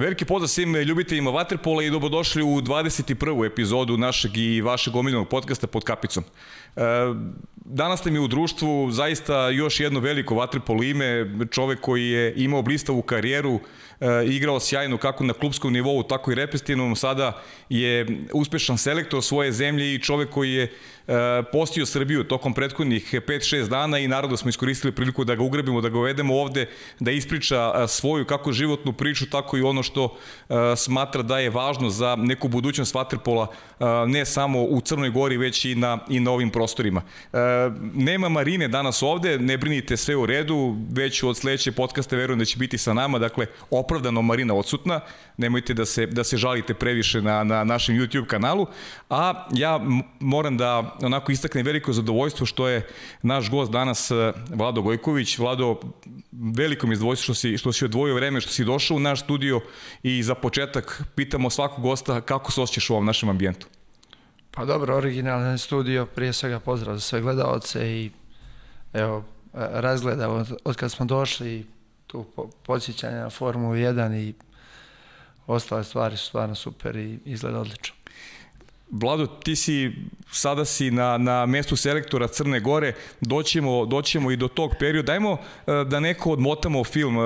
Veliki pozdrav svim ljubiteljima Waterpola i dobrodošli u 21. epizodu našeg i vašeg omiljenog podcasta pod kapicom. E, danas ste mi u društvu zaista još jedno veliko Waterpolo ime, čovek koji je imao blistavu karijeru, e, igrao sjajno kako na klubskom nivou, tako i repestivnom, sada je uspešan selektor svoje zemlje i čovek koji je E, postio Srbiju tokom prethodnih 5-6 dana i naravno smo iskoristili priliku da ga ugrebimo, da ga uvedemo ovde, da ispriča svoju kako životnu priču, tako i ono što e, smatra da je važno za neku budućnost Vaterpola, ne samo u Crnoj Gori, već i na, i na ovim prostorima. Nema Marine danas ovde, ne brinite sve u redu, već od sledeće podcaste verujem da će biti sa nama, dakle, opravdano Marina odsutna, nemojte da se, da se žalite previše na, na našem YouTube kanalu, a ja moram da onako istakne veliko zadovoljstvo što je naš gost danas e, Vlado Gojković. Vlado, veliko mi je zadovoljstvo što si, što si odvojio vreme, što si došao u naš studio i za početak pitamo svakog gosta kako se osjećaš u ovom našem ambijentu. Pa dobro, originalni studio, prije svega pozdrav za sve gledalce i evo, razgleda od, od kad smo došli tu podsjećanje na Formulu 1 i ostale stvari su stvarno super i izgleda odlično. Vlado, ti si, sada si na, na mestu selektora Crne Gore, doćemo, doćemo i do tog perioda. Dajmo e, da neko odmotamo film. E,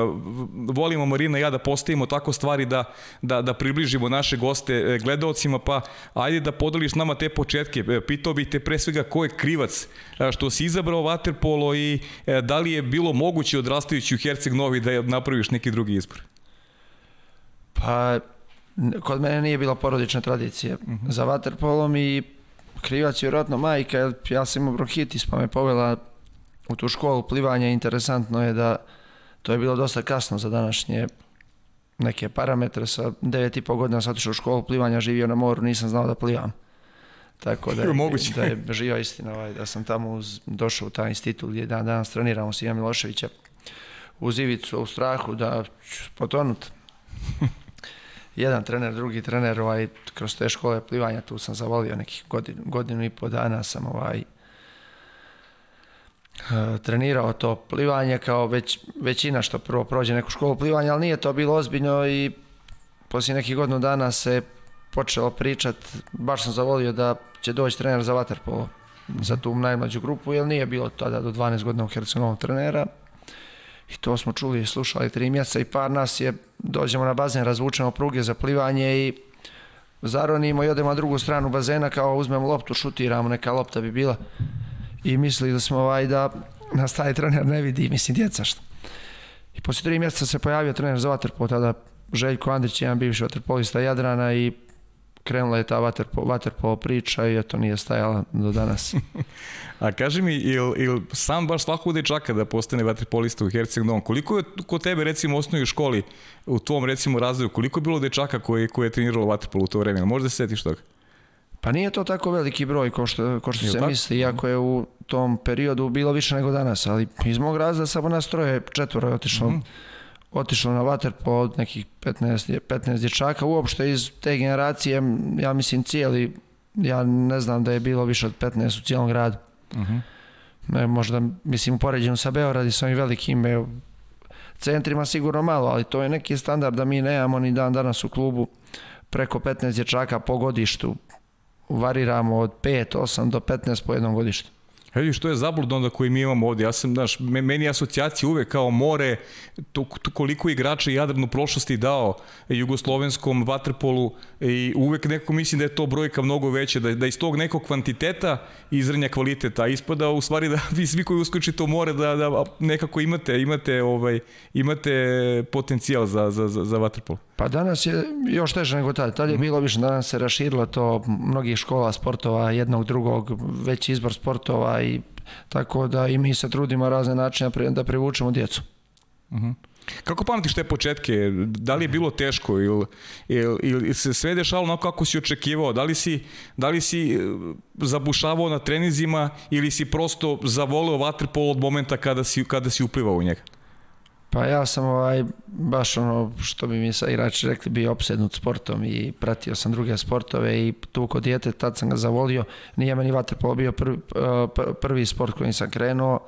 volimo Marina i ja da postavimo tako stvari da, da, da približimo naše goste e, gledalcima, pa ajde da podeliš nama te početke. Pitao bih te pre svega ko je krivac što si izabrao Waterpolo i da li je bilo moguće odrastajući u Herceg Novi da napraviš neki drugi izbor? Pa kod mene nije bila porodična tradicija mhm. -huh. za vaterpolom i krivac je vjerojatno majka, jer ja sam imao bronhitis pa me povela u tu školu plivanja. Interesantno je da to je bilo dosta kasno za današnje neke parametre. Sa 9,5 godina sam otišao u školu plivanja, živio na moru, nisam znao da plivam. Tako da je, da je živa istina ovaj, da sam tamo uz, došao u taj institut gdje dan danas treniramo s Ija Miloševića uz ivicu u strahu da ću potonut. jedan trener, drugi trener, ovaj, kroz te škole plivanja, tu sam zavolio nekih godinu, godinu i po dana sam ovaj, uh, trenirao to plivanje kao već, većina što prvo prođe neku školu plivanja, ali nije to bilo ozbiljno i poslije nekih godinu dana se počelo pričat, baš sam zavolio da će doći trener za vaterpolo za tu najmlađu grupu, jer nije bilo tada do 12 godina u Hercegovom trenera. I to smo čuli i slušali tri mjeseca i par nas je, dođemo na bazen, razvučemo pruge za plivanje i zaronimo i odemo na drugu stranu bazena kao uzmemo loptu, šutiramo, neka lopta bi bila. I mislili smo ovaj da nas taj trener ne vidi, mislim djeca što. I poslije tri mjeseca se pojavio trener za vaterpolo, tada Željko Andrić, jedan bivši vaterpolista Jadrana i krenula je ta vaterpo, vaterpo priča i eto nije stajala do danas. A kaži mi, il, il sam baš svakog dečaka da postane vaterpolista u Herceg Novom, koliko je kod tebe recimo u osnovnoj školi, u tvom recimo razredu, koliko je bilo dečaka koji, koji je treniralo vaterpolo u to vreme? Možda se setiš toga? Pa nije to tako veliki broj ko što, ko što se tako? misli, iako je u tom periodu bilo više nego danas, ali iz mog razreda samo nas troje, četvoro je otišlo mm -hmm otišlo na vaterpo od nekih 15, 15 dječaka. Uopšte iz te generacije, ja mislim cijeli, ja ne znam da je bilo više od 15 u cijelom gradu. Uh mhm. -huh. ne, možda, mislim, u poređenju sa Beoradi sa ovim velikim centrima sigurno malo, ali to je neki standard da mi nemamo ni dan danas u klubu preko 15 dječaka po godištu. Variramo od 5, 8 do 15 po jednom godištu. Vidi što je zablud onda koji mi imamo ovde. Ja sam, znaš, meni asocijacija uvek kao more, to, to koliko igrača Jadran u prošlosti dao jugoslovenskom vaterpolu i uvek neko mislim da je to brojka mnogo veća, da, da iz tog nekog kvantiteta izranja kvaliteta, ispada u stvari da vi svi koji uskočite u more da, da nekako imate, imate, ovaj, imate potencijal za, za, za, za vaterpol. Pa danas je još teže nego tada. Tad je mhm. bilo više, danas se raširilo to mnogih škola sportova, jednog, drugog, veći izbor sportova i tako da i mi se trudimo razne načine da privučemo djecu. Uh mhm. -huh. Kako pamtiš te početke? Da li je bilo teško ili, ili, ili se sve dešalo onako kako si očekivao? Da li si, da li si e, zabušavao na trenizima ili si prosto zavoleo vaterpolo od momenta kada si, kada si uplivao u njega? Pa ja sam ovaj, baš ono što bi mi sa igrači rekli bio opsednut sportom i pratio sam druge sportove i tu kod dijete tad sam ga zavolio. Nije meni vaterpolo bio prvi, prvi sport kojim sam krenuo,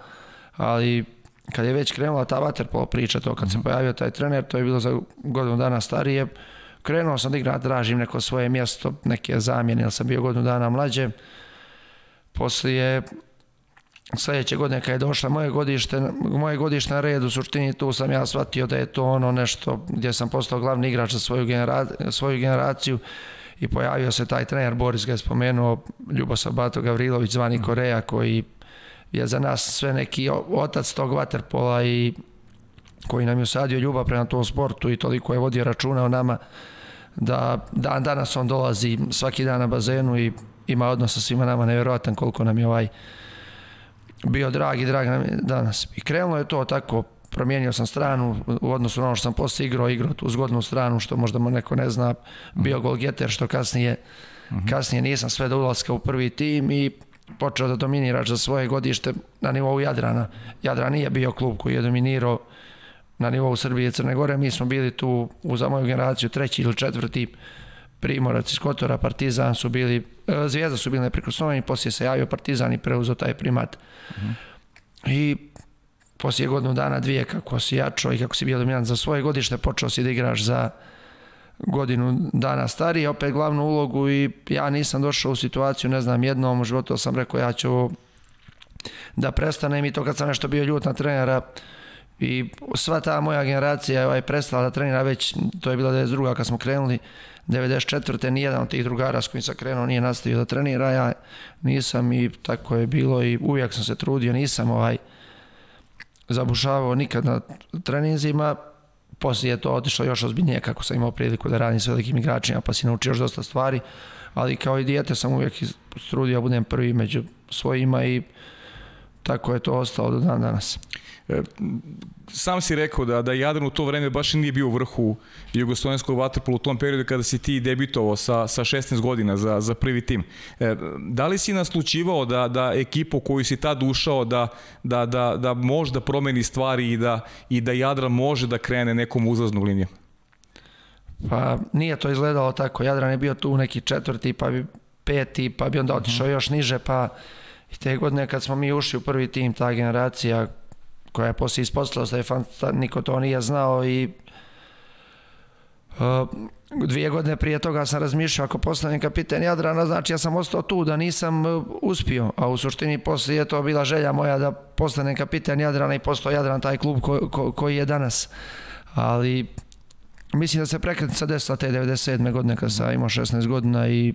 ali kad je već krenula ta vaterpolo priča, to kad se pojavio taj trener, to je bilo za godinu dana starije, krenuo sam da igram, tražim neko svoje mjesto, neke zamjene, jer sam bio godinu dana mlađe. Poslije sljedeće godine kad je došla moje godište, moje godište na red, u suštini tu sam ja shvatio da je to ono nešto gdje sam postao glavni igrač za svoju, genera, svoju generaciju i pojavio se taj trener, Boris ga je spomenuo, Ljubosav Bato Gavrilović, zvani Koreja, koji je za nas sve neki otac tog vaterpola i koji nam je usadio ljubav prema tom sportu i toliko je vodio računa o nama da dan danas on dolazi svaki dan na bazenu i ima odnos sa svima nama nevjerojatan koliko nam je ovaj bio drag i drag nam je danas. I krenulo je to tako, promijenio sam stranu u odnosu na ono što sam posle igrao, igrao tu zgodnu stranu što možda mu neko ne zna, bio golgeter što kasnije, kasnije nisam sve do ulaska u prvi tim i počeo da dominiraš za svoje godište na nivou Jadrana. Jadran nije bio klub koji je dominirao na nivou Srbije i Crne Gore. Mi smo bili tu u za moju generaciju treći ili četvrti Primorac iz Kotora, Partizan su bili, e, Zvijezda su bili neprikosnoveni, poslije se javio Partizan i preuzeo taj primat. Uh -huh. I poslije godinu dana, dvije, kako si jačao i kako si bio dominant za svoje godište, počeo si da igraš za godinu dana stariji, opet glavnu ulogu i ja nisam došao u situaciju, ne znam, jednom u životu sam rekao ja ću da prestanem i to kad sam nešto bio ljut na trenera i sva ta moja generacija je ovaj, prestala da trenira već, to je bila 92. kad smo krenuli, 94. nijedan od tih drugara s kojim sam krenuo nije nastavio da trenira, ja nisam i tako je bilo i uvijek sam se trudio, nisam ovaj zabušavao nikad na treninzima, poslije je to otišlo još ozbiljnije kako sam imao priliku da radim s velikim igračima pa si naučio još dosta stvari, ali kao i dijete sam uvijek trudio da budem prvi među svojima i tako je to ostalo do dan danas. E, sam si rekao da, da Jadran u to vreme baš nije bio u vrhu jugoslovenskog vaterpola u tom periodu kada si ti debitovao sa, sa 16 godina za, za prvi tim. E, da li si naslučivao da, da ekipu koju si tad ušao da, da, da, da može da promeni stvari i da, i da Jadran može da krene nekom uzlaznu liniju? Pa nije to izgledalo tako. Jadran je bio tu neki četvrti, pa bi peti, pa bi onda otišao još niže, pa i te godine kad smo mi ušli u prvi tim, ta generacija koja je poslije ispostavila da je fanta, niko to nije znao i uh, dvije godine prije toga sam razmišljao ako postanem kapiten Jadrana, znači ja sam ostao tu da nisam uh, uspio, a u suštini poslije je to bila želja moja da postanem kapiten Jadrana i postao Jadran taj klub ko, ko, koji je danas. Ali mislim da se prekretnica desila te 97. godine kad sam imao 16 godina i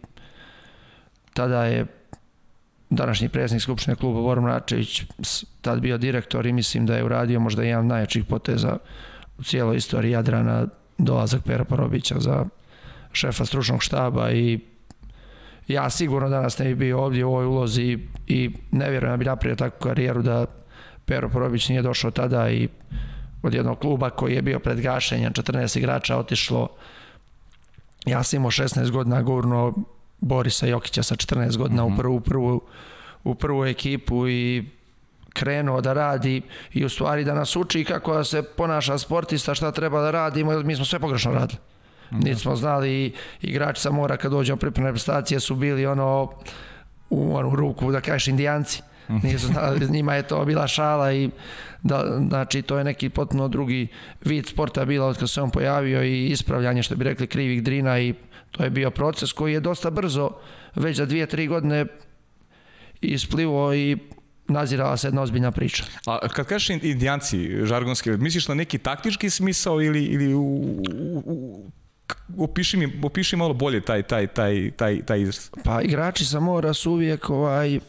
tada je današnji predsjednik Skupštine kluba Bor Mračević tad bio direktor i mislim da je uradio možda jedan najjačih poteza u cijeloj istoriji Jadrana dolazak Pera Parobića za šefa stručnog štaba i ja sigurno danas ne bi bio ovdje u ovoj ulozi i ne vjerujem da bi napravio takvu karijeru da Pero Parobić nije došao tada i od jednog kluba koji je bio pred gašenjem 14 igrača otišlo. Ja sam imao 16 godina gurno Borisa Jokića sa 14 godina mm -hmm. u prvu, prvu, u prvu ekipu i krenuo da radi i u stvari da nas uči kako da se ponaša sportista, šta treba da radimo, mi smo sve pogrešno radili. Mm -hmm. Niti smo znali i igrači sa mora kad dođemo pripremne prestacije su bili ono u onu ruku, da kažeš, indijanci. Mhm. Nisu znali, njima je to bila šala i da, znači to je neki potpuno drugi vid sporta bila od kad se on pojavio i ispravljanje što bi rekli krivih drina i To je bio proces koji je dosta brzo, već za dvije, tri godine isplivo i nazirala se jedna ozbiljna priča. A kad kažeš indijanci žargonski, misliš na neki taktički smisao ili, ili u, u, u opiši mi, opiši malo bolje taj, taj, taj, taj, taj izraz. Pa igrači sa mora su uvijek ovaj,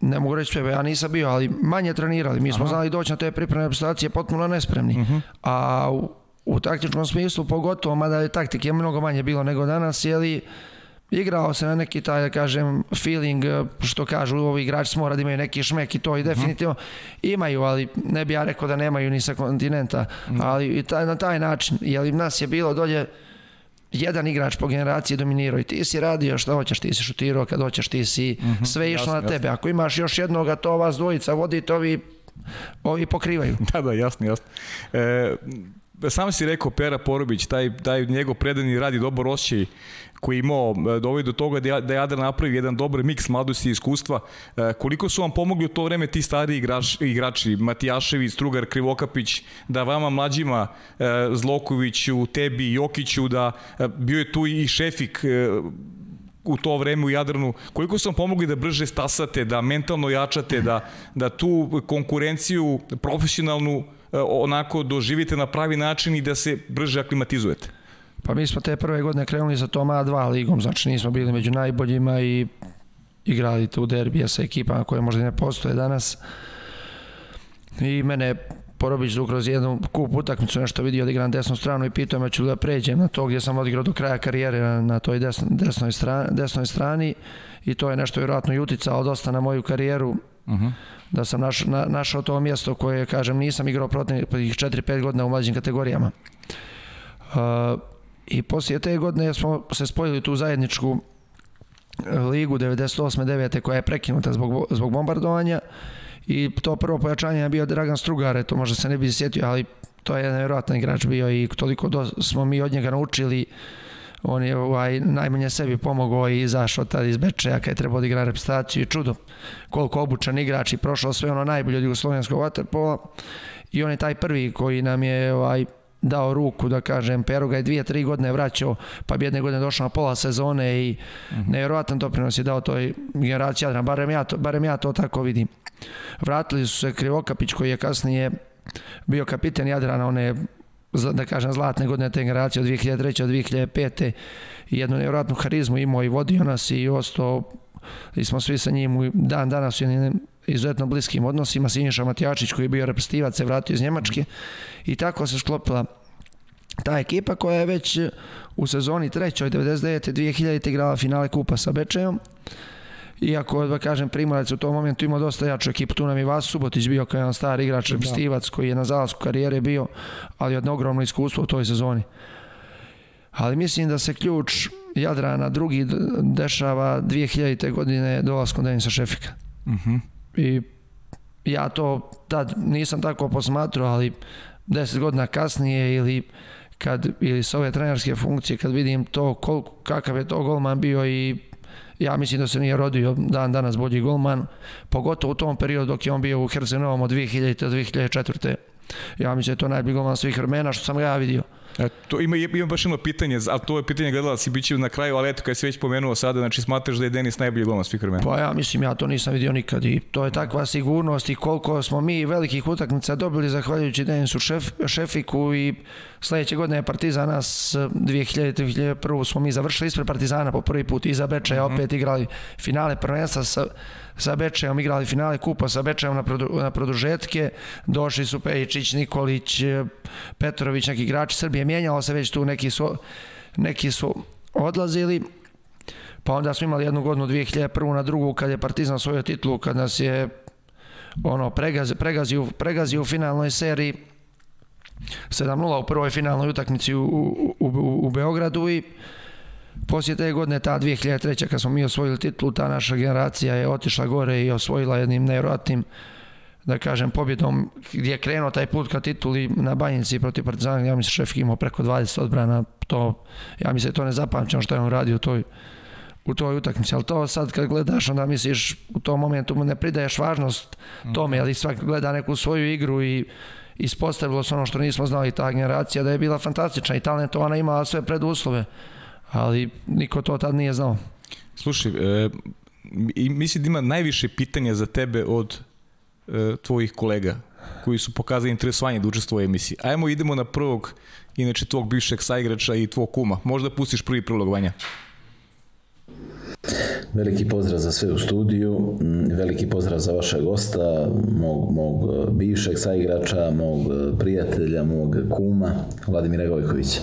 ne mogu reći sve, ja nisam bio, ali manje trenirali. Mi smo Aha. znali doći na te pripremne prestacije potpuno nespremni. Uh mhm. -huh. A u, u taktičkom smislu, pogotovo, mada je taktike mnogo manje bilo nego danas, jeli igrao se na neki taj, da kažem, feeling, što kažu ovi igrači mora da imaju neki šmek i to i mhm. definitivno imaju, ali ne bi ja rekao da nemaju ni sa kontinenta, mhm. ali i taj, na taj način, jel nas je bilo dolje jedan igrač po generaciji dominirao i ti si radio šta hoćeš, ti si šutirao kad hoćeš, ti si mm -hmm, sve išlo na tebe. Ako imaš još jednoga, to vas dvojica vodite, ovi, ovi pokrivaju. Da, da, jasno, jasno. E, sam si rekao Pera Porobić, taj, taj njegov predani radi dobar osjećaj koji je imao e, dovoj do toga da, da Jadar napravi jedan dobar miks mladosti i iskustva. E, koliko su vam pomogli u to vreme ti stari igrač, igrači, Matijašević, Strugar, Krivokapić, da vama mlađima e, Zlokoviću, tebi, Jokiću, da bio je tu i Šefik u to vreme u Jadranu, koliko su vam pomogli da brže stasate, da mentalno jačate, da, da tu konkurenciju profesionalnu onako doživite na pravi način i da se brže aklimatizujete? Pa mi smo te prve godine krenuli sa tom A2 ligom, znači nismo bili među najboljima i igrali tu derbija sa ekipama koje možda ne postoje danas. I mene Porobić Zuk kroz jednu kup utakmicu nešto vidio da igram desnu stranu i pitao me ću da pređem na to gdje sam odigrao do kraja karijere na toj desno, desnoj, strani, desnoj strani i to je nešto vjerojatno i uticalo dosta na moju karijeru. Uh mhm. -huh. Da sam naš, na, našao to mjesto koje, kažem, nisam igrao protiv 4-5 godina u mlađim kategorijama. Uh, I poslije te godine smo se spojili tu zajedničku e, ligu 98. 9. koja je prekinuta zbog, zbog bombardovanja i to prvo pojačanje je bio Dragan Strugare, to možda se ne bi sjetio, ali to je jedan vjerojatan igrač bio i toliko do, smo mi od njega naučili on je ovaj, najmanje sebi pomogao i izašao tad iz Bečeja kada je trebao da igra reprezentaciju i čudo koliko obučan igrač i prošao sve ono najbolje od jugoslovenskog waterpola i on je taj prvi koji nam je ovaj, dao ruku, da kažem, Peru ga je dvije, tri godine vraćao, pa bi jedne godine došao na pola sezone i mm -hmm. nevjerovatan doprinos je dao toj generaciji Jadrana, barem ja, to, barem ja to tako vidim. Vratili su se Krivokapić koji je kasnije bio kapiten Jadrana, one da kažem zlatne godine te generacije od 2003. od 2005. i jednu nevjerojatnu harizmu imao i vodio nas i ostao i smo svi sa njim dan danas u jednim izuzetno bliskim odnosima. Sinješa Matijačić koji je bio reprezentativac se vratio iz Njemačke i tako se sklopila ta ekipa koja je već u sezoni trećoj 99. 2000. igrala finale kupa sa Bečejom iako da kažem Primorac u tom momentu imao dosta jaču ekipu, tu nam je Vas Subotić bio kao jedan star igrač, da. reprezentativac koji je na zalasku karijere bio, ali jedno ogromno iskustvo u toj sezoni. Ali mislim da se ključ Jadrana drugi dešava 2000. godine dolaskom Denisa Šefika. Uh mhm. -huh. I ja to tad nisam tako posmatrao, ali 10 godina kasnije ili kad ili s ove trenerske funkcije kad vidim to kol, kakav je to golman bio i ja mislim da se nije rodio dan danas bolji golman, pogotovo u tom periodu dok je on bio u Hercenovom od 2000. do 2004. Ja mislim da je to najbolji golman svih vremena što sam ga ja vidio. E, to ima, ima baš jedno pitanje, ali to je pitanje gledala si biće na kraju, ali eto, kada si već pomenuo sada, znači smatraš da je Denis najbolji golman svih vremena? Pa ja mislim, ja to nisam vidio nikad i to je takva sigurnost i koliko smo mi velikih utakmica dobili zahvaljujući Denisu šef, Šefiku i sledeće godine je Partizan nas 2000. 2001. smo mi završili ispred Partizana po prvi put iza Bečeja, mm -hmm. opet igrali finale prvenstva sa sa Bečejom igrali finale kupa sa Bečejom na, produ, na produžetke, došli su Pejičić, Nikolić, Petrović, neki igrači Srbije, mijenjalo se već tu, neki su, neki su odlazili, pa onda smo imali jednu godinu 2001. na drugu kad je Partizan svoju titulu, kad nas je ono, pregazi, pregazi, u, pregazi u finalnoj seriji 7-0 u prvoj finalnoj utakmici u, u, u, u Beogradu i Poslije te godine, ta 2003. kad smo mi osvojili titulu, ta naša generacija je otišla gore i osvojila jednim nevjerojatnim da kažem, pobjedom gdje je krenuo taj put ka tituli na Banjici protiv Partizana, ja mislim šef imao preko 20 odbrana, to, ja mislim to ne zapamćam što je on radio u toj, u toj utakmici, ali to sad kad gledaš onda misliš u tom momentu mu ne pridaješ važnost tome, ali svak gleda neku svoju igru i ispostavilo se ono što nismo znali ta generacija da je bila fantastična i talentovana imala sve preduslove ali niko to tad nije znao. Slušaj, e, mislim da ima najviše pitanja za tebe od e, tvojih kolega koji su pokazali interesovanje da učestvuju u emisiji. Ajmo idemo na prvog, inače tvog bivšeg saigrača i tvog kuma. Možda pustiš prvi prilog Vanja. Veliki pozdrav za sve u studiju, veliki pozdrav za vašeg gosta, mog, mog e, bivšeg saigrača, mog e, prijatelja, mog kuma, Vladimira Gojkovića.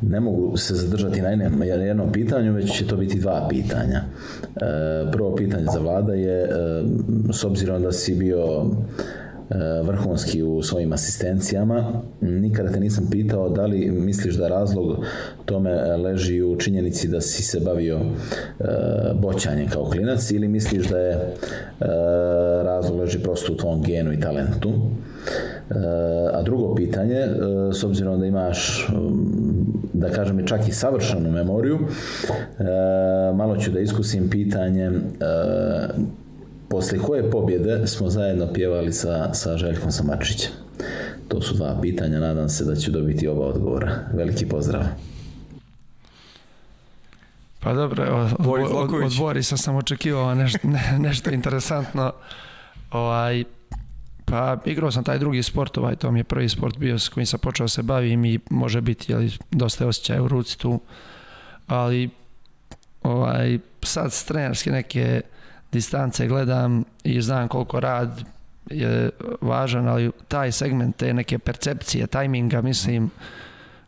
Ne mogu se zadržati na jednom pitanju, već će to biti dva pitanja. E, prvo pitanje za Vlada je, s obzirom da si bio vrhunski u svojim asistencijama. Nikada te nisam pitao da li misliš da razlog tome leži u činjenici da si se bavio e, boćanjem kao klinac ili misliš da je e, razlog leži prosto u tvom genu i talentu. A drugo pitanje, e, s obzirom da imaš, da kažem i čak i savršenu memoriju, malo ću da iskusim pitanje posle koje pobjede smo zajedno pjevali sa, sa Željkom Samačićem? To su dva pitanja, nadam se da ću dobiti oba odgovora. Veliki pozdrav. Pa dobro, od, od, od, od Borisa sam očekivao nešto, ne, nešto interesantno. Ovaj, pa igrao sam taj drugi sport, ovaj, to mi je prvi sport bio s kojim sam počeo se bavim i može biti jeli, dosta osjećaja u ruci tu. Ali ovaj, sad s trenerske neke distance gledam i znam koliko rad je važan, ali taj segment te neke percepcije, tajminga, mislim,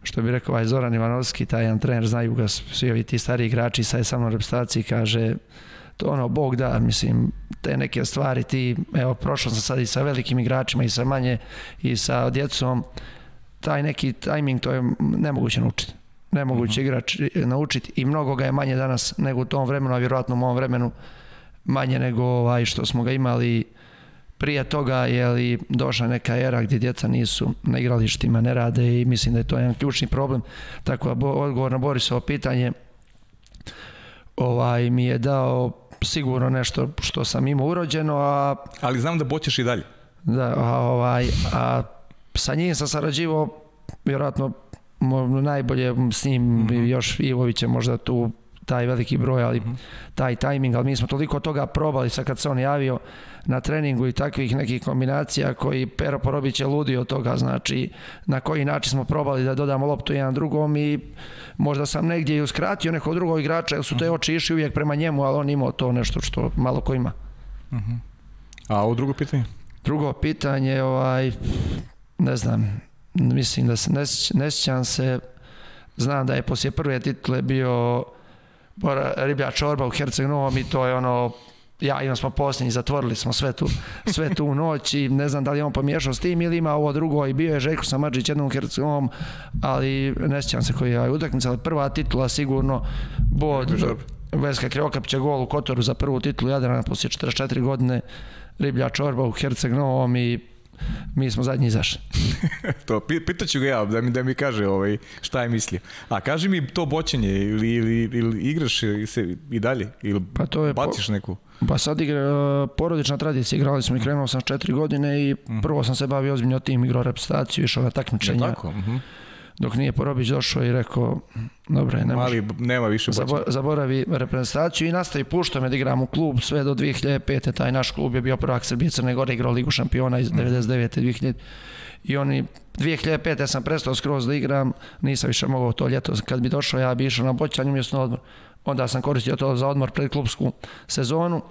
što bi rekao ovaj Zoran Ivanovski, taj jedan trener, znaju ga svi ovi ti stari igrači, sad je sa mnom reprezentaciji, kaže, to ono, Bog da, mislim, te neke stvari, ti, evo, prošao sam sad i sa velikim igračima i sa manje i sa djecom, taj neki tajming, to je nemoguće naučiti. Nemoguće mhm. igrač naučiti i mnogo ga je manje danas nego u tom vremenu, a vjerojatno u mom vremenu manje nego ovaj što smo ga imali prije toga je li došla neka era gdje djeca nisu na igralištima, ne rade i mislim da je to jedan ključni problem. Tako da odgovor na Borisovo pitanje ovaj, mi je dao sigurno nešto što sam imao urođeno, a... Ali znam da boćeš i dalje. Da, a, ovaj, a sa njim sam sarađivao vjerojatno najbolje s njim mm -hmm. još Ivović je možda tu taj veliki broj, ali -hmm. taj tajming, ali mi smo toliko toga probali sad kad se on javio na treningu i takvih nekih kombinacija koji Pero Porobić je ludi od toga, znači na koji način smo probali da dodamo loptu jedan drugom i možda sam negdje i uskratio nekog drugog igrača, jer su te mhm. oči išli uvijek prema njemu, ali on imao to nešto što malo ko ima. Mm -hmm. A ovo drugo pitanje? Drugo pitanje, ovaj, ne znam, mislim da se ne, ne sjećam se, znam da je poslije prve titule bio riblja čorba u Herceg Novom i to je ono ja i on smo posljednji, zatvorili smo sve tu, sve tu noć i ne znam da li on pomiješao s tim ili ima ovo drugo i bio je Željko Samadžić jednom Hercegovom, ali ne sjećam se koji je utakmica, ali prva titula sigurno bod Veska Kriokapića gol u Kotoru za prvu titulu Jadrana poslije 44 godine riblja čorba u Herceg Novom i mi smo zadnji izašli. to, pitaću ga ja da mi, da mi kaže ovaj, šta je mislio. A kaži mi to boćenje ili, ili, ili igraš se i dalje ili pa to je baciš po, neku? Pa sad igra, porodična tradicija, igrali smo i krenuo sam četiri godine i uh mhm. prvo sam se bavio ozbiljno tim, igrao reprezentaciju, išao na takmičenja. tako? Uh mhm. -huh dok nije Porobić došao i rekao dobro je, ne Mali, nema više Zabo, zaboravi reprezentaciju i nastavi puštao me da igram u klub sve do 2005. Taj naš klub je bio prvak Srbije Crne Gore, igrao Ligu šampiona iz 99. 2000. I oni 2005. sam prestao skroz da igram, nisam više mogao to ljeto. Kad bi došao, ja bi išao na boćanju umjesto odmor. Onda sam koristio to za odmor pred klubsku sezonu.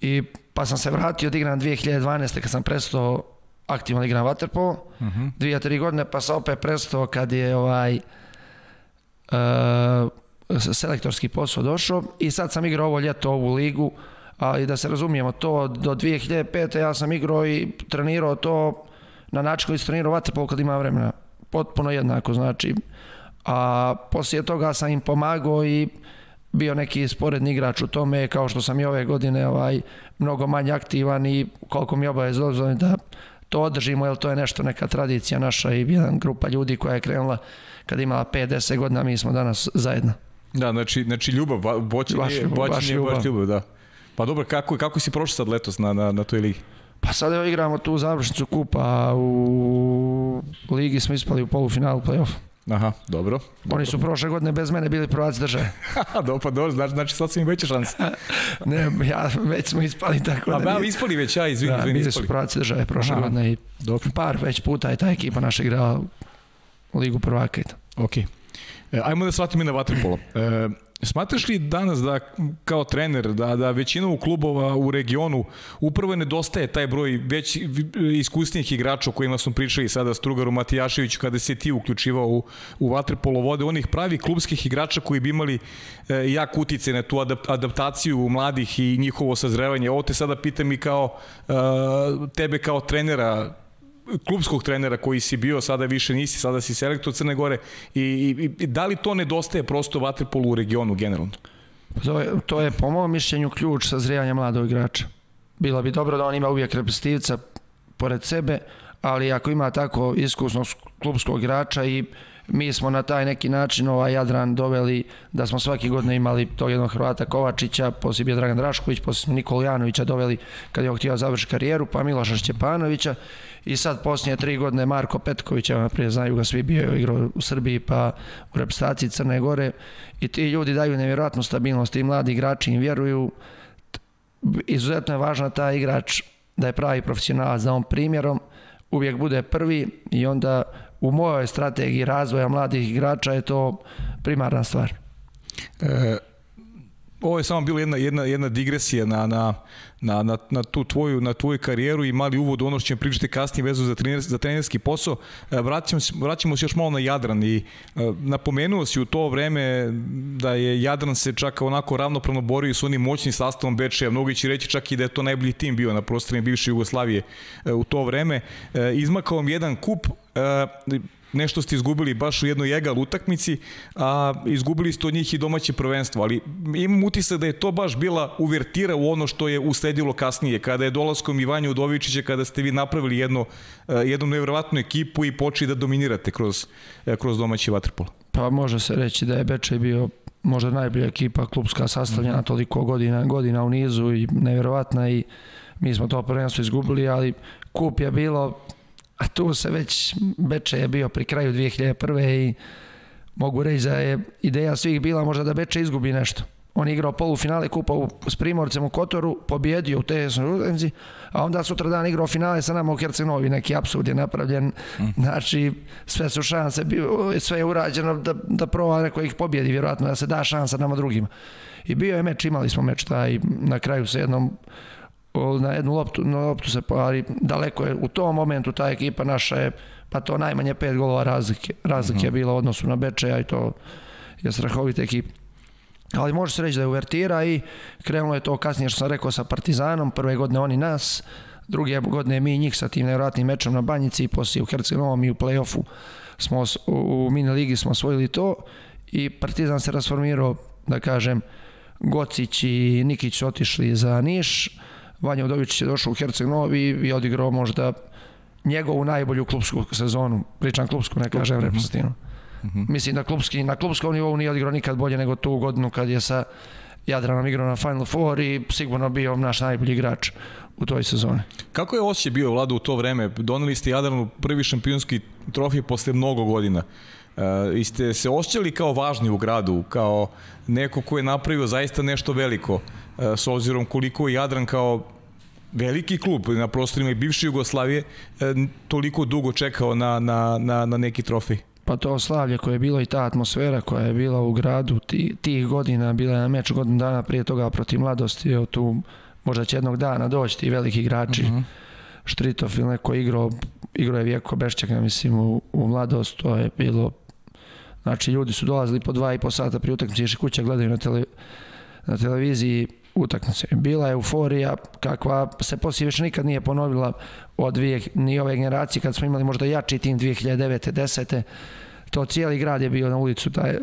I pa sam se vratio da igram 2012. kad sam prestao aktivno igram vaterpolo, uh -huh. dvije, tri godine, pa sam opet prestao kad je ovaj uh, selektorski posao došao i sad sam igrao ovo ljeto ovu ligu, ali da se razumijemo, to do 2005. ja sam igrao i trenirao to na način koji sam trenirao vaterpolo kad ima vremena. Potpuno jednako, znači. A poslije toga sam im pomagao i bio neki sporedni igrač u tome, kao što sam i ove godine ovaj, mnogo manje aktivan i koliko mi obavez da to održimo, jer to je nešto, neka tradicija naša i jedna grupa ljudi koja je krenula kada imala 5-10 godina, mi smo danas zajedno. Da, znači, znači ljubav, boćenje, baš, boćenje baš, baš ljubav, da. Pa dobro, kako, kako si prošao sad letos na, na, na toj ligi? Pa sad evo igramo tu završnicu kupa, u ligi smo ispali u polufinalu play-off. Aha, dobro. Oni su prošle godine bez mene bili prvaci države. do, pa dobro, znači, znači sad su im veće šanse. ne, ja, već smo ispali tako da... A da, ispali već, ja, izvini, da, izvini, bili su prvaci države prošle Aha, godine i dobro. par već puta je ta ekipa naša igrala u Ligu prvaka i to. Okej. Okay. E, ajmo da shvatimo i na vaterpolo. E, Smatraš li danas da kao trener da da većina u klubova u regionu upravo nedostaje taj broj već iskusnijih igrača o kojima smo pričali sada Strugaru Matijaševiću kada se ti uključivao u u vaterpolo vode onih pravi klubskih igrača koji bi imali e, jak utice na tu adaptaciju mladih i njihovo sazrevanje. Ovo te sada pitam i kao e, tebe kao trenera klubskog trenera koji si bio, sada više nisi, sada si selektor Crne Gore i, i, i da li to nedostaje prosto vaterpolu u regionu generalno? To je, to je po mojom mišljenju ključ sazrijanja mladog igrača. Bilo bi dobro da on ima uvijek reprezentativca pored sebe, ali ako ima tako iskusnog klubskog igrača i mi smo na taj neki način ovaj Jadran doveli da smo svaki godine imali tog jednog Hrvata Kovačića, poslije bio Dragan Drašković, poslije smo Nikolu Janovića doveli kad je on htio završiti karijeru, pa Miloša Šćepanovića i sad posljednje tri godine Marko Petković, evo prije znaju ga svi bio igrao u Srbiji pa u reprezentaciji Crne Gore. I ti ljudi daju nevjerojatnu stabilnost i mladi igrači im vjeruju. Izuzetno je važno taj igrač da je pravi profesionalac, da on primjerom uvijek bude prvi. I onda u mojoj strategiji razvoja mladih igrača je to primarna stvar. E, ovo je samo bila jedna, jedna, jedna digresija na, na, na, na, na, tu tvoju, na tvoju karijeru i mali uvod u ono što ćemo pričati kasnije vezu za, trener, za trenerski posao. E, vraćamo, vraćamo se još malo na Jadran i e, napomenuo si u to vreme da je Jadran se čak onako ravnopravno borio s onim moćnim sastavom Bečeja. Mnogi će reći čak i da je to najbolji tim bio na prostorima bivše Jugoslavije e, u to vreme. Izmakao vam jedan kup nešto ste izgubili baš u jednoj egal utakmici, a izgubili ste od njih i domaće prvenstvo, ali imam utisak da je to baš bila uvertira u ono što je usledilo kasnije, kada je dolaskom Ivanja Udovičića, kada ste vi napravili jedno, e, jednu nevjerovatnu ekipu i počeli da dominirate kroz, e, kroz domaći vaterpolo. Pa može se reći da je Bečej bio možda najbolja ekipa klubska sastavljena mm -hmm. toliko godina, godina u nizu i nevjerovatna i mi smo to prvenstvo izgubili, ali kup je bilo a tu se već Beče je bio pri kraju 2001. i mogu reći da je ideja svih bila možda da Beče izgubi nešto. On je igrao polufinale kupa u, s Primorcem u Kotoru, pobjedio u tesnoj utakmici, a onda sutra dan igrao finale sa nama u Herceg-Novi, neki apsurd je napravljen. Mm. Znači, sve su šanse, sve je urađeno da, da prova neko ih pobjedi, vjerojatno da se da šansa nama drugima. I bio je meč, imali smo meč taj, na kraju se jednom na jednu loptu, na loptu se ali daleko je u tom momentu ta ekipa naša je pa to najmanje pet golova razlike, razlike mm -hmm. je bila u odnosu na Bečeja i to je strahovita ekipa. Ali može se reći da je uvertira i krenulo je to kasnije što sam rekao sa Partizanom, prve godine oni nas, druge godine mi njih sa tim nevratnim mečom na Banjici i poslije u Herceg-Novom i u play-offu smo u, u mini ligi smo osvojili to i Partizan se rasformirao, da kažem, Gocić i Nikić su otišli za Niš, Vanja Udović je došao u Herceg Novi i odigrao možda njegovu najbolju klubsku sezonu, pričam klubsku, ne kažem -hmm. reprezentativnu. Mm -hmm. Mislim da klubski, na klubskom nivou nije odigrao nikad bolje nego tu godinu kad je sa Jadranom igrao na Final Four i sigurno bio naš najbolji igrač u toj sezoni. Kako je osjećaj bio Vlada u to vreme? Doneli ste Jadranu prvi šampionski trofij posle mnogo godina. Uh, i ste se osjećali kao važni u gradu, kao neko ko je napravio zaista nešto veliko, s obzirom koliko je Jadran kao veliki klub na prostorima i bivše Jugoslavije e, toliko dugo čekao na, na, na, na neki trofej? Pa to slavlje koje je bilo i ta atmosfera koja je bila u gradu ti, tih godina, bila je na meč godinu dana prije toga protiv mladosti, evo tu možda će jednog dana doći ti veliki igrači. Uh mhm. -huh. Štritov ili neko igrao, igrao je Vjeko Bešćak, ja mislim, u, u mladost, to je bilo, znači ljudi su dolazili po dva i po sata prije utakmice, išli kuća, gledaju na, tele, na televiziji, utakmice. Bila je euforija kakva se poslije već nikad nije ponovila od dvije, ni ove generacije kad smo imali možda jači tim 2009. 10. To cijeli grad je bio na ulicu taj,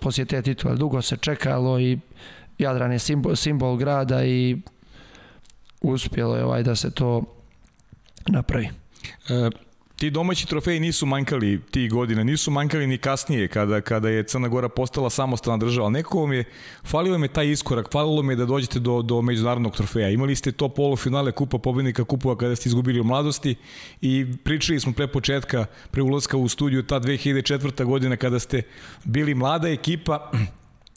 poslije te titule. Dugo se čekalo i Jadran je simbol, simbol grada i uspjelo je ovaj da se to napravi. E, ti domaći trofeji nisu manjkali tih godina, nisu manjkali ni kasnije kada, kada je Crna Gora postala samostalna država, nekako vam je, falilo me taj iskorak, falilo me da dođete do, do međunarodnog trofeja. Imali ste to polufinale Kupa pobednika Kupova kada ste izgubili u mladosti i pričali smo pre početka, pre ulazka u studiju, ta 2004. godina kada ste bili mlada ekipa,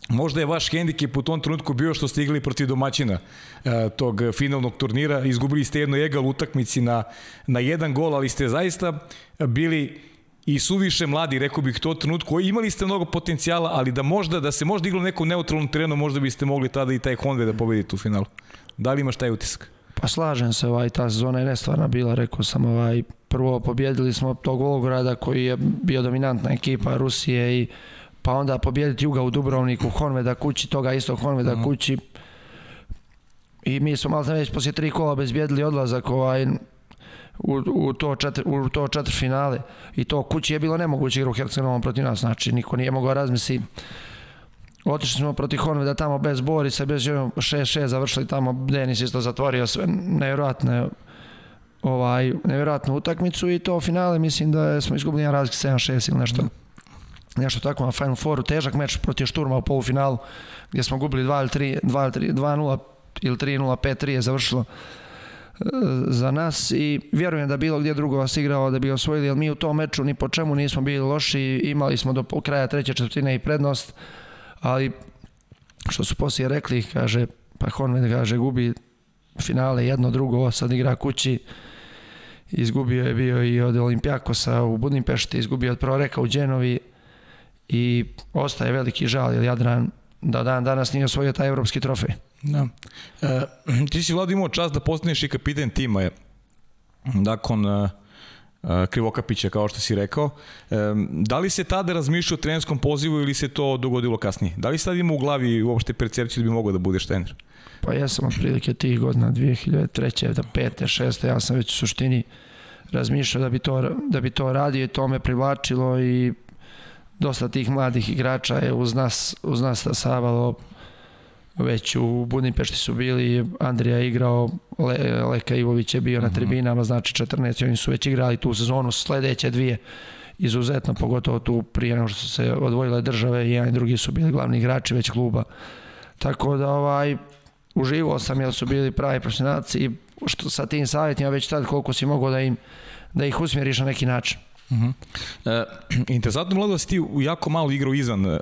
Možda je vaš hendikep u tom trenutku bio što ste igrali protiv domaćina e, tog finalnog turnira. Izgubili ste jednu egal utakmici na, na jedan gol, ali ste zaista bili i suviše mladi, rekao bih to trenutku. Imali ste mnogo potencijala, ali da možda da se možda iglo neku neutralnom terenu, možda biste mogli tada i taj Honda da pobedite u finalu. Da li imaš taj utisak? Pa slažem se, ovaj, ta sezona je nestvarna bila, rekao sam, ovaj, prvo pobjedili smo tog Volgograda koji je bio dominantna ekipa Rusije i pa onda pobjediti Juga u Dubrovniku, Honveda kući, toga isto Honveda. -huh. kući. I mi smo malo već poslije tri kola obezbijedili odlazak ovaj, u, u, to četiri, u to četiri finale. I to kući je bilo nemoguće igra u Herceg-Novom protiv nas, znači niko nije mogao razmisliti. Otišli smo protiv Honveda tamo bez Borisa, bez 6-6 završili tamo, Denis isto zatvorio sve nevjerojatne ovaj, nevjerojatnu utakmicu i to finale mislim da smo izgubili jedan razlik 7-6 ili nešto. Nešto tako na Final Fouru, težak meč protiv Šturma u polufinalu gdje smo gubili 2 ili 3, 2 ili 3, 2-0 ili 3-0, 5-3 je završilo e, za nas i vjerujem da bilo gdje drugo vas igrao da bi osvojili, jer mi u tom meču ni po čemu nismo bili loši, imali smo do kraja treće četvrtine i prednost, ali što su poslije rekli, kaže, pa Honved kaže, gubi finale jedno, drugo, sad igra kući, izgubio je bio i od Olimpijakosa u Budimpešti, izgubio od Proreka u Đenovi i ostaje veliki žal, jer Jadran da dan danas nije osvojio taj evropski trofej. Da. E, ti si vlada imao čast da postaneš i kapiten tima je. Nakon e, e, Krivokapića, kao što si rekao. E, da li se tada razmišljao o trenerskom pozivu ili se to dogodilo kasnije? Da li sad ima u glavi uopšte percepciju da bi mogao da budeš trener? Pa ja sam otprilike tih godina 2003. da 5. 6. ja sam već u suštini razmišljao da bi to, da bi to radio i to me privlačilo i dosta tih mladih igrača je uz nas, uz nas stasavalo već u Budimpešti su bili, Andrija je igrao, Le, Leka Ivović je bio na mhm. tribinama, znači 14, oni su već igrali tu sezonu, sledeće dvije izuzetno, pogotovo tu prije nego što su se odvojile države, jedan i drugi su bili glavni igrači već kluba. Tako da ovaj, uživao sam jer su bili pravi profesionalci i što sa tim savjetima već tad koliko si mogao da im da ih usmjeriš na neki način. Uh -huh. e, interesantno mlado da si ti jako malo igrao izvan e,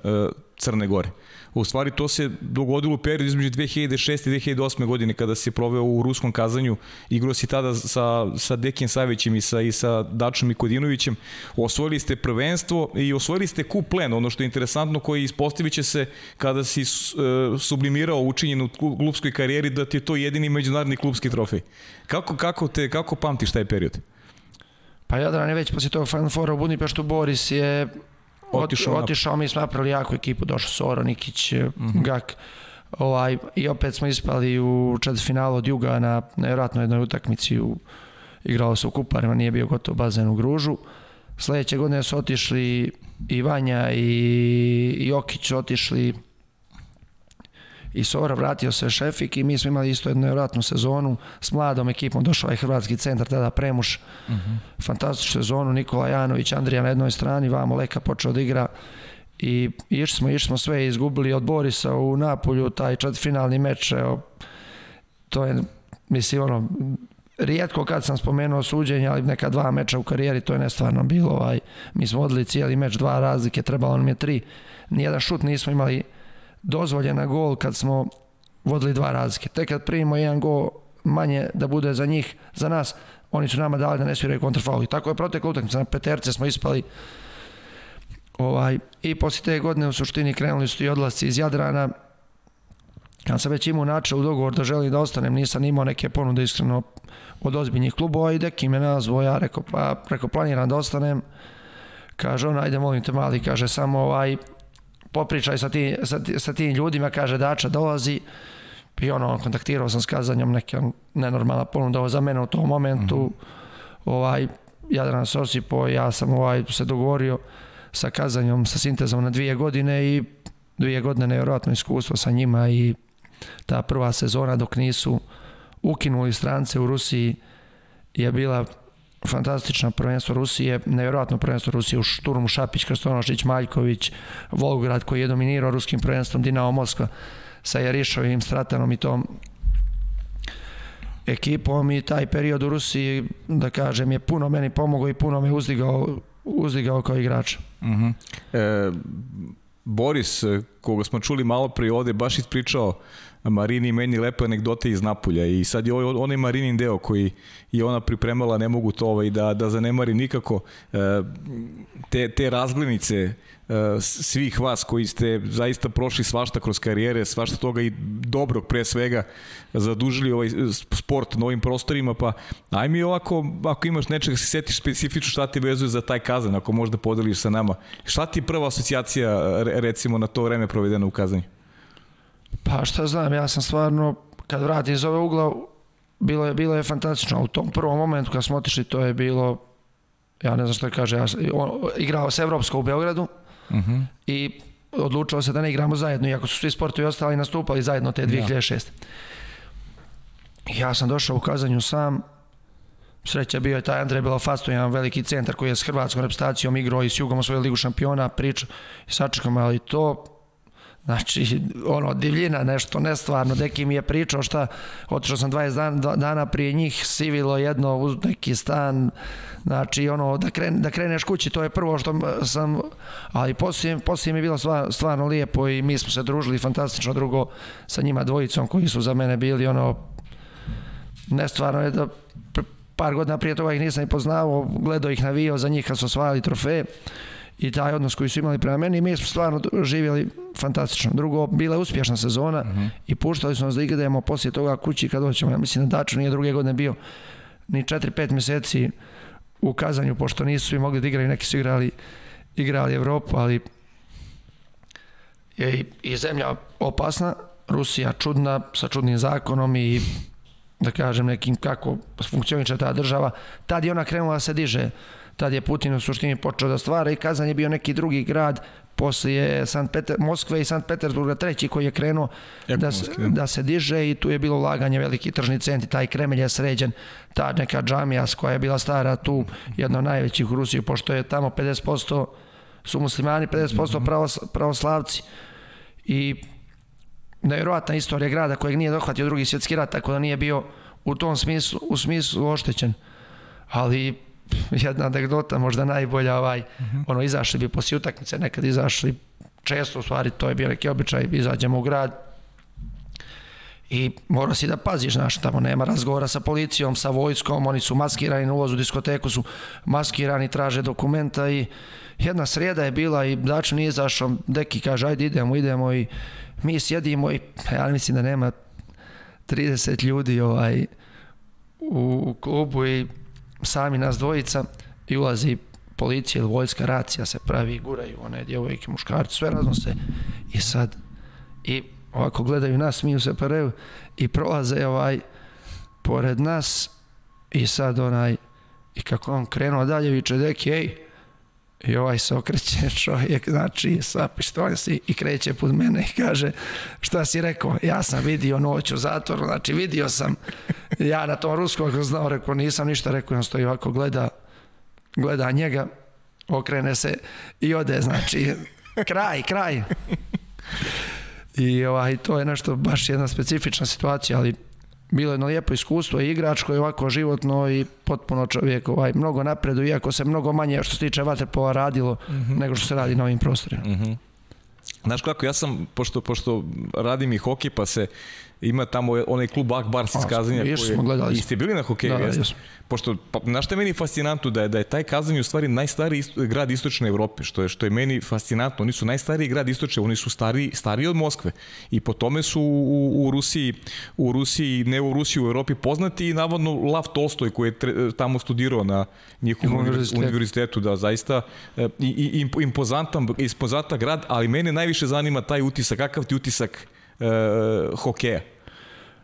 Crne Gore. U stvari to se dogodilo u periodu između 2006. i 2008. godine kada se proveo u ruskom kazanju. Igrao si tada sa, sa Dekijem Savićem i sa, i sa Dačom i Kodinovićem. Osvojili ste prvenstvo i osvojili ste kup plen, ono što je interesantno koji ispostavit će se kada si uh, sublimirao učinjen u klubskoj karijeri da ti je to jedini međunarodni klubski trofej. Kako, kako, te, kako pamtiš taj period? Pa Jadran je već posle tog Final Fora u Budimpeštu Boris je otišao, otišao mi smo napravili jako ekipu, došao Soro, Nikić, mm -hmm. Gak. Ovaj, I opet smo ispali u četvrtfinalu od Juga na nevjerojatno jednoj utakmici u, igralo se u Kuparima, nije bio gotov bazen u Gružu. Sledeće godine su otišli i Vanja i Jokić otišli i Sora vratio se Šefik i mi smo imali isto jednu nevjerojatnu sezonu s mladom ekipom, došao je Hrvatski centar, tada Premuš, uh. -huh. fantastičnu sezonu, Nikola Janović, Andrija na jednoj strani, vamo Leka počeo da igra i išli smo, išli smo sve izgubili od Borisa u Napolju, taj četvrtfinalni meč, evo, to je, mislim, ono, rijetko kad sam spomenuo suđenje, ali neka dva meča u karijeri, to je nestvarno bilo, ovaj, mi smo odli cijeli meč, dva razlike, trebalo nam je tri, nijedan šut nismo imali dozvoljena gol kad smo vodili dva razlike. Tek kad primimo jedan gol manje da bude za njih, za nas, oni su nama dali da ne sviraju kontrafaul. I tako je protekla utakmica, na peterce smo ispali ovaj, i posle te godine u suštini krenuli su i odlasci iz Jadrana. Ja sam već imao načel dogovor da želim da ostanem, nisam imao neke ponude iskreno od ozbiljnih klubova i deki me nazvao, ja rekao, pa preko planiram da ostanem. Kaže on, ajde molim te mali, kaže samo ovaj, popričaj sa, ti, sa, sa tim ljudima, kaže Dača dolazi i ono, kontaktirao sam s kazanjom neka nenormalna ponuda za mene u tom momentu. Mm -hmm. ovaj, Jadran se osipo, ja sam ovaj, se dogovorio sa kazanjom, sa sintezom na dvije godine i dvije godine nevjerojatno iskustvo sa njima i ta prva sezona dok nisu ukinuli strance u Rusiji je bila fantastično prvenstvo Rusije, nevjerojatno prvenstvo Rusije u Šturmu, Šapić, Krstonošić, Maljković, Volgograd koji je dominirao ruskim prvenstvom, Dinamo Moskva sa Jarišovim, Stratanom i tom ekipom i taj period u Rusiji, da kažem, je puno meni pomogao i puno me uzdigao, uzdigao kao igrač. Uh mhm. -huh. e, Boris, koga smo čuli malo prije ovde, baš ispričao Marini meni lepe anegdote iz Napulja i sad je ovaj, onaj Marinin deo koji je ona pripremala, ne mogu to ovaj, da, da zanemari nikako e, te, te razglednice e, svih vas koji ste zaista prošli svašta kroz karijere, svašta toga i dobrog pre svega zadužili ovaj sport na ovim prostorima, pa aj mi ovako, ako imaš nečega se setiš specifično šta ti vezuje za taj kazan, ako možda podeliš sa nama. Šta ti prva asocijacija recimo na to vreme provedeno u kazanju? Pa šta znam, ja sam stvarno, kad vratim iz ove ugla, bilo je, bilo je fantastično. U tom prvom momentu kad smo otišli, to je bilo, ja ne znam što je kaže, ja, on, igrao se Evropsko u Beogradu uh mhm. -huh. i odlučilo se da ne igramo zajedno, iako su svi sportovi ostali nastupali zajedno te 2006. Ja. ja sam došao u kazanju sam, Sreća bio je taj Andrej Belofasto, jedan veliki centar koji je s hrvatskom reprezentacijom igrao i s Jugom osvojio ligu šampiona, priča i sačekam, ali to Znači, ono, divljina, nešto nestvarno. Deki mi je pričao šta, otišao sam 20 dan, dana prije njih, sivilo jedno uz neki stan, znači, ono, da, kren, da kreneš kući, to je prvo što sam, ali poslije, poslije mi je bilo stvarno, lijepo i mi smo se družili fantastično drugo sa njima dvojicom koji su za mene bili, ono, nestvarno je da par godina prije toga ih nisam i poznao, gledao ih navio za njih kad su osvajali trofeje i taj odnos koji su imali prema meni mi smo stvarno živjeli fantastično. Drugo, bila je uspješna sezona uh -huh. i puštali su nas da igramo poslije toga kući kad doćemo. Ja mislim da Daču nije druge godine bio ni 4-5 mjeseci u kazanju, pošto nisu svi mogli da igraju, neki su igrali, igrali Evropu, ali je i, i zemlja opasna, Rusija čudna, sa čudnim zakonom i da kažem nekim kako funkcioniče ta država, tad je ona krenula da se diže tad je Putin u suštini počeo da stvara i Kazan je bio neki drugi grad poslije Sankt Peter, Moskve i Sankt Petersburga treći koji je krenuo da se, da se diže i tu je bilo ulaganje veliki tržni centri, taj Kremelj je sređen, ta neka džamija koja je bila stara tu, jedna od najvećih u Rusiji, pošto je tamo 50% su muslimani, 50% mhm. pravos, pravoslavci i nevjerojatna istorija grada kojeg nije dohvatio drugi svjetski rat, tako da nije bio u tom smislu, u smislu oštećen. Ali jedna anegdota, možda najbolja, ovaj, uh mhm. -huh. ono, izašli bi poslije utakmice, nekad izašli često, u stvari, to je bio neki običaj, izađemo u grad i mora si da paziš, znaš, tamo nema razgovora sa policijom, sa vojskom, oni su maskirani na ulazu u diskoteku, su maskirani, traže dokumenta i jedna srijeda je bila i Dačo nije izašao, deki kaže, ajde idemo, idemo i mi sjedimo i ja mislim da nema 30 ljudi ovaj, u, u klubu i sami nas dvojica i ulazi policija ili vojska, racija se pravi, guraju one djevojke, muškarci, sve raznose. I sad i ovako gledaju nas, smiju se pareu i prolaze ovaj pored nas i sad onaj i kako on krenuo dalje viče deki, ej i ovaj se okreće čovjek znači sa pištoljem si i kreće put mene i kaže šta si rekao? Ja sam vidio noć u zatvoru znači vidio sam. Ja na tom ruskom ako znao rekao nisam ništa rekao. On stoji ovako gleda gleda njega okrene se i ode znači kraj kraj. I ovaj, to je nešto baš jedna specifična situacija ali bilo jedno lijepo iskustvo i igračko i ovako životno i potpuno čovjek ovaj, mnogo napredu, iako se mnogo manje što se tiče vaterpola radilo mm -hmm. nego što se radi na ovim prostorima. Mm -hmm. Znaš kako, ja sam, pošto, pošto radim i hokej, pa se ima tamo onaj klub Akbars iz Kazanja. Koji, smo gledali. I ste bili na hokeju, da, jeste? Pošto, pa, znaš što je meni fascinantno, da je, da je taj Kazanj u stvari najstariji ist, grad istočne Evrope, što je, što je meni fascinantno. Oni su najstariji grad istočne, oni su stariji, stariji od Moskve. I po tome su u, u Rusiji, u Rusiji, ne u Rusiji, u Evropi poznati i navodno Lav Tolstoj koji je tre, tamo studirao na njihovom univerzitetu. univerzitetu, da zaista e, i, i impozantan, impozantan grad, ali mene najviše zanima taj utisak, kakav ti utisak e, hokeja?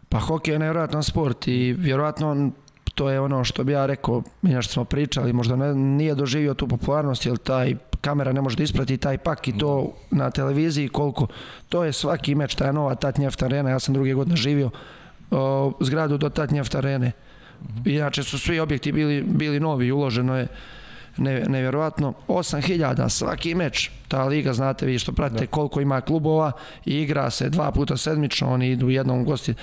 Pa hokej je nevjerojatan sport i vjerojatno to je ono što bi ja rekao, mi što smo pričali, možda ne, nije doživio tu popularnost, jer taj kamera ne može da isprati taj pak i to na televiziji koliko, to je svaki meč, ta je nova Tatnjeft arena, ja sam druge godine živio o, zgradu do Tatnjeft arene. Inače su svi objekti bili, bili novi, uloženo je ne, nevjerovatno. 8000 svaki meč, ta liga, znate vi što pratite da. koliko ima klubova i igra se dva puta sedmično, oni idu jednom u gosti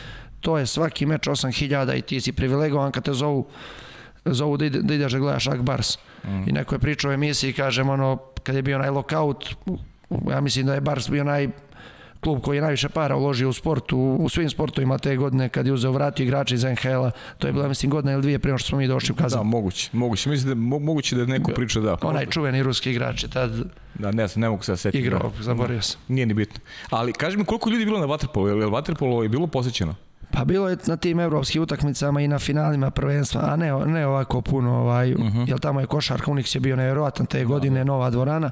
to je svaki meč 8000 i ti si privilegovan kad te zovu zovu da, ide, da ideš da gledaš Akbars. Mm. I neko je pričao o emisiji, kažem, ono, kad je bio onaj lockout, ja mislim da je Bars bio naj klub koji je najviše para uložio u sportu, u, u svim sportovima te godine kad je uzeo vratio igrače iz NHL-a, to je bila mislim godina ili dvije prema što smo mi došli u Kazan. Da, moguće, moguće. Mislim da mo, moguće da neko priča da. Onaj čuveni ruski igrač je tad Da, ne, ne mogu se da setiti. Igrao, zaboravio sam. Nije ni bitno. Ali kaži mi koliko ljudi je bilo na Waterpolu, je li Waterpolo je bilo posjećeno? Pa bilo je na tim evropskim utakmicama i na finalima prvenstva, a ne, ne ovako puno, ovaj, uh mhm. -huh. jer tamo je košarka, Unix je bio nevjerojatan te godine, nova dvorana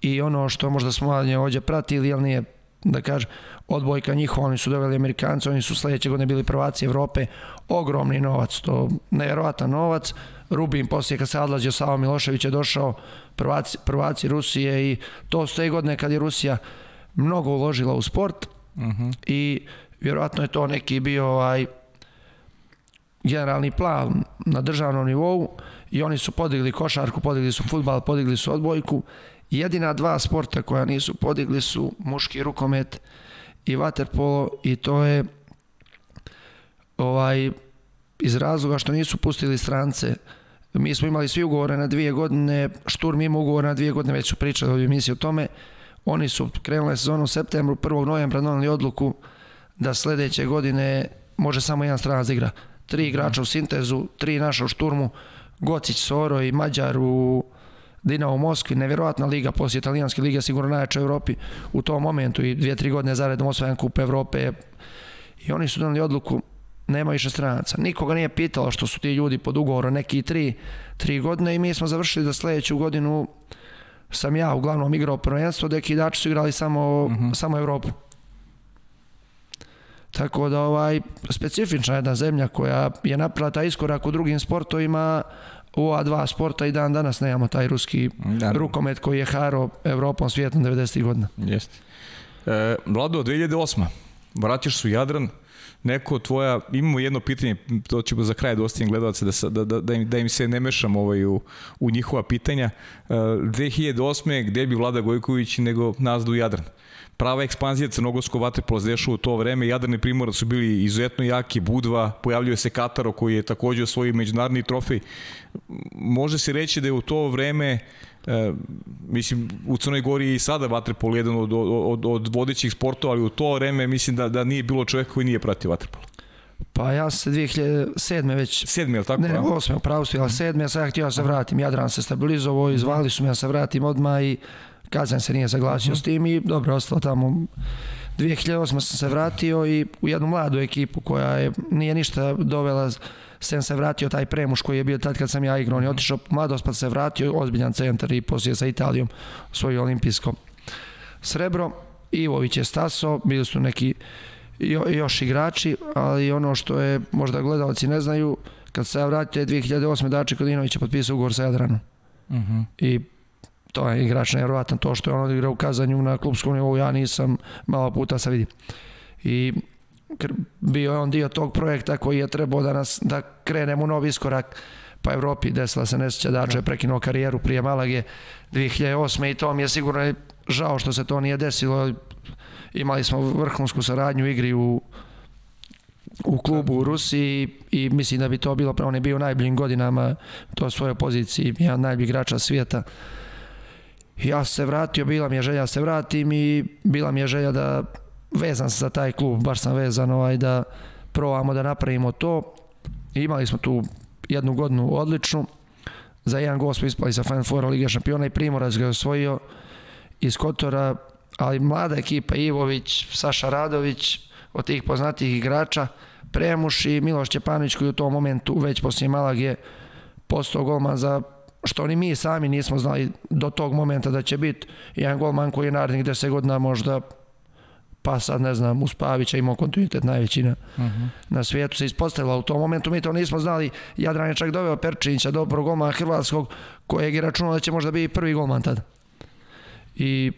i ono što možda smo ovdje pratili, ali nije da kažem, odbojka njihova, oni su doveli Amerikanci, oni su sledeće godine bili prvaci Evrope, ogromni novac, to nevjerovatan novac, Rubin poslije kad se odlazio Savo Milošević je došao prvaci, prvaci Rusije i to s te godine kad je Rusija mnogo uložila u sport uh mhm. -huh. i vjerojatno je to neki bio ovaj generalni plan na državnom nivou i oni su podigli košarku, podigli su futbal, podigli su odbojku. Jedina dva sporta koja nisu podigli su muški rukomet i vaterpolo i to je ovaj iz razloga što nisu pustili strance. Mi smo imali svi ugovore na dvije godine, Šturm ima ugovor na dvije godine, već su pričali u emisiji o tome. Oni su krenuli sezonu u septembru, 1. novembra donali odluku da sledeće godine može samo jedan stranac da igra. Tri igrača u Sintezu, tri naša u Šturmu, Gocić, Soro i Mađar u Dinamo Moskvi, nevjerojatna liga, poslije italijanske lige, sigurno najjača u Evropi u tom momentu i dvije, tri godine zaredom osvajan kup Evrope. I oni su donali odluku, nema više stranaca. Nikoga nije pitalo što su ti ljudi pod ugovorom neki tri, tri godine i mi smo završili da sledeću godinu sam ja uglavnom igrao prvenstvo, deki igrači su igrali samo, uh -huh. samo Evropu. Tako da ovaj specifična jedna zemlja koja je napravila taj iskorak u drugim sportovima, u ova dva sporta i dan danas nemamo taj ruski da. rukomet koji je haro Evropom svijetom 90. godina. Jeste. E, Vlado, 2008. Vratiš su Jadran, neko tvoja, imamo jedno pitanje, to ćemo za kraj da ostavim gledalce, da, da, da, da, im, da im se ne mešam ovaj u, u njihova pitanja. E, 2008. gde bi Vlada Gojković nego nazdu Jadran? Prava ekspanzija crnogorskog vaterpola dešava u to vreme. Jadran i Primorac su bili izuzetno jaki, Budva, pojavljuje se Kataro koji je takođe osvojio međunarodni trofej. Može se reći da je u to vreme E, mislim, u Crnoj Gori je i sada vaterpol jedan od, od, od vodećih sportova, ali u to vreme mislim da, da nije bilo čoveka koji nije pratio vaterpol. Pa ja se 2007. već... Sedmi, je li tako? Ne, ne, osme, upravo ste, ali sedmi, ja sam ja htio da se vratim. Jadran se stabilizovao i zvali su me da se vratim odmah i Kazan se nije saglasio uh -huh. s tim i dobro, ostalo tamo 2008. sam se vratio i u jednu mladu ekipu koja je, nije ništa dovela sem se vratio taj premuš koji je bio tad kad sam ja igrao, on je otišao mladost pa se vratio, ozbiljan centar i poslije sa Italijom svoje olimpijsko srebro. Ivović je staso, bili su neki jo, još igrači, ali ono što je možda gledalci ne znaju, kad se ja vratio 2008. Dače Kodinović je potpisao ugovor sa Jadranom. Uh mhm. -huh. I to je igrač nevjerovatan, to što je on odigrao u Kazanju na klubskom nivou, ja nisam malo puta se vidi. I bio je on dio tog projekta koji je trebao da nas da krenemo u novi iskorak pa Evropi desila se nesjeća Dačo je prekinuo karijeru prije Malage 2008. i to mi je sigurno žao što se to nije desilo imali smo vrhunsku saradnju u igri u u klubu u Rusiji i mislim da bi to bilo, on je bio u najboljim godinama to svojoj poziciji, jedan najboljih igrača svijeta ja se vratio, bila mi je želja da se vratim i bila mi je želja da vezan se za taj klub, baš sam vezan ovaj, da probamo da napravimo to. I imali smo tu jednu godinu odličnu. Za jedan gol smo ispali sa Final Four Liga šampiona i Primorac ga je osvojio iz Kotora, ali mlada ekipa Ivović, Saša Radović, od tih poznatih igrača, Premuš i Miloš Čepanović koji u tom momentu već poslije Malage postao golman za što ni mi sami nismo znali do tog momenta da će biti jedan golman koji je narednih 10 godina možda pa sad ne znam, uz Pavića imao kontinuitet najveći na, uh mhm. -huh. na svijetu se ispostavila u tom momentu, mi to nismo znali Jadran je čak doveo Perčinića, dobro golmana Hrvatskog kojeg je računao da će možda biti prvi golman tada i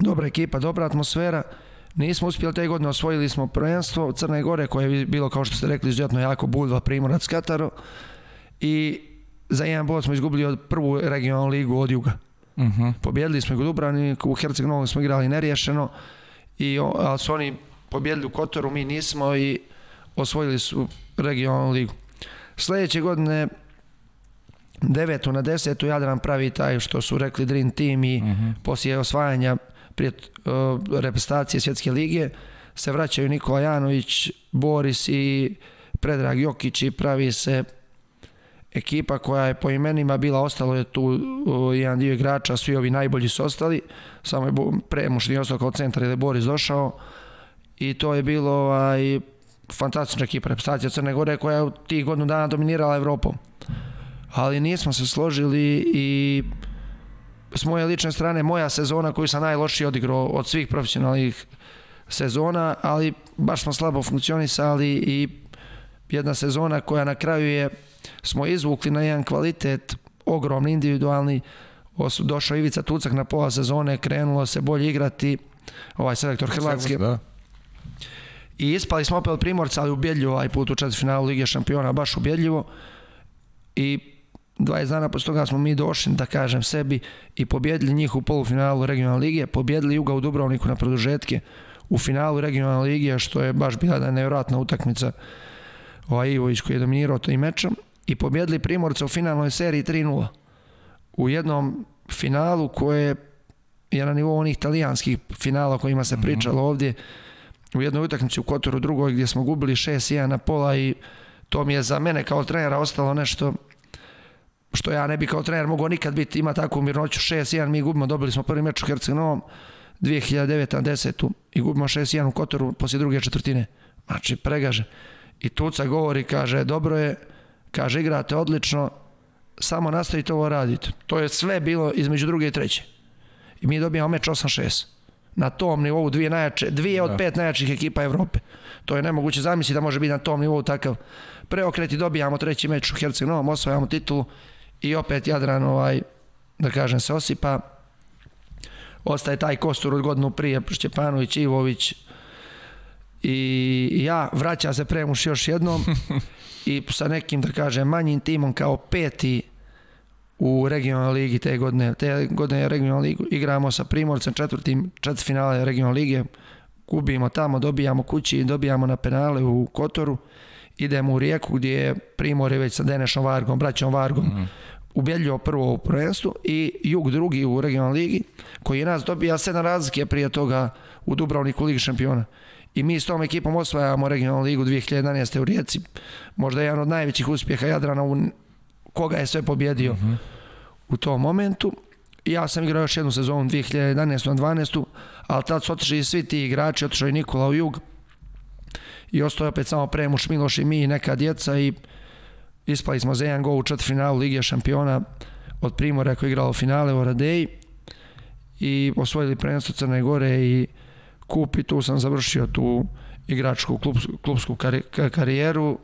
dobra ekipa, dobra atmosfera nismo uspjeli te godine, osvojili smo prvenstvo Crne Gore koje je bilo kao što ste rekli izuzetno jako Budva, Primorac, Kataro i za jedan bod smo izgubili od prvu regionalnu ligu od Juga. Uh mhm. -huh. Pobjedili smo u Dubrovniku, u Herceg smo igrali neriješeno, i, ali su oni pobjedili u Kotoru, mi nismo i osvojili su regionalnu ligu. Sledeće godine devetu na desetu Jadran pravi taj što su rekli Dream Team i uh mhm. -huh. poslije osvajanja prije uh, reprezentacije svjetske lige se vraćaju Nikola Janović, Boris i Predrag Jokić i pravi se ekipa koja je po imenima bila ostalo je tu jedan dio igrača, svi ovi najbolji su ostali, samo je premušni ostao kao centar ili Boris došao i to je bilo ovaj, fantastična ekipa, reprezentacija Crne Gore koja je u tih godinu dana dominirala Evropom. Ali nismo se složili i s moje lične strane moja sezona koju sam najlošije odigrao od svih profesionalnih sezona, ali baš smo slabo funkcionisali i jedna sezona koja na kraju je smo izvukli na jedan kvalitet ogromni individualni došao Ivica Tucak na pola sezone krenulo se bolje igrati ovaj selektor Hrvatske da. I ispali smo opet od Primorca, ali ubjedljivo ovaj put u četvrtfinalu Lige šampiona, baš ubjedljivo. I 20 dana posle toga smo mi došli, da kažem sebi, i pobjedili njih u polufinalu regionalne lige, pobjedili Juga u Dubrovniku na produžetke u finalu regionalne lige, što je baš bila da nevjerojatna utakmica ovaj Ivović koji je dominirao tim mečom i pobjedili Primorca u finalnoj seriji 3-0 u jednom finalu koje je na nivou onih italijanskih finala o kojima se pričalo ovdje u jednoj utakmici u Kotoru drugoj gdje smo gubili 6-1 na pola i to mi je za mene kao trenera ostalo nešto što ja ne bi kao trener mogao nikad biti, ima takvu mirnoću 6-1, mi gubimo, dobili smo prvi meč u Herceg-Novom 2009. 10. i gubimo 6-1 u Kotoru poslije druge četvrtine. Znači, pregaže. I Tuca govori, kaže, dobro je, kaže, igrate odlično, samo nastavite ovo raditi. To je sve bilo između druge i treće. I mi dobijamo meč 8-6. Na tom nivou dvije, najjače, dvije od da. pet najjačih ekipa Evrope. To je nemoguće zamisliti da može biti na tom nivou takav preokret i dobijamo treći meč u Herceg Novom, osvajamo titulu i opet Jadran ovaj, da kažem se osipa ostaje taj kostur od godinu prije Šćepanović, Ivović i ja vraća se Premuš još jednom i sa nekim da kažem manjim timom kao peti u regionalnoj ligi te godine. Te godine regionalnu ligu igramo sa Primorcem četvrtim četvrtfinale regionalne lige. Gubimo tamo, dobijamo kući i dobijamo na penale u Kotoru. Idemo u Rijeku gdje je Primor je već sa Denešom Vargom, braćom Vargom mm ubedljivo prvo u prvenstvu i Jug drugi u regionalnoj ligi, koji je nas dobija sedam razlike prije toga u Dubrovniku Ligi šampiona. I mi s tom ekipom osvajamo regionalnu ligu 2011. u Rijeci. Možda jedan od najvećih uspjeha Jadrana u koga je sve pobjedio mm -hmm. u tom momentu. Ja sam igrao još jednu sezonu 2011. na 12. Ali tad su otišli svi ti igrači, otišao i Nikola u Jug. I ostao je opet samo Premuš, Miloš i mi i neka djeca i ispali smo za jedan gol u četvrtfinalu Lige šampiona od Primora koji je igralo finale u Oradeji i osvojili prvenstvo Crne Gore i kup i tu sam završio tu igračku klubsku, klubsku karijeru.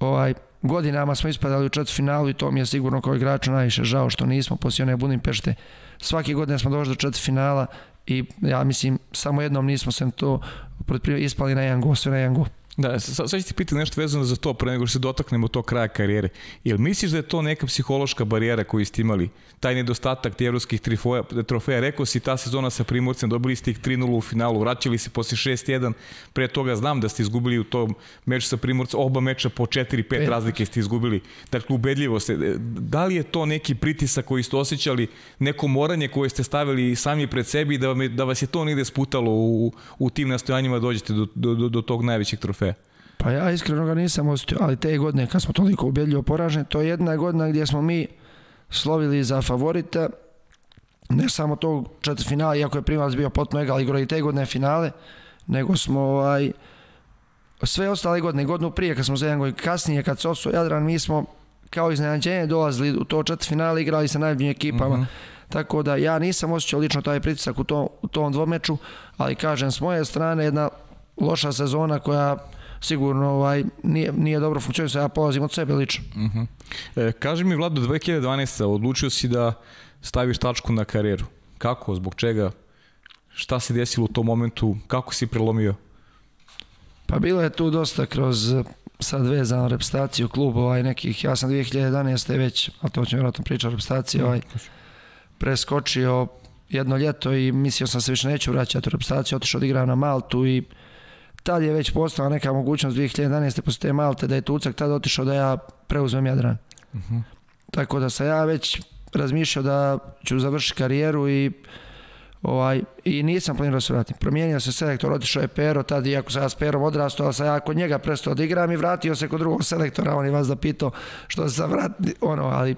Ovaj, godinama smo ispadali u četvrtfinalu i to mi je sigurno kao igraču najviše žao što nismo poslije one Budimpešte. Svake godine smo došli do četvrtfinala i ja mislim samo jednom nismo se to ispali na jedan gol, sve na jedan gol. Da, sad, ću ti pitati nešto vezano za to, pre nego što se dotaknemo to kraja karijere. Jel misliš da je to neka psihološka barijera koju ste imali? Taj nedostatak ti evropskih trofeja, trofeja, rekao si ta sezona sa Primorcem, dobili ste ih 3-0 u finalu, vraćali se posle 6-1, pre toga znam da ste izgubili u tom meču sa Primorcem, oba meča po 4-5 razlike ste izgubili. Dakle, ubedljivo ste. Da li je to neki pritisak koji ste osjećali, neko moranje koje ste stavili sami pred sebi da, vam je, da vas je to negde sputalo u, u tim nastojanjima da dođete do, do, do, do tog najvećeg trofeja? Pa ja iskreno ga nisam osjetio, ali te godine kad smo toliko ubjedljivo poraženi, to je jedna godina gdje smo mi slovili za favorita, ne samo tog četvrtfinala, iako je primalac bio potpuno egal igro i te godine finale, nego smo ovaj, sve ostale godine, godinu prije kad smo za jedan godin kasnije, kad se osvoje Jadran, mi smo kao iznenađenje dolazili u to četvrtfinale, igrali sa najboljim ekipama. Mm -hmm. Tako da ja nisam osjećao lično taj pritisak u tom, u tom dvomeču, ali kažem, s moje strane jedna loša sezona koja sigurno ovaj, nije, nije dobro funkcionisao, ja polazim od sebe lično. Uh mhm. -huh. e, kaži mi Vlado, 2012. odlučio si da staviš tačku na karijeru. Kako, zbog čega, šta se desilo u tom momentu, kako si prelomio? Pa bilo je tu dosta kroz sad vezano repstaciju klubova i nekih, ja sam 2011. već, ali to ćemo vjerojatno pričati o repstaciji, mhm. ovaj, preskočio jedno ljeto i mislio sam se više neću vraćati u repstaciju, otišao da igram na Maltu i tad je već postala neka mogućnost 2011. posle te Malte da je Tucak tad otišao da ja preuzmem Jadran. Uh mhm. -huh. Tako da sam ja već razmišljao da ću završiti karijeru i ovaj, i nisam planirao da se vratim. Promijenio se selektor, otišao je Pero, tad iako sam ja s Perom odrastao, ali sam ja kod njega prestao da igram i vratio se kod drugog selektora, on je vas da pitao što se vrat, ono, ali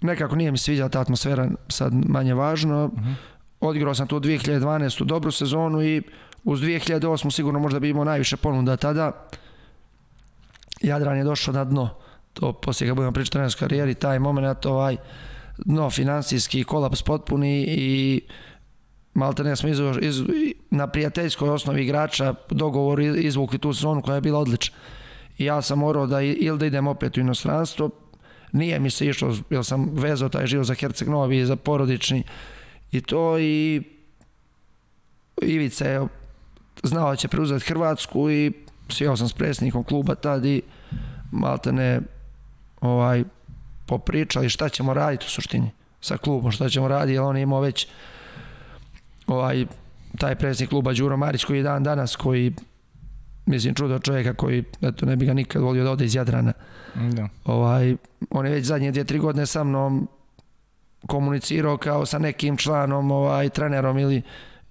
nekako nije mi sviđala ta atmosfera, sad manje važno. Uh mhm. -huh. Odigrao sam tu 2012. dobru sezonu i uz 2008 sigurno možda bi imao najviše ponuda tada. Jadran je došao na dno, to poslije kad budemo pričati trenerskoj karijeri, taj moment, ovaj, dno finansijski kolaps potpuni i malte ne smo iz, iz, na prijateljskoj osnovi igrača dogovor izvukli tu sezonu koja je bila odlična. I ja sam morao da ili da idem opet u inostranstvo, nije mi se išlo, jer sam vezao taj život za Herceg Novi, za porodični i to i Ivica je znao da će preuzeti Hrvatsku i sjeo sam s predsjednikom kluba tad i malte ne ovaj, popričali šta ćemo raditi u suštini sa klubom, šta ćemo raditi, jer on je imao već ovaj, taj predsjednik kluba Đuro Marić koji je dan danas, koji mislim čudo čovjeka koji eto, ne bi ga nikad volio da ode iz Jadrana. Da. Ovaj, on je već zadnje dvije, tri godine sa mnom komunicirao kao sa nekim članom, ovaj, trenerom ili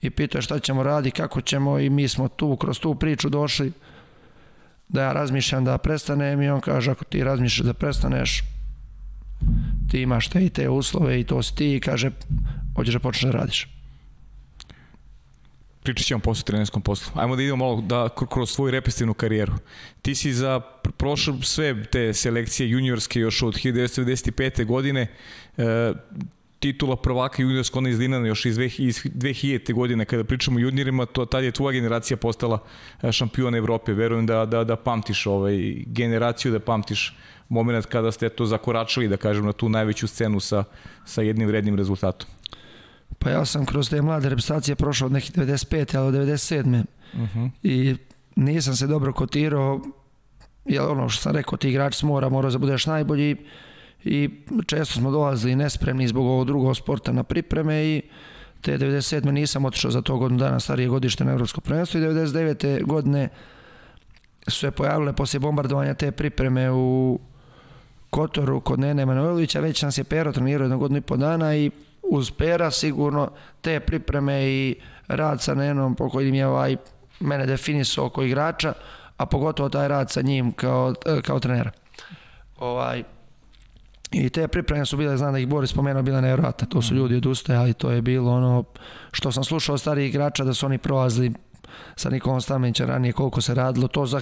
i pitao šta ćemo raditi, kako ćemo i mi smo tu kroz tu priču došli da ja razmišljam da prestanem i on kaže ako ti razmišljaš da prestaneš ti imaš te i te uslove i to si ti i kaže hoćeš da počneš da radiš. Pričat ćemo posle trenerskom poslu. Ajmo da idemo malo da, kroz svoju repestivnu karijeru. Ti si za prošle sve te selekcije juniorske još od 1995. godine e, titula prvaka juniorska ona iz Dinana još iz 2000. godine kada pričamo o juniorima, to tad je tvoja generacija postala e, šampion Evrope. Verujem da, da, da pamtiš ovaj, generaciju, da pamtiš moment kada ste to zakoračili, da kažem, na tu najveću scenu sa, sa jednim vrednim rezultatom. Pa ja sam kroz te mlade reprezentacije prošao od nekih 95. ali od 97. Uh -huh. I nisam se dobro kotirao, jer ono što sam rekao, ti igrač mora, mora da budeš najbolji i često smo dolazili nespremni zbog ovog drugog sporta na pripreme i te 97. nisam otišao za to godinu dana starije godište na Evropsko prvenstvo i 99. godine su se pojavile poslije bombardovanja te pripreme u Kotoru kod Nene Manojlovića, već nas je Pero trenirao jednu godinu i po dana i uz Pera sigurno te pripreme i rad sa Nenom po kojim je ovaj mene definisao oko igrača, a pogotovo taj rad sa njim kao, kao trenera. Ovaj, I te pripreme su bile, znam da ih Boris spomenuo, bile nevjerojatne. To su ljudi odustajali, to je bilo ono što sam slušao od starijih igrača da su oni prolazili sa Nikolom Stamenićem ranije koliko se radilo. To za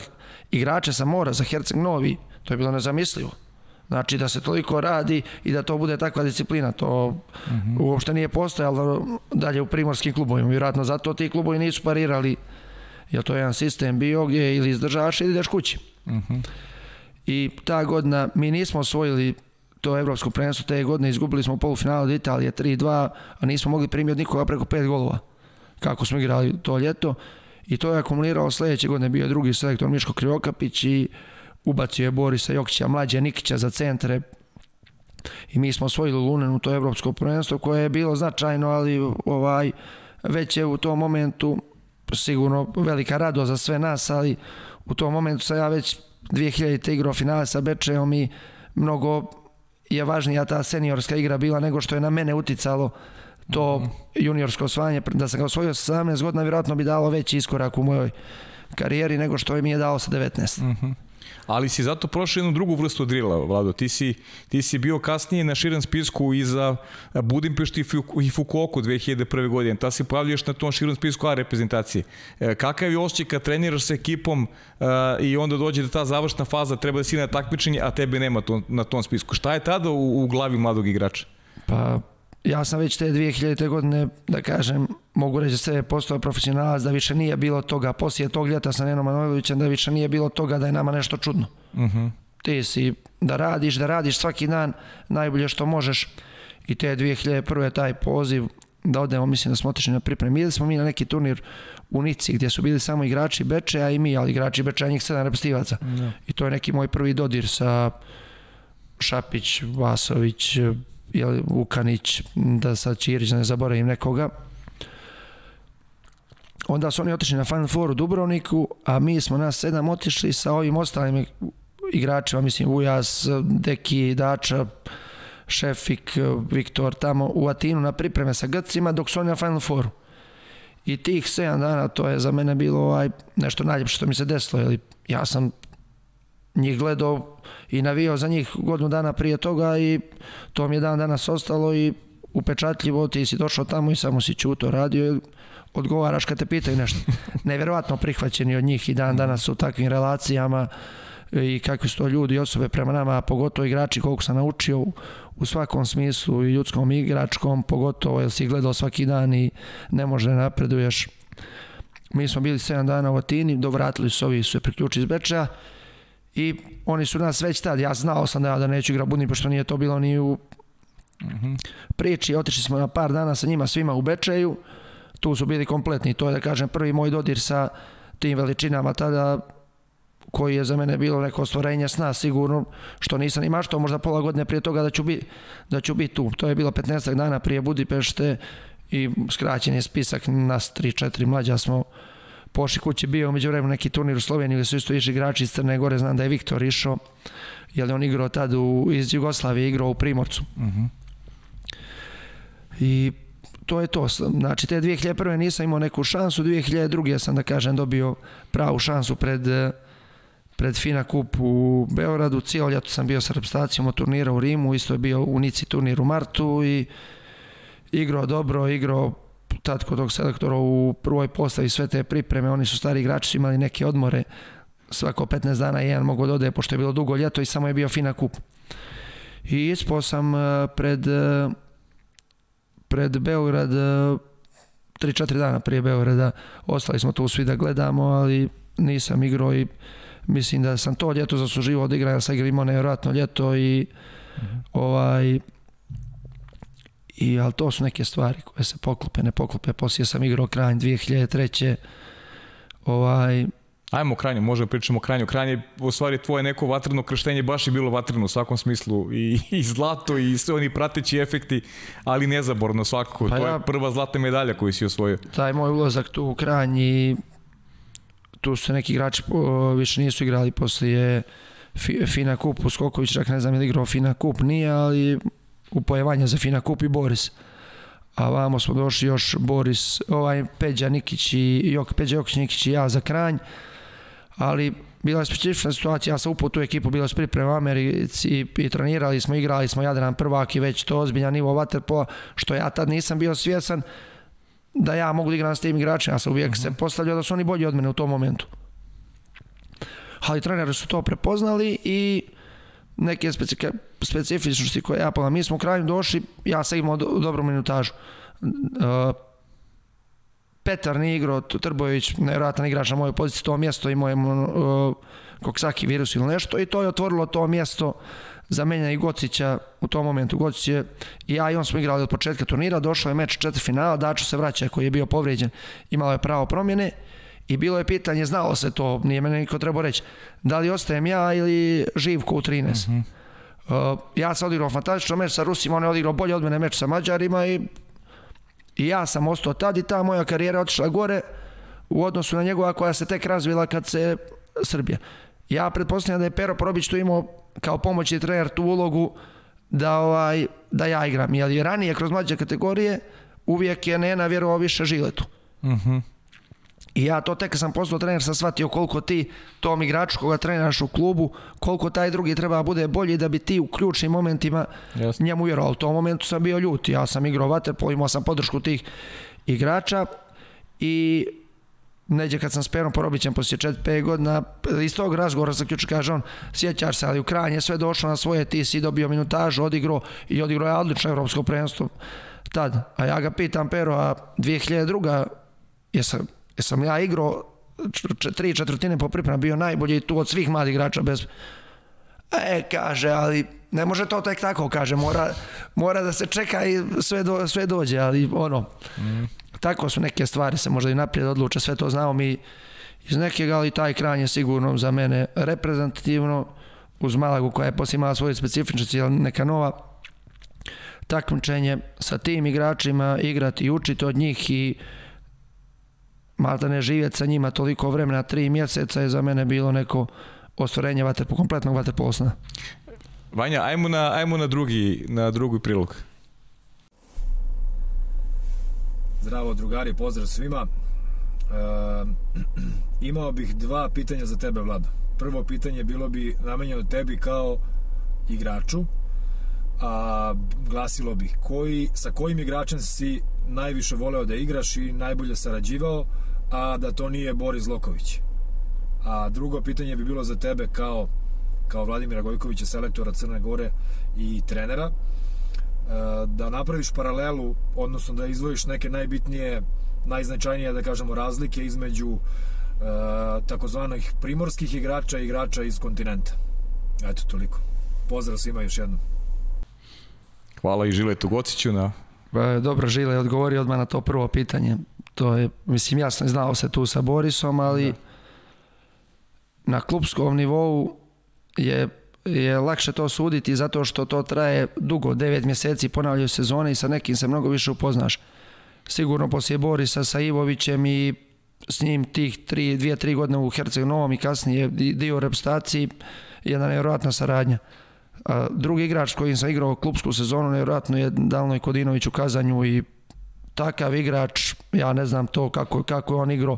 igrače sa mora, za Herceg Novi, to je bilo nezamislivo. Znači da se toliko radi i da to bude takva disciplina, to uh -huh. uopšte nije postojalo dalje u primorskim klubovima. Vjerojatno zato ti klubovi nisu parirali, jer to je jedan sistem bio gdje ili izdržavaš ili ideš kući. Uh -huh. I ta godina mi nismo osvojili to evropsko prvenstvo te godine, izgubili smo polufinalu od Italije 3-2, a nismo mogli primiti od nikoga preko pet golova, kako smo igrali to ljeto. I to je akumulirao sledeće godine, bio drugi selektor Miško Krivokapić i ubacio je Borisa Jokića, mlađe Nikića za centre i mi smo osvojili Lunenu to evropsko prvenstvo koje je bilo značajno, ali ovaj već je u tom momentu sigurno velika radost za sve nas, ali u tom momentu sam ja već 2000. igrao finale sa Bečejom i mnogo je važnija ta seniorska igra bila nego što je na mene uticalo to mm -hmm. juniorsko osvajanje. Da sam ga osvojio sa 17 godina, vjerojatno bi dalo veći iskorak u mojoj karijeri nego što mi je dao sa 19. Mm -hmm ali si zato prošao jednu drugu vrstu drila, Vlado. Ti si, ti si bio kasnije na širom spisku i za Budimpešti i Fukuoku 2001. godine. Ta si pojavljaš na tom širom spisku A reprezentacije. Kakav je osjećaj kad treniraš sa ekipom e, i onda dođe da ta završna faza treba da si na takmičenje, a tebe nema to, na tom spisku. Šta je tada u, u glavi mladog igrača? Pa ja sam već te 2000. godine, da kažem, mogu reći da se postao profesionalac, da više nije bilo toga, poslije tog ljeta sa Nenom Manojlovićem, da više nije bilo toga da je nama nešto čudno. Uh mhm. -huh. Ti si da radiš, da radiš svaki dan najbolje što možeš i te 2001. taj poziv da odemo, mislim da smo otišli na pripremi. Ili smo mi na neki turnir u Nici gdje su bili samo igrači Beče, a i mi, ali igrači Beče, a njih sedam repstivaca. Uh -huh. I to je neki moj prvi dodir sa Šapić, Vasović, jel, Vukanić, da sad Čirić, da ne zaboravim nekoga. Onda su oni otišli na Final Four u Dubrovniku, a mi smo nas sedam otišli sa ovim ostalim igračima, mislim Ujas, Deki, Dača, Šefik, Viktor, tamo u Atinu na pripreme sa Grcima, dok su oni na Final Fouru. I tih 7 dana, to je za mene bilo ovaj, nešto najljepše što mi se desilo, jer ja sam njih gledao i navio za njih godinu dana prije toga i to mi je dan danas ostalo i upečatljivo ti si došao tamo i samo si čuto radio i odgovaraš kad te pitaju nešto. Neverovatno prihvaćeni od njih i dan danas u takvim relacijama i kakvi su to ljudi i osobe prema nama, pogotovo igrači koliko sam naučio u, svakom smislu i ljudskom i igračkom, pogotovo jer si gledao svaki dan i ne može da napreduješ. Mi smo bili 7 dana u Atini, dovratili su ovi su se priključili iz Bečeja i oni su nas već tad, ja znao sam da da neću igra Budni, pošto nije to bilo ni u priči, otišli smo na par dana sa njima svima u Bečeju, tu su bili kompletni. To je da kažem prvi moj dodir sa tim veličinama tada koji je za mene bilo neko ostvarenje sna sigurno, što nisam ni maštao možda pola godine prije toga da ću, bi, da ću biti tu. To je bilo 15 dana prije Budipešte i skraćen je spisak nas 3-4 mlađa smo pošli kući bio među vremenu neki turnir u Sloveniji gde su isto išli igrači iz Crne Gore, znam da je Viktor išao, jer je on igrao tad u, iz Jugoslavije, igrao u Primorcu. Uh -huh. I to je to. Znači, te 2001. nisam imao neku šansu, 2002. sam, da kažem, dobio pravu šansu pred, pred Fina Kup u Beogradu. Cijelo ljeto sam bio sa reprezentacijom od turnira u Rimu, isto je bio u Nici turnir u Martu i igrao dobro, igrao tad kod tog selektora u prvoj postavi sve te pripreme, oni su stari igrači, su imali neke odmore, svako 15 dana jedan mogu da ode, pošto je bilo dugo ljeto i samo je bio Fina Kup. I ispao sam pred pred Beograd 3-4 dana prije Beograda ostali smo tu svi da gledamo ali nisam igrao i mislim da sam to ljeto zasluživao da igram ja sam imao nevjerojatno ljeto i -hmm. ovaj i ali to su neke stvari koje se poklope, ne poklope poslije sam igrao kranj 2003 ovaj Ajmo kranje, možemo pričamo o kranju. U stvari, tvoje neko vatreno krštenje baš je bilo vatreno u svakom smislu. I, i zlato i sve oni prateći efekti, ali nezaborno svakako. Pa to ja, je prva zlatna medalja koju si osvojio. Taj moj ulazak tu u kranj i tu su neki igrači o, više nisu igrali poslije Fina Kup u Skoković, čak ne znam je li igrao Fina Kup, nije, ali upojevanje za Fina Kup i Boris a vamo smo došli još Boris, ovaj Peđa Nikić i Jok, Peđa Jokić Nikić i ja za kranj ali bila je specifična situacija, ja sam upao tu ekipu, bila je priprema u Americi i, i trenirali smo, igrali smo Jadran prvak i već to ozbiljan nivo vaterpola, što ja tad nisam bio svjesan da ja mogu da igram s tim igračima, ja sam uvijek uh -huh. se mhm. postavljao da su oni bolji od mene u tom momentu. Ali treneri su to prepoznali i neke specifike, specifičnosti koje ja pola. Mi smo u kraju došli, ja sam imao do, dobru minutažu. Uh, Petar nije igrao, Trbojević, nevjerojatan igrač na mojoj poziciji, to mjesto imao je uh, koksaki virus ili nešto i to je otvorilo to mjesto za menja i Gocića u tom momentu. Gocić je i ja i on smo igrali od početka turnira, došao je meč četiri finala, Dačo se vraća koji je bio povrijeđen, imalo je pravo promjene i bilo je pitanje, znalo se to, nije mene niko trebao reći, da li ostajem ja ili Živko u 13. Mm -hmm. Uh, ja sam odigrao fantastično meč sa Rusima, on je odigrao bolje od mene meč sa Mađarima i I ja sam ostao tad i ta moja karijera otišla gore u odnosu na njegova koja se tek razvila kad se Srbija. Ja pretpostavljam da je Pero Probić tu imao kao pomoćni trener tu ulogu da, ovaj, da ja igram. Jer je ranije kroz mlađe kategorije uvijek je Nena vjerovao više Žiletu. Uh mhm. -huh. I ja to tek kad sam postao trener sam shvatio koliko ti tom igraču koga treniraš u klubu, koliko taj drugi treba da bude bolji da bi ti u ključnim momentima yes. njemu vjerovao. U tom momentu sam bio ljut. Ja sam igrao vaterpolo, imao sam podršku tih igrača i neđe kad sam s Perom Porobićem poslije 4-5 godina, iz tog razgovora sa ključu kaže on, sjećaš se, ali u kranje sve došlo na svoje, ti si dobio minutažu, odigrao i odigrao je odlično evropsko prvenstvo tad. A ja ga pitam, Pero, a 2002. jesam sam ja igrao tri četvrtine po priprema bio najbolji tu od svih mladih igrača bez E, kaže, ali ne može to tek tako, kaže, mora, mora da se čeka i sve, do, sve dođe, ali ono, mm. tako su neke stvari, se možda i naprijed odluče, sve to znamo mi iz nekeg, ali taj kran je sigurno za mene reprezentativno, uz Malagu koja je poslije imala svoje specifičnosti, ali neka nova takmičenje sa tim igračima, igrati i učiti od njih i malta ne živjeti sa njima toliko vremena, tri mjeseca je za mene bilo neko ostvarenje vaterpo, kompletnog vaterposna. Vanja, ajmo na, ajmo na drugi, na drugi prilog. Zdravo drugari, pozdrav svima. E, imao bih dva pitanja za tebe, Vlado. Prvo pitanje bilo bi namenjeno tebi kao igraču, a glasilo bih koji, sa kojim igračem si najviše voleo da igraš i najbolje sarađivao, a da to nije Boris Loković. A drugo pitanje bi bilo za tebe kao, kao Vladimira Gojkovića, selektora Crne Gore i trenera, e, da napraviš paralelu, odnosno da izvojiš neke najbitnije, najznačajnije, da kažemo, razlike između e, takozvanih primorskih igrača i igrača iz kontinenta. Eto, toliko. Pozdrav svima još jednom. Hvala i Žiletu Gociću na... Dobro, Žile, odgovori odmah na to prvo pitanje to je, mislim, jasno je znao se tu sa Borisom, ali Da. na klubskom nivou je je lakše to suditi zato što to traje dugo, 9 mjeseci, ponavljaju sezone i sa nekim se mnogo više upoznaš. Sigurno poslije Borisa sa Ivovićem i s njim tih 3 2 3 godine u Herceg Novom i kasnije di- dio reprezentaciji jedna nevjerojatna saradnja. A drugi igrač s kojim sam igrao klubsku sezonu nevjerojatno je Dalnoj Kodinović u Kazanju i takav igrač, ja ne znam to kako, kako je on igrao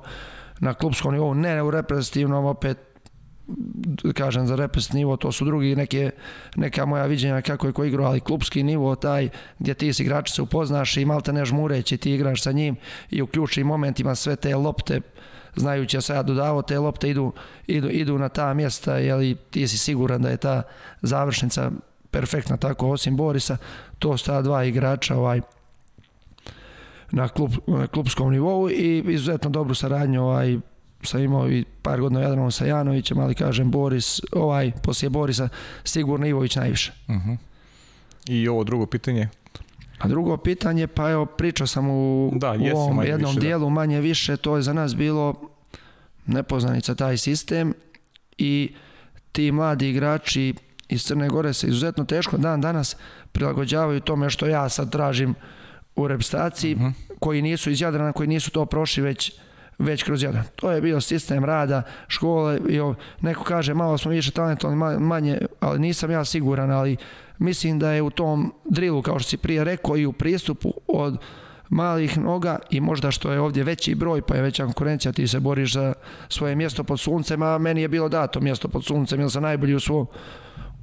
na klubskom nivou, ne u reprezentativnom opet kažem za repest nivo, to su drugi neke, neka moja viđenja kako je ko igrao, ali klubski nivo taj gdje ti s igrači se upoznaš i malte ne žmureći ti igraš sa njim i u ključnim momentima sve te lopte znajući ja dodavao te lopte idu, idu, idu na ta mjesta jeli ti si siguran da je ta završnica perfektna tako osim Borisa to su ta dva igrača ovaj na, klub, na klubskom nivou i izuzetno dobru saradnju ovaj sam imao i par godina u Jadranu sa Janovićem, ali kažem Boris, ovaj, poslije Borisa, sigurno Ivović najviše. Mhm. I ovo drugo pitanje. A drugo pitanje, pa evo, pričao sam u, Da, u ovom jednom više, da. dijelu, manje više, to je za nas bilo nepoznanica taj sistem i ti mladi igrači iz Crne Gore se izuzetno teško dan danas prilagođavaju tome što ja sad tražim u reprezentaciji, Mhm. koji nisu iz Jadrana, koji nisu to prošli već već kroz Jadran. To je bio sistem rada, škole, i neko kaže malo smo više talentovani, ma- manje, ali nisam ja siguran, ali mislim da je u tom drilu, kao što si prije rekao, i u pristupu od malih noga i možda što je ovdje veći broj, pa je veća konkurencija, ti se boriš za svoje mjesto pod suncem, a meni je bilo dato mjesto pod suncem, jer sam najbolji u, svo,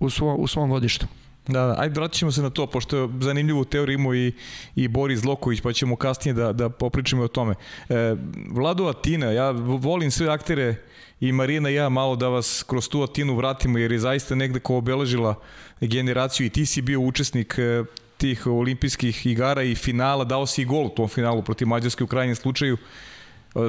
u, svo, u svom godištu. Da, da, ajde vratit ćemo se na to, pošto je zanimljivu teoriju imao i, i Boris Zloković, pa ćemo kasnije da, da popričamo o tome. E, Vlado Atina, ja volim sve aktere i Marina i ja malo da vas kroz tu Atinu vratimo, jer je zaista negde ko obeležila generaciju i ti si bio učesnik e, tih olimpijskih igara i finala, dao si i gol u tom finalu protiv Mađarske u krajnjem slučaju. E,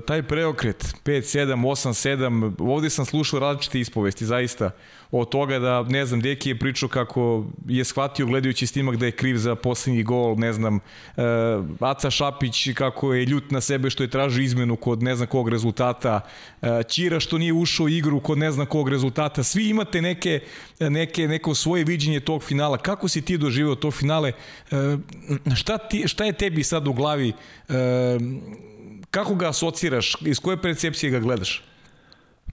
taj preokret 5 7 8 7 ovde sam slušao različite ispovesti zaista od toga da ne znam Deki je pričao kako je shvatio gledajući snimak da je kriv za poslednji gol ne znam e, Aca Šapić kako je ljut na sebe što je tražio izmenu kod ne znam kog rezultata e, Ćira što nije ušao u igru kod ne znam kog rezultata. Svi imate neke, neke neko svoje viđenje tog finala. Kako si ti doživeo to finale? E, šta, ti, šta je tebi sad u glavi kako ga asociraš, iz koje percepcije ga gledaš?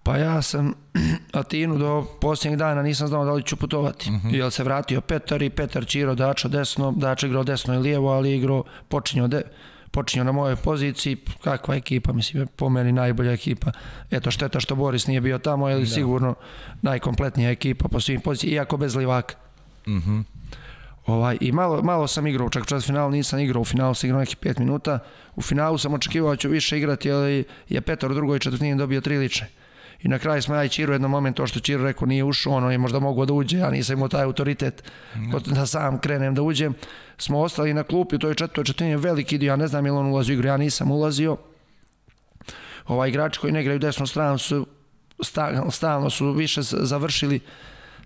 Pa ja sam Atinu do posljednjeg dana nisam znao da li ću putovati. Uh -huh. Jer se vratio Petar i Petar Čiro Dača desno, Dača igrao desno i lijevo, ali igrao počinio, de, počinio na mojoj poziciji. Kakva ekipa, mislim, po meni najbolja ekipa. Eto, šteta što Boris nije bio tamo, ali da. sigurno najkompletnija ekipa po svim pozicijama, iako bez livaka. Uh -huh. Ovaj, I malo, malo sam igrao, čak čas finalu nisam igrao, u finalu sam igrao nekih 5 minuta. U finalu sam očekivao da ću više igrati, ali je Petar u drugoj četvrtini dobio tri lične. I na kraju smo ja i Čiru jednom momentu, to što Čiru rekao nije ušao, ono je možda mogao da uđe, ja nisam imao taj autoritet da sam krenem da uđem. Smo ostali na klupi, to je četvrtoj četvrtini veliki dio, ja ne znam je li on ulazio u igru, ja nisam ulazio. Ovaj igrači koji ne igraju desnu stranu su stalno su više završili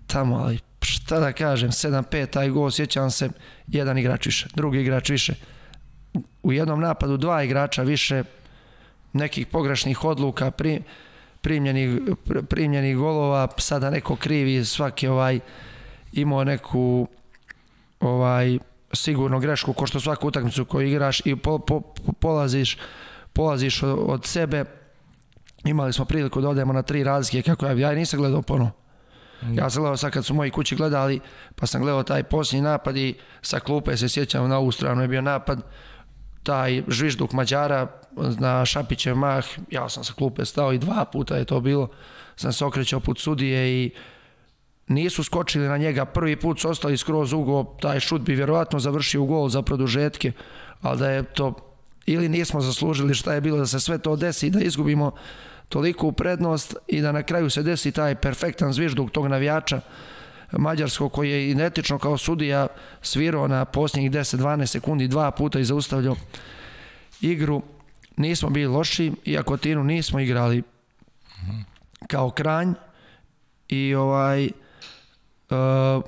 tamo, ali šta da kažem, 7-5 taj gol, sjećam se, jedan igrač više, drugi igrač više. U jednom napadu dva igrača više, nekih pogrešnih odluka, pri, primljenih, primljenih golova, sada neko krivi, svaki ovaj imao neku ovaj sigurno grešku ko što svaku utakmicu koju igraš i po, po, polaziš polaziš od, od sebe imali smo priliku da odemo na tri razlike kako ja, ja nisam gledao ponovo Ja sam gledao sad kad su moji kući gledali, pa sam gledao taj posljednji napad i sa klupe se sjećam na ovu stranu je bio napad, taj žvižduk Mađara na Šapićev mah, ja sam sa klupe stao i dva puta je to bilo, sam se okrećao put sudije i nisu skočili na njega, prvi put su ostali skroz ugo, taj šut bi vjerovatno završio u gol za produžetke, ali da je to ili nismo zaslužili šta je bilo da se sve to desi i da izgubimo toliko u prednost i da na kraju se desi taj perfektan zvižduk tog navijača Mađarskog koji je identično kao sudija svirao na posljednjih 10-12 sekundi dva puta i zaustavljao igru. Nismo bili loši, iako Tinu nismo igrali. Kao kranj i ovaj uh,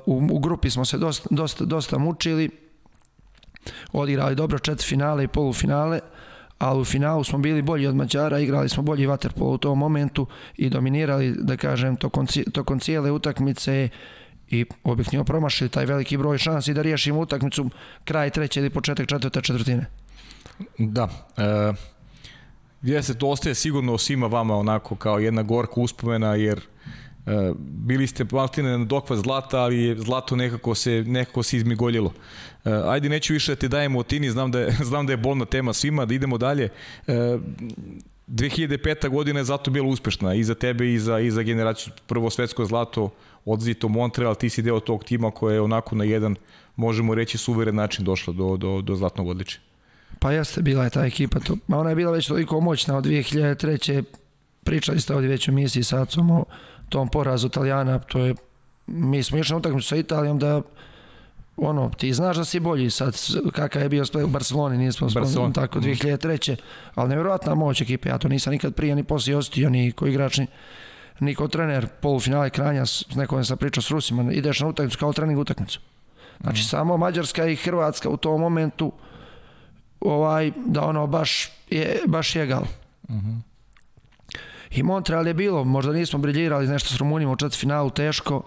u, u grupi smo se dosta, dosta, dosta mučili. Odigrali dobro četiri finale i polufinale ali u finalu smo bili bolji od Mađara, igrali smo bolji vaterpolo u tom momentu i dominirali, da kažem, tokom, tokom cijele utakmice i objektivno promašili taj veliki broj šansi da riješimo utakmicu kraj treće ili početak četvrte četvrtine. Da. E, jeste, to ostaje sigurno svima vama onako kao jedna gorka uspomena, jer e, bili ste maltine na dokva zlata, ali zlato nekako se, nekako se izmigoljilo. E, ajde, neću više da ti dajemo o Tini, znam da, je, znam da je bolna tema svima, da idemo dalje. E, 2005. godina je zato bila uspešna i za tebe i za, i za generaciju prvo svetsko zlato odzito Montreal, ti si deo tog tima koje je onako na jedan, možemo reći, suveren način došla do, do, do zlatnog odličja. Pa jeste, bila je ta ekipa. To, ma ona je bila već toliko moćna od 2003. Pričali ste ovdje već u misiji sa Acom o tom porazu Italijana. To je, mi smo išli na utakmicu sa Italijom da ono, ti znaš da si bolji sad, kakav je bio u Barceloni, nismo spomenuli tako 2003. Mhm. Ali nevjerojatna moć ekipe, ja to nisam nikad prije ni poslije ostio, ni koji igrač, ni, ni kao trener polufinale Kranja, s nekom sam pričao s Rusima, ideš na utakmicu kao trening utakmicu. Znači, mm. samo Mađarska i Hrvatska u tom momentu ovaj, da ono baš je, baš je gal. Mm -hmm. I Montreal je bilo, možda nismo briljirali nešto s Rumunima u finalu teško,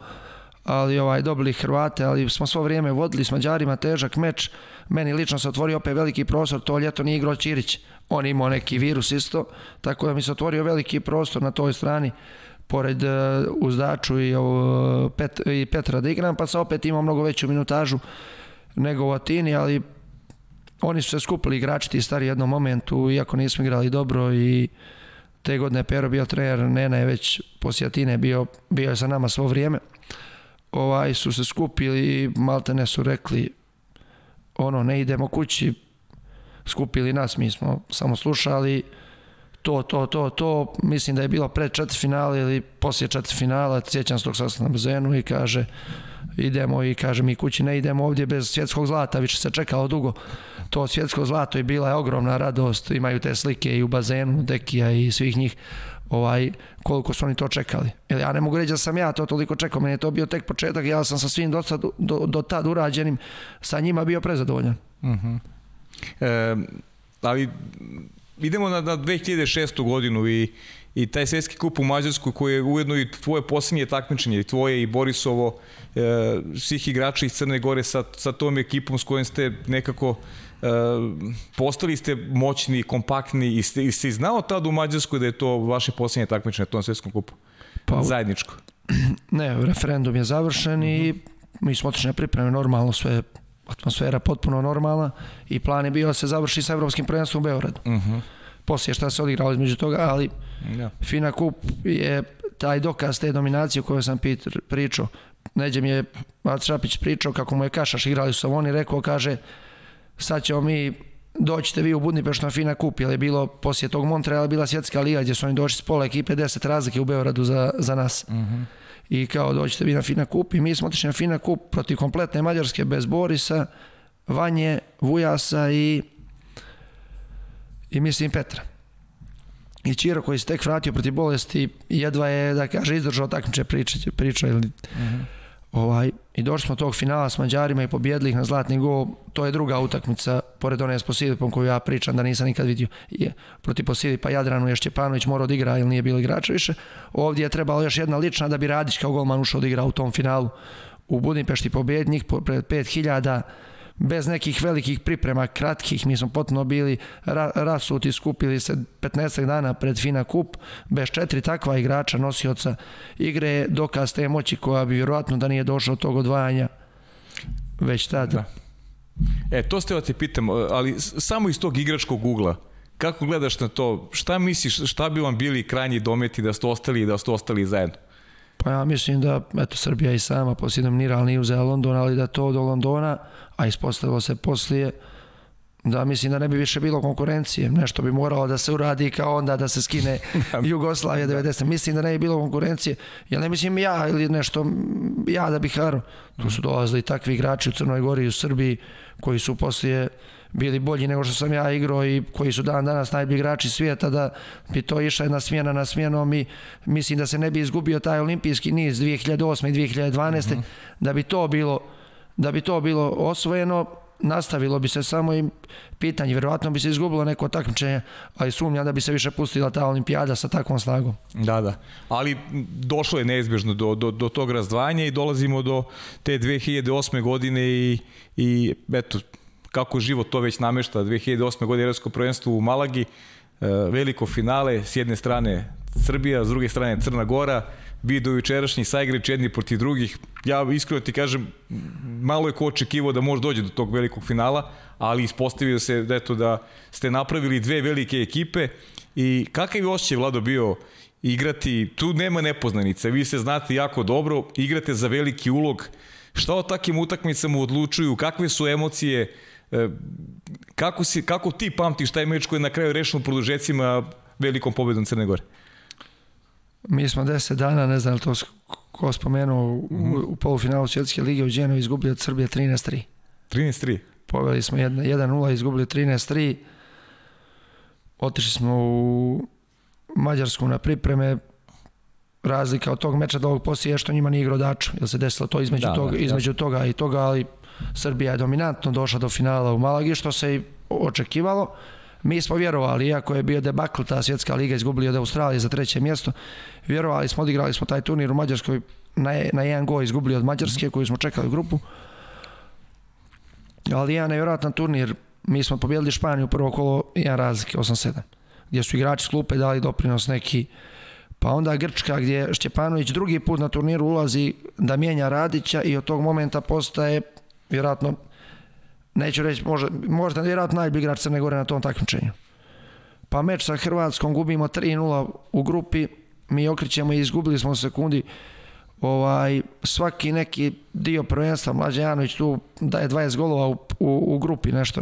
ali ovaj dobili Hrvate, ali smo svo vrijeme vodili s Mađarima težak meč. Meni lično se otvorio opet veliki prostor, to ljeto nije igrao Ćirić. On imao neki virus isto, tako da mi se otvorio veliki prostor na toj strani pored uh, Uzdaču i, Pet, i Petra da igram, pa sam opet imao mnogo veću minutažu nego u Atini, ali oni su se skupili igrači ti stari jednom momentu, iako nismo igrali dobro i te godine Pero bio trener, Nena je već poslije Atine bio, bio je sa nama svo vrijeme. Ovaj su se skupili i maltene su rekli ono ne idemo kući, skupili nas, mi smo samo slušali to, to, to, to, mislim da je bilo pred četiri ili poslije četiri finala, sjećam se tog sastana na bazenu i kaže idemo i kaže mi kući ne idemo ovdje bez svjetskog zlata, više se čekalo dugo. To svjetsko zlato i bila je ogromna radost, imaju te slike i u bazenu Dekija i svih njih ovaj, koliko su oni to čekali. Jer ja ne mogu reći da sam ja to toliko čekao, meni je to bio tek početak, ja sam sa svim do, sad, do, do tad urađenim sa njima bio prezadovoljan. Uh -huh. e, ali idemo na, na 2006. godinu i i taj svetski kup u Mađarsku koji je ujedno i tvoje posljednje takmičenje i tvoje i Borisovo e, svih igrača iz Crne Gore sa, sa tom ekipom s kojim ste nekako postali ste moćni, kompaktni i ste, i ste znao tad u Mađarskoj da je to vaše posljednje takmičenje na tom svetskom kupu? Pa, Zajedničko. Ne, referendum je završen i mhm. mi smo otišli na pripreme normalno sve atmosfera potpuno normalna i plan je bio da se završi sa evropskim prvenstvom u Beogradu. Uh mhm. -huh poslije šta se odigralo između toga, ali ja. Fina Kup je taj dokaz te dominacije o kojoj sam Peter pričao. Neđe mi je Vat Šapić pričao kako mu je Kašaš igrali su oni, rekao, kaže, sad ćemo mi doćete vi u Budnimpešt na Fina Kup, jer je bilo poslije tog Montreala bila svjetska liga gdje su oni došli s pola ekipe, 10 razlike u Beogradu za, za nas. Mhm. -huh. I kao doćete vi na Fina Kup i mi smo otišli na Fina Kup protiv kompletne Mađarske bez Borisa, Vanje, Vujasa i i mislim Petra. I Čiro koji se tek vratio protiv bolesti jedva je, da kaže, izdržao takmiče priče, priča ili... Mhm. -huh. Ovaj, I došli smo tog finala s Mađarima i pobjedili ih na zlatni gol. To je druga utakmica, pored one s Posilipom koju ja pričam da nisam nikad vidio. Je, protiv Posilipa Jadranu je Šćepanović morao da igra ili nije bilo igrača više. Ovdje je trebalo još jedna lična da bi Radić kao golman ušao da igra u tom finalu. U Budimpešti pobjednik pred 5000 bez nekih velikih priprema, kratkih, mi smo potpuno bili ra, rasuti, skupili se 15 dana pred Fina Kup, bez četiri takva igrača, nosioca igre, dokaz te moći koja bi vjerojatno da nije došlo od tog odvajanja već tada. Da. E, to ste da te pitam, ali samo iz tog igračkog ugla, kako gledaš na to, šta misliš, šta bi vam bili krajnji dometi da ste ostali da ste ostali zajedno? Pa ja mislim da, eto, Srbija i sama poslije dominirala nije uzela London, ali da to do Londona, a ispostavilo se poslije, da mislim da ne bi više bilo konkurencije. Nešto bi moralo da se uradi kao onda da se skine Jugoslavija 90. Mislim da ne bi bilo konkurencije. Ja ne mislim ja ili nešto, ja da bih haro. Tu su dolazili takvi igrači u Crnoj Gori i u Srbiji koji su poslije bili bolji nego što sam ja igrao i koji su dan danas najbolji igrači svijeta da bi to išla jedna smjena na smjenom i mislim da se ne bi izgubio taj olimpijski niz 2008. i 2012. Mm -hmm. da bi to bilo da bi to bilo osvojeno nastavilo bi se samo i pitanje, vjerovatno bi se izgubilo neko takmičenje, ali sumnjam da bi se više pustila ta olimpijada sa takvom snagom. Da, da. Ali došlo je neizbježno do, do, do tog razdvajanja i dolazimo do te 2008. godine i, i eto, kako život to već namešta, 2008. godine Evropsko prvenstvo u Malagi, e, veliko finale, s jedne strane Srbija, s druge strane Crna Gora, vi do jučerašnji saigrič jedni protiv drugih. Ja iskreno ti kažem, malo je ko očekivao da može dođe do tog velikog finala, ali ispostavio se da, eto, da ste napravili dve velike ekipe. I kakav je osjećaj Vlado bio igrati, tu nema nepoznanica, vi se znate jako dobro, igrate za veliki ulog, šta o takim utakmicama odlučuju, kakve su emocije, kako, si, kako ti pamtiš taj meč koji je na kraju rešen u produžecima velikom pobedom Crne Gore? Mi smo 10 dana, ne znam to ko spomenuo, u, u polufinalu Svjetske lige u Dženovi izgubili od Srbije 13-3. 13-3? Poveli smo 1-0, izgubili 13-3. Otišli smo u Mađarsku na pripreme. Razlika od tog meča do ovog poslije je što njima nije igrao Dačo, jer se desilo to između, da, toga, da, između toga i toga, ali Srbija je dominantno došla do finala u Malagi, što se i očekivalo. Mi smo vjerovali, iako je bio debakl ta svjetska liga, izgubili od Australije za treće mjesto, vjerovali smo, odigrali smo taj turnir u Mađarskoj na, na jedan go izgubili od Mađarske koju smo čekali u grupu. Ali jedan nevjerojatan turnir, mi smo pobjedili Španiju prvo kolo, jedan razlike, 8-7, gdje su igrači sklupe dali doprinos neki, pa onda Grčka gdje Šćepanović drugi put na turniru ulazi da mijenja Radića i od tog momenta postaje vjerojatno neću reći, možda, možda vjerojatno najbolji igrač Crne Gore na tom takmičenju. Pa meč sa Hrvatskom gubimo 3-0 u grupi, mi okrićemo i izgubili smo sekundi ovaj, svaki neki dio prvenstva, Mlađe Janović tu daje 20 golova u, u, u grupi, nešto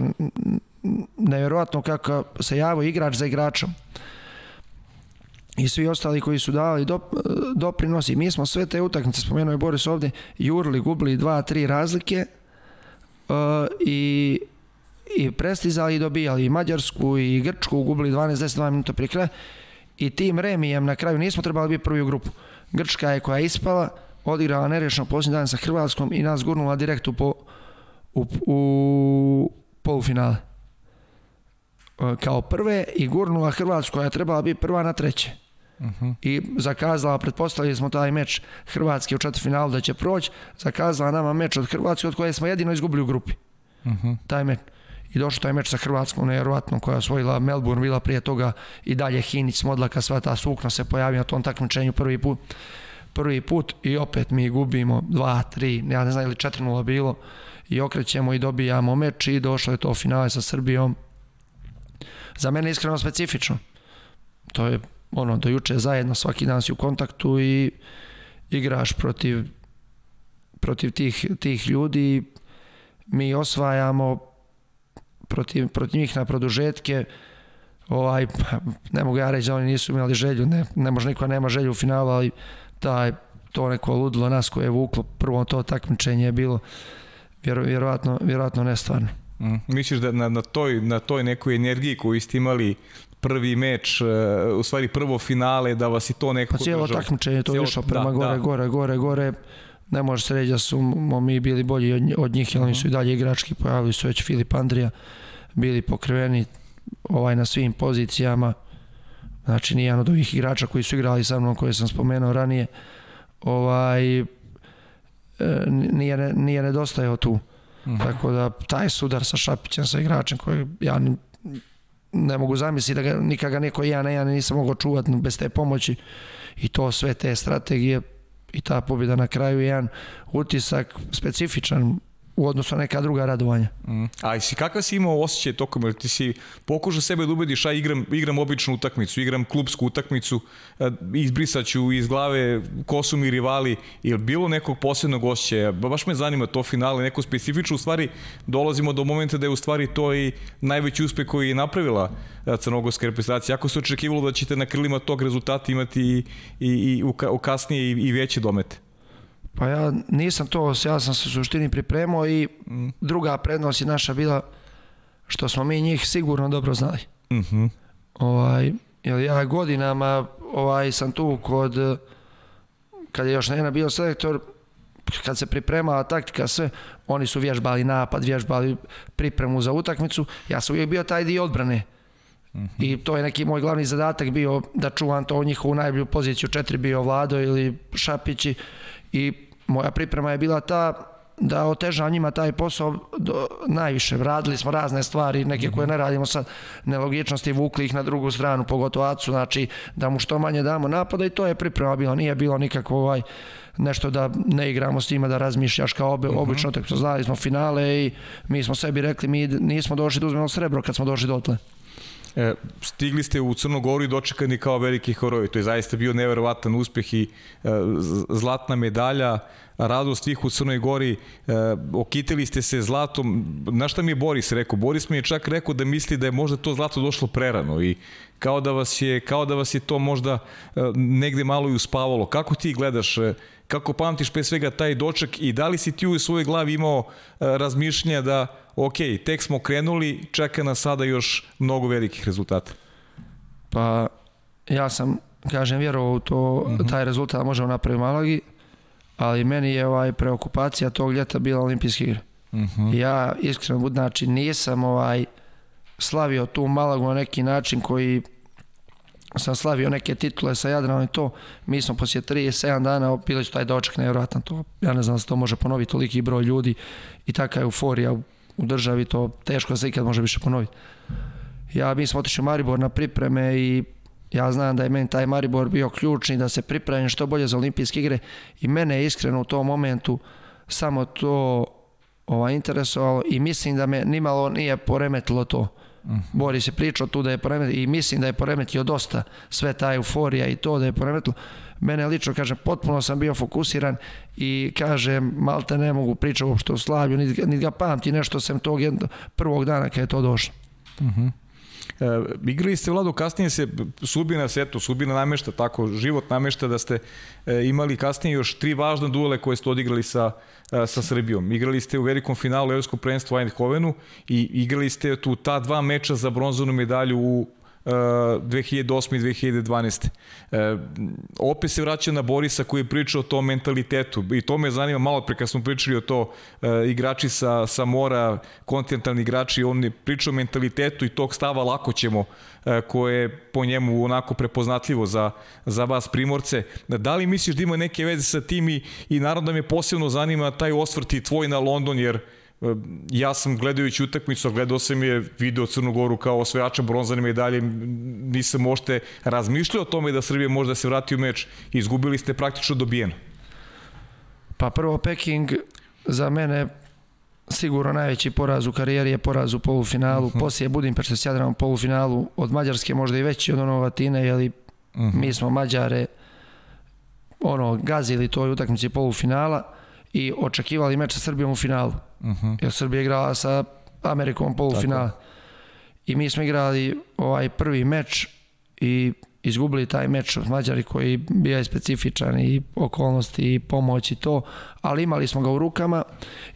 nevjerojatno kako se javio igrač za igračom i svi ostali koji su dali dop, doprinosi. Mi smo sve te utakmice, spomenuo je Boris ovde, jurili, gubili dva, tri razlike, i i prestizali i dobijali i Mađarsku i Grčku, gubili 12-10 minuta prije kraja i tim remijem na kraju nismo trebali biti prvi u grupu. Grčka je koja je ispala, odigrala nerešeno posljednji dan sa Hrvatskom i nas gurnula direkt u, po, u, u polufinale. Uh, kao prve i gurnula Hrvatsku koja je trebala biti prva na treće. Uh -huh. I zakazala, pretpostavili smo taj meč Hrvatske u četvrtfinalu da će proći, zakazala nama meč od Hrvatske od koje smo jedino izgubili u grupi. Uh -huh. Taj meč. I došao taj meč sa Hrvatskom, nevjerovatno, koja je osvojila Melbourne, bila prije toga i dalje Hinić, Modlaka, sva ta sukna se pojavi na tom takmičenju prvi put. Prvi put i opet mi gubimo 2, 3, ja ne znam ili 4-0 bilo i okrećemo i dobijamo meč i došlo je to finale sa Srbijom. Za mene iskreno specifično. To je ono, do juče zajedno, svaki dan si u kontaktu i igraš protiv, protiv tih, tih ljudi, mi osvajamo protiv, protiv njih na produžetke, ovaj, ne mogu ja reći da oni nisu imali želju, ne, ne može niko nema želju u finalu, ali taj, to neko ludilo nas koje je vuklo, prvo to takmičenje je bilo vjero, vjerovatno, vjerovatno nestvarno. Mm. Misliš da na, na, toj, na toj nekoj energiji koju ste imali prvi meč, uh, u stvari prvo finale, da vas i to nekako... Pa cijelo takmičenje to išlo prema da, gore, da. gore, gore, gore. Ne može se reći da su mi bili bolji od, od njih, jer oni su i dalje igrački, pojavili su već Filip Andrija, bili pokriveni ovaj, na svim pozicijama. Znači, nijedan od ovih igrača koji su igrali sa mnom, koje sam spomenuo ranije, ovaj, e, nije, nije nedostajao tu. Mm -hmm. Tako da taj sudar sa Šapićem, sa igračem koji ja ne mogu zamisliti da ga nikada neko ja ne ja nisam mogao čuvati bez te pomoći. I to sve te strategije i ta pobjeda na kraju je jedan utisak specifičan u odnosu na neka druga radovanja. Mm. A si kakav si imao osjećaj tokom, jer ti si pokušao sebe da ubediš, a igram, igram običnu utakmicu, igram klubsku utakmicu, izbrisaću iz glave ko su mi rivali, ili bilo nekog posebnog osjećaja, baš me zanima to finale, neko specifično, u stvari dolazimo do momenta da je u stvari to i najveći uspeh koji je napravila crnogorska reprezentacija. Ako se očekivalo da ćete na krilima tog rezultata imati i, i, i u kasnije i, i veće domete? Pa ja nisam to, ja sam se u suštini pripremao i mm. druga prednost je naša bila što smo mi njih sigurno dobro znali. Mm -hmm. ovaj, jer ja godinama ovaj, sam tu kod kad je još Nena bio selektor kad se pripremala taktika sve, oni su vježbali napad, vježbali pripremu za utakmicu, ja sam uvijek bio taj dio odbrane. I to je neki moj glavni zadatak bio da čuvam to u njihovu najbolju poziciju, četiri bio Vlado ili Šapići i moja priprema je bila ta da oteža njima taj posao do, najviše. Radili smo razne stvari, neke koje ne radimo sad, nelogičnosti, vukli ih na drugu stranu, pogotovo Acu, znači da mu što manje damo napada i to je priprema bila. Nije bilo nikako ovaj, nešto da ne igramo s njima, da razmišljaš kao obi, uh -huh. obično, tako znali smo finale i mi smo sebi rekli, mi nismo došli da uzmemo srebro kad smo došli dotle. E, stigli ste u Crnogoru i dočekani kao veliki horovi. To je zaista bio neverovatan uspeh i e, zlatna medalja, radost svih u Crnoj Gori. E, okitili ste se zlatom. Na šta mi je Boris rekao? Boris mi je čak rekao da misli da je možda to zlato došlo prerano i kao da vas je, kao da vas je to možda e, negde malo i uspavalo. Kako ti gledaš e, kako pamtiš pre svega taj doček i da li si ti u svojoj glavi imao uh, razmišljenja da ok, tek smo krenuli, čeka nas sada još mnogo velikih rezultata? Pa ja sam, kažem, vjerovao u to, mm -hmm. taj rezultat da možemo napraviti Malagi, ali meni je ovaj preokupacija tog ljeta bila olimpijski igre. Mm -hmm. Ja iskreno, znači nisam ovaj slavio tu Malagu na neki način koji sam slavio neke titule sa Jadranom i to, mi smo poslije 37 dana bili su taj doček nevjerojatan to, ja ne znam da se to može ponoviti toliki broj ljudi i taka euforija u, u državi, to teško da se ikad može više ponoviti. Ja, mi smo otišli u Maribor na pripreme i ja znam da je meni taj Maribor bio ključni da se pripremim što bolje za olimpijske igre i mene je iskreno u tom momentu samo to ova, interesovalo i mislim da me nimalo nije poremetilo to Mm. Boris je pričao tu da je poremetio i mislim da je poremetio dosta sve ta euforija i to da je poremetilo. Mene lično, kažem, potpuno sam bio fokusiran i kažem, malte ne mogu pričati uopšte o slavlju, niti, ga pamti nešto sem tog jednog, prvog dana kada je to došlo. Uh mhm. -huh. E, igrali ste, Vlado, kasnije se sudbina se, eto, sudbina namešta, tako, život namešta da ste e, imali kasnije još tri važne duele koje ste odigrali sa, e, sa Srbijom. Igrali ste u velikom finalu Evropskog prvenstva u Eindhovenu i igrali ste tu ta dva meča za bronzanu medalju u 2008. i 2012. E, opet se vraća na Borisa koji je pričao o tom mentalitetu i to me zanima malo pre kad smo pričali o to e, igrači sa, sa mora, kontinentalni igrači, on je pričao o mentalitetu i tog stava lako ćemo e, koje je po njemu onako prepoznatljivo za, za vas primorce. Da li misliš da ima neke veze sa tim i, i naravno da me posebno zanima taj osvrt i tvoj na London jer ja sam gledajući utakmicu, gledao sam je video Crnu Goru kao osvajača bronzane medalje, nisam možete razmišljao o tome da Srbija može da se vrati u meč, izgubili ste praktično dobijeno. Pa prvo Peking za mene sigurno najveći poraz u karijeri je poraz u polufinalu, uh mhm. -huh. poslije Budimpešte s Jadranom polufinalu od Mađarske možda i veći od onog Latine, jer uh mhm. -huh. mi smo Mađare ono, gazili toj utakmici polufinala i očekivali meč sa Srbijom u finalu. Uh mhm. -huh. Jer Srbija igrala sa Amerikom polufinala. Tako. I mi smo igrali ovaj prvi meč i izgubili taj meč od Mađari koji bio je specifičan i okolnosti i pomoć i to, ali imali smo ga u rukama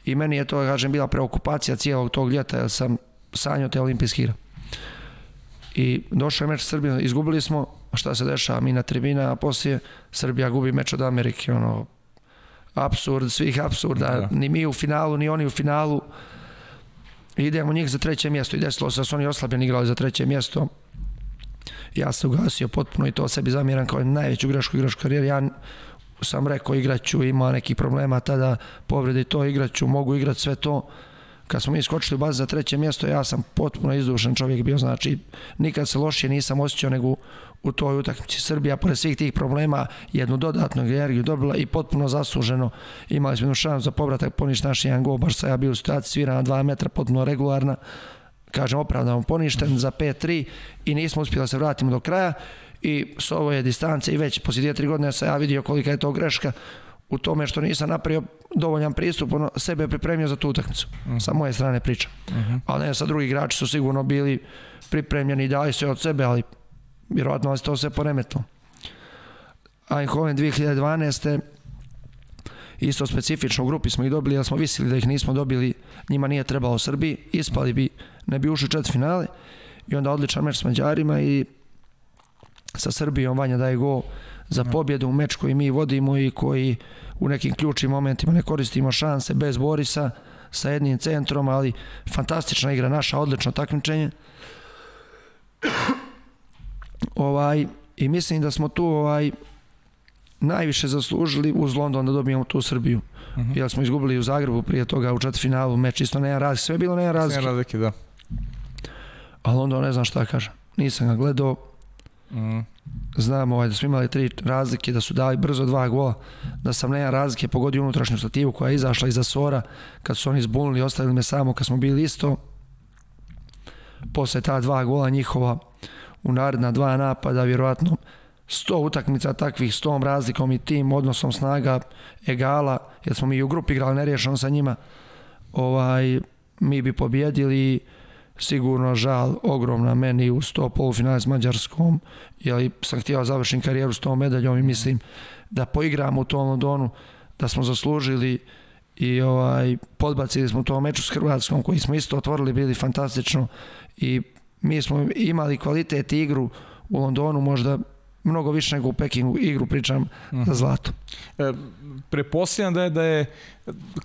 i meni je to, kažem, bila preokupacija cijelog tog ljeta jer sam sanjao te olimpijske igre. I došao je meč Srbije, izgubili smo, šta se dešava, mi na tribina, a poslije Srbija gubi meč od Amerike, ono, absurd svih absurda, da. ni mi u finalu, ni oni u finalu. Idemo njih za treće mjesto i desilo se da su oni oslabljeni igrali za treće mjesto. Ja se ugasio potpuno i to sebi zamjeram kao najveću grešku igračku karijeru. Ja sam rekao igraću, ima nekih problema tada, povrede to igraću, mogu igrati sve to kad smo mi skočili u bazu za treće mjesto, ja sam potpuno izdušen čovjek bio, znači nikad se lošije nisam osjećao nego u toj utakmici. Srbija, pored svih tih problema, jednu dodatnu energiju dobila i potpuno zasluženo. Imali smo jednu šansu za povratak, poniš naš jedan gol, baš sa ja bio u situaciji, svira na dva metra, potpuno regularna, kažem opravdano poništen za 5-3 i nismo uspjeli da se vratimo do kraja i s ovo je distance i već poslije 2-3 godine sam ja vidio kolika je to greška u tome što nisam napravio dovoljan pristup, ono, sebe pripremio za tu utakmicu. Uh mhm. -huh. Sa moje strane priča. Uh mhm. -huh. Ali ne, sa drugi igrači su sigurno bili pripremljeni i dali sve od sebe, ali vjerovatno vas to sve poremetilo. Eindhoven 2012. isto specifično u grupi smo ih dobili, ali smo visili da ih nismo dobili, njima nije trebalo Srbiji, ispali bi, ne bi ušli četiri finale i onda odličan meč s Mađarima i sa Srbijom Vanja daje gol za pobjedu u meč koji mi vodimo i koji u nekim ključnim momentima ne koristimo šanse bez Borisa sa jednim centrom, ali fantastična igra naša, odlično takmičenje. ovaj, I mislim da smo tu ovaj, najviše zaslužili uz London da dobijemo tu Srbiju. Uh -huh. Jer smo izgubili u Zagrebu prije toga u četvrtfinalu meč isto nema razlike, sve je bilo nema razlike. Sve razlike, da. A London ne znam šta kaže. Nisam ga gledao. Mm. Znam ovaj, da smo imali tri razlike, da su dali brzo dva gola, da sam nema razlike pogodio unutrašnju stativu koja je izašla iza Sora, kad su oni zbunili, ostavili me samo kad smo bili isto. Posle ta dva gola njihova u naredna dva napada, vjerovatno 100 utakmica takvih s tom razlikom i tim odnosom snaga egala, jer smo mi u grupi igrali nerješeno sa njima, ovaj, mi bi pobjedili sigurno žal ogromna meni u 100 polufinale s Mađarskom, jer sam htio da završim karijeru s tom medaljom i mislim da poigramo u tom Londonu, da smo zaslužili i ovaj podbacili smo to meču s Hrvatskom koji smo isto otvorili, bili fantastično i mi smo imali kvalitet igru u Londonu možda mnogo više nego u Pekingu igru pričam uh -huh. za mhm. zlato. E, prepostavljam da je, da je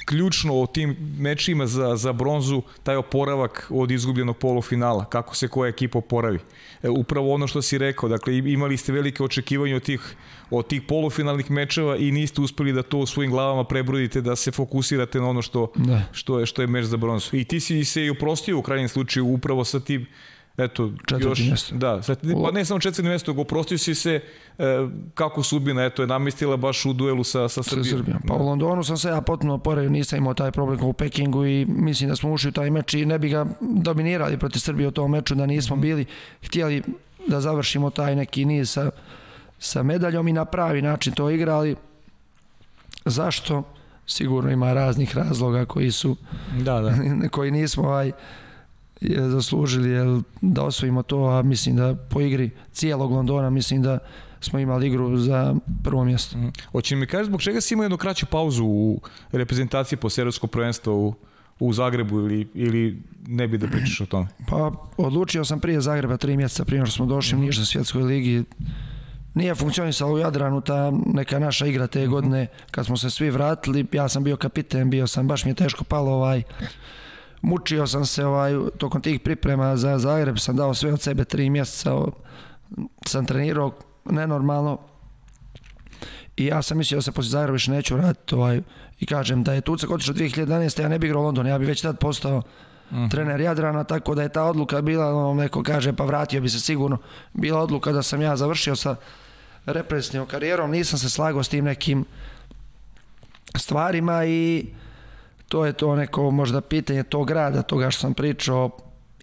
ključno u tim mečima za, za bronzu taj oporavak od izgubljenog polufinala, kako se koja ekipa oporavi. E, upravo ono što si rekao, dakle imali ste velike očekivanje od tih, od tih polufinalnih mečeva i niste uspeli da to u svojim glavama prebrodite, da se fokusirate na ono što, da. što, je, što je meč za bronzu. I ti si se i uprostio u krajnjem slučaju upravo sa tim eto, četvrti još, mjesto. Da, sad, pa ne samo četvrti mjesto, go prostio si se e, kako sudbina, eto, je namestila baš u duelu sa, sa Srbijom. Sa Srbijom. Pa u Londonu sam se ja potpuno oporavio, nisam imao taj problem u Pekingu i mislim da smo ušli u taj meč i ne bi ga dominirali protiv Srbije u tom meču da nismo mm. bili htjeli da završimo taj neki niz sa, sa medaljom i na pravi način to igrali. Zašto? Sigurno ima raznih razloga koji su da, da. koji nismo ovaj zaslužili jel, da osvojimo to, a mislim da po igri cijelog Londona mislim da smo imali igru za prvo mjesto. Mm. Hoće mi kaži zbog čega si imao jednu kraću pauzu u reprezentaciji po serijskom prvenstvu u, u Zagrebu ili, ili ne bi da pričaš o tome? Pa odlučio sam prije Zagreba tri mjeseca prije što smo došli mm. u Nižnoj svjetskoj ligi nije funkcionisala u Jadranu ta neka naša igra te mhm. godine kad smo se svi vratili ja sam bio kapiten bio sam baš mi je teško palo ovaj mučio sam se ovaj, tokom tih priprema za Zagreb, sam dao sve od sebe tri mjeseca, sam trenirao nenormalno i ja sam mislio da se poslije Zagreba više neću raditi ovaj, i kažem da je Tucak otišao 2011. ja ne bih igrao u London, ja bi već tad postao. -huh. trener Jadrana, tako da je ta odluka bila, ono, neko kaže pa vratio bi se sigurno, bila odluka da sam ja završio sa represivnom karijerom, nisam se slagao s tim nekim stvarima i to je to neko možda pitanje tog grada, toga što sam pričao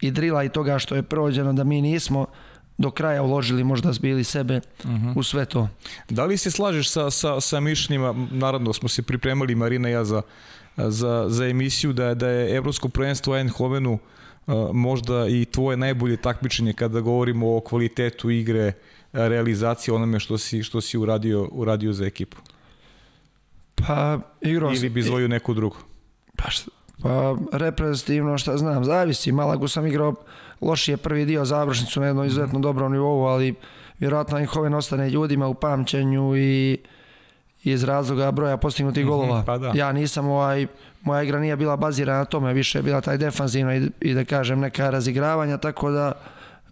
i drila i toga što je prođeno da mi nismo do kraja uložili možda zbili sebe uh mhm. -huh. u sve to. Da li se slažeš sa, sa, sa mišljenjima, naravno smo se pripremali Marina i ja za, za, za emisiju da, da je Evropsko prvenstvo u Eindhovenu možda i tvoje najbolje takmičenje kada govorimo o kvalitetu igre, realizacije onome što si, što si uradio, uradio za ekipu. Pa igrao Ili bi zvoju neku drugu. Pa, šta, pa reprezentativno šta znam, zavisi. Malagu sam igrao lošije prvi dio završnicu na jednom izuzetno dobrom nivou, ali vjerojatno Eindhoven ostane ljudima u pamćenju i iz razloga broja postignutih mm -hmm, golova. Pa da. Ja nisam ovaj, moja igra nije bila bazirana na tome, više je bila taj defanzivna i, i da kažem neka razigravanja, tako da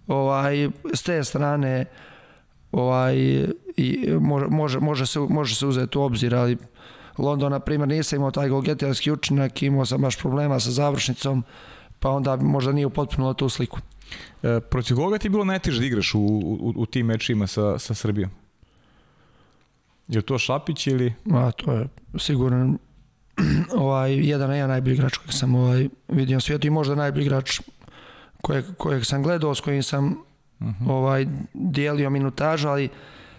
ovaj, s te strane ovaj, i može, može, može, se, može se uzeti u obzir, ali London, na primjer, nisam imao taj golgetelski učinak, imao sam baš problema sa završnicom, pa onda možda nije upotpunilo tu sliku. E, protiv koga ti je bilo najteže da igraš u, u, u tim mečima sa, sa Srbijom? Je to Šapić ili? A, to je sigurno ovaj, jedan na jedan najbolji igrač kojeg sam ovaj, vidio na svijetu i možda najbolji igrač kojeg, kojeg sam gledao, s kojim sam uh mhm. -huh. ovaj, dijelio minutažu, ali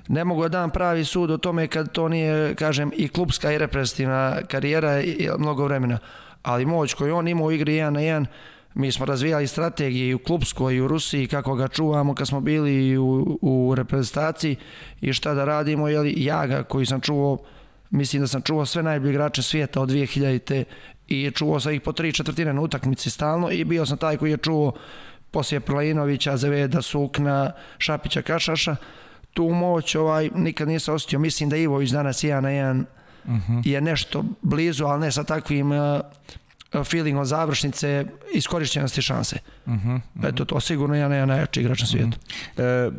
ne mogu da dam pravi sud o tome kad to nije, kažem, i klubska i reprezentativna karijera i mnogo vremena. Ali moć koju on ima u igri 1 na 1, mi smo razvijali strategije i u klubskoj i u Rusiji kako ga čuvamo kad smo bili u, u reprezentaciji i šta da radimo, jeli ja ga koji sam čuvao mislim da sam čuvao sve najbolje igrače svijeta od 2000-te i čuvao sam ih po tri četvrtine na utakmici stalno i bio sam taj koji je čuvao poslije Prlajinovića, Zaveda, Sukna, Šapića, Kašaša tu moć ovaj, nikad nisam osjetio. Mislim da Ivović danas jedan na jedan je nešto blizu, ali ne sa takvim uh, feelingom završnice iskorišćenosti šanse. Eto, to sigurno je jedan na jedan najjači igrač na svijetu. E,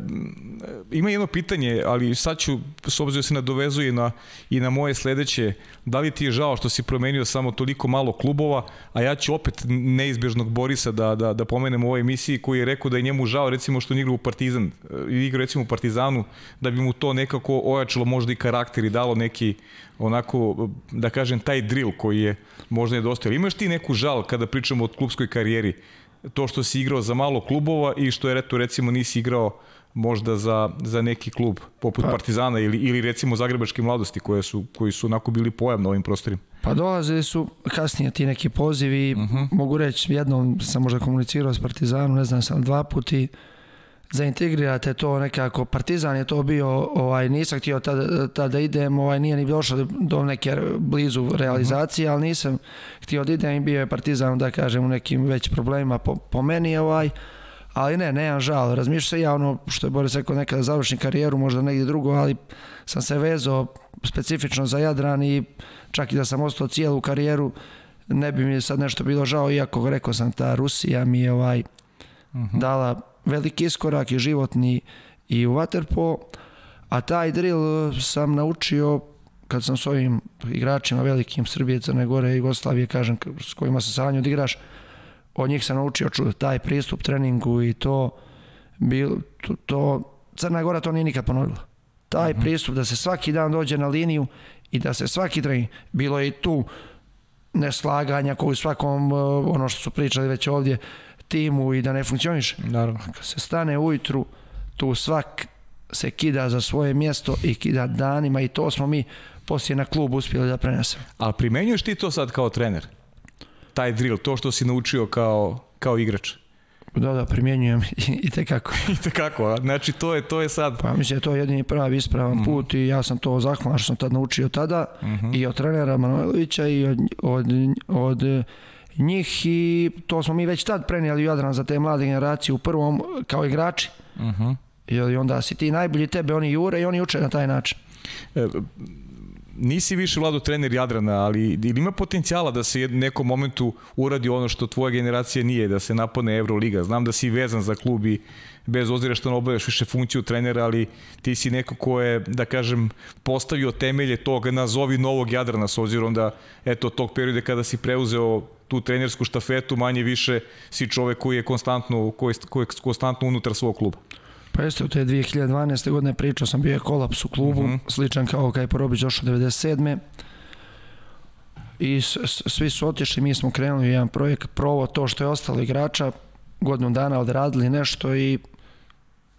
ima jedno pitanje, ali sad ću, s obzirom da se nadovezuje na, i na moje sledeće, da li ti je žao što si promenio samo toliko malo klubova, a ja ću opet neizbježnog Borisa da, da, da pomenem u ovoj emisiji koji je rekao da je njemu žao recimo što on igra u Partizan, e, igra recimo u Partizanu, da bi mu to nekako ojačalo možda i karakter i dalo neki onako, da kažem, taj drill koji je možda nedostajao. Imaš ti neku žal kada pričamo o klubskoj karijeri, to što si igrao za malo klubova i što je reto, recimo nisi igrao možda za, za neki klub poput pa. Partizana ili, ili recimo Zagrebačke mladosti koje su, koji su onako bili pojam na ovim prostorima. Pa dolazili su kasnije ti neki pozivi, uh -huh. mogu reći jednom sam možda komunicirao s Partizanom, ne znam sam dva puti, zaintegrirate to nekako. Partizan je to bio, ovaj, nisam htio tada, tada idem, ovaj, nije ni došao do neke blizu realizacije, -huh. ali nisam htio da idem i bio je Partizan, da kažem, u nekim već problemima po, po meni, ovaj, ali ne, nemam žal. Razmišljam se ja ono što je Boris rekao nekada završim karijeru, možda negdje drugo, ali sam se vezao specifično za Jadran i čak i da sam ostao cijelu karijeru, ne bi mi sad nešto bilo žao, iako rekao sam ta Rusija mi je ovaj, uh -huh. dala veliki iskorak i životni i u Waterpo, a taj drill sam naučio kad sam s ovim igračima velikim Srbije, Crne Gore i Jugoslavije, kažem, s kojima se sanju da igraš, od njih sam naučio taj pristup treningu i to, bil, to, to Crna Gora to nije nikad ponovila. Taj mhm. -huh. pristup da se svaki dan dođe na liniju i da se svaki trening, bilo je i tu neslaganja koji u svakom, ono što su pričali već ovdje, timu i da ne funkcioniš. Naravno. Kad se stane ujutru, tu svak se kida za svoje mjesto i kida danima i to smo mi poslije na klub uspjeli da prenesemo. A primenjuješ ti to sad kao trener? Taj drill, to što si naučio kao, kao igrač? Da, da, primjenjujem i, tekako. I tekako, a? znači to je, to je sad... Pa mislim, to je jedini pravi ispravan mm -hmm. put i ja sam to zahvalan što sam tad naučio tada mm -hmm. i od trenera Manojlovića i od, od, od njih i to smo mi već tad prenijeli Jadran za te mlade generacije u prvom kao igrači. Uh -huh. I onda si ti najbolji tebe, oni jure i oni uče na taj način. E, nisi više vlado trener Jadrana, ali ili ima potencijala da se u nekom momentu uradi ono što tvoja generacija nije, da se napone Euroliga. Znam da si vezan za klub i bez ozira što ne obavljaš više funkciju trenera, ali ti si neko ko je, da kažem, postavio temelje tog, nazovi novog Jadrana, s obzirom da, eto, tog perioda kada si preuzeo tu trenersku štafetu, manje više si čovek koji je konstantno, koji koji je konstantno unutar svog kluba. Pa jeste, u te 2012. godine pričao sam, bio je kolaps u klubu, mhm. -huh. sličan kao kaj Porobić došao 97. I s, s, svi su otišli, mi smo krenuli u jedan projekt, provo to što je ostalo igrača, godinu dana odradili nešto i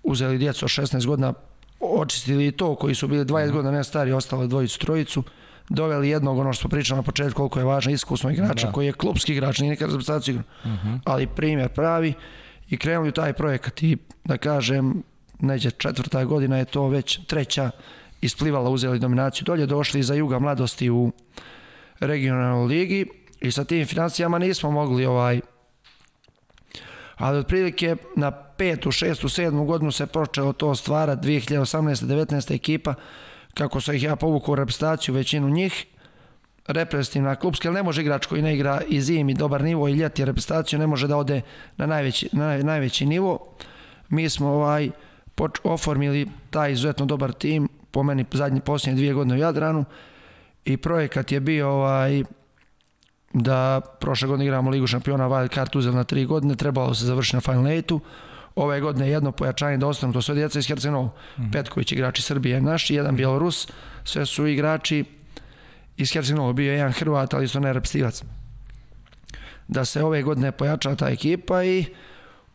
uzeli djecu od 16 godina, očistili to koji su bili 20 uh -huh. godina ne stari, ostalo dvojicu, trojicu, doveli jednog, ono što smo pričali na početku, koliko je važno iskusno igrača, da. koji je klubski igrač, nije nekada reprezentaciju igra, uh -huh. ali primjer pravi i krenuli u taj projekat i da kažem, neđe četvrta godina je to već treća isplivala, uzeli dominaciju dolje, došli za Juga mladosti u regionalnoj ligi i sa tim financijama nismo mogli ovaj ali otprilike na petu, šestu, sedmu godinu se počelo to stvarati 2018. 19. ekipa kako sam ih ja povukao u reprezentaciju većinu njih reprezentativna klubska, jer ne može igrač koji ne igra i zim i dobar nivo i ljeti reprezentaciju, ne može da ode na najveći, na najveći nivo. Mi smo ovaj, poč, oformili taj izuzetno dobar tim, po meni zadnji posljednje dvije godine u Jadranu i projekat je bio ovaj, da prošle godine igramo Ligu šampiona Wild Card uzeli na tri godine, trebalo se završiti na Final 8 ove godine jedno pojačanje da ostanu, to sve djeca iz Hercenova, mm -hmm. Petković igrači Srbije naš, jedan Bjelorus, sve su igrači iz Hercenova, bio je jedan Hrvat, ali isto ne repstivac. Da se ove godine pojača ta ekipa i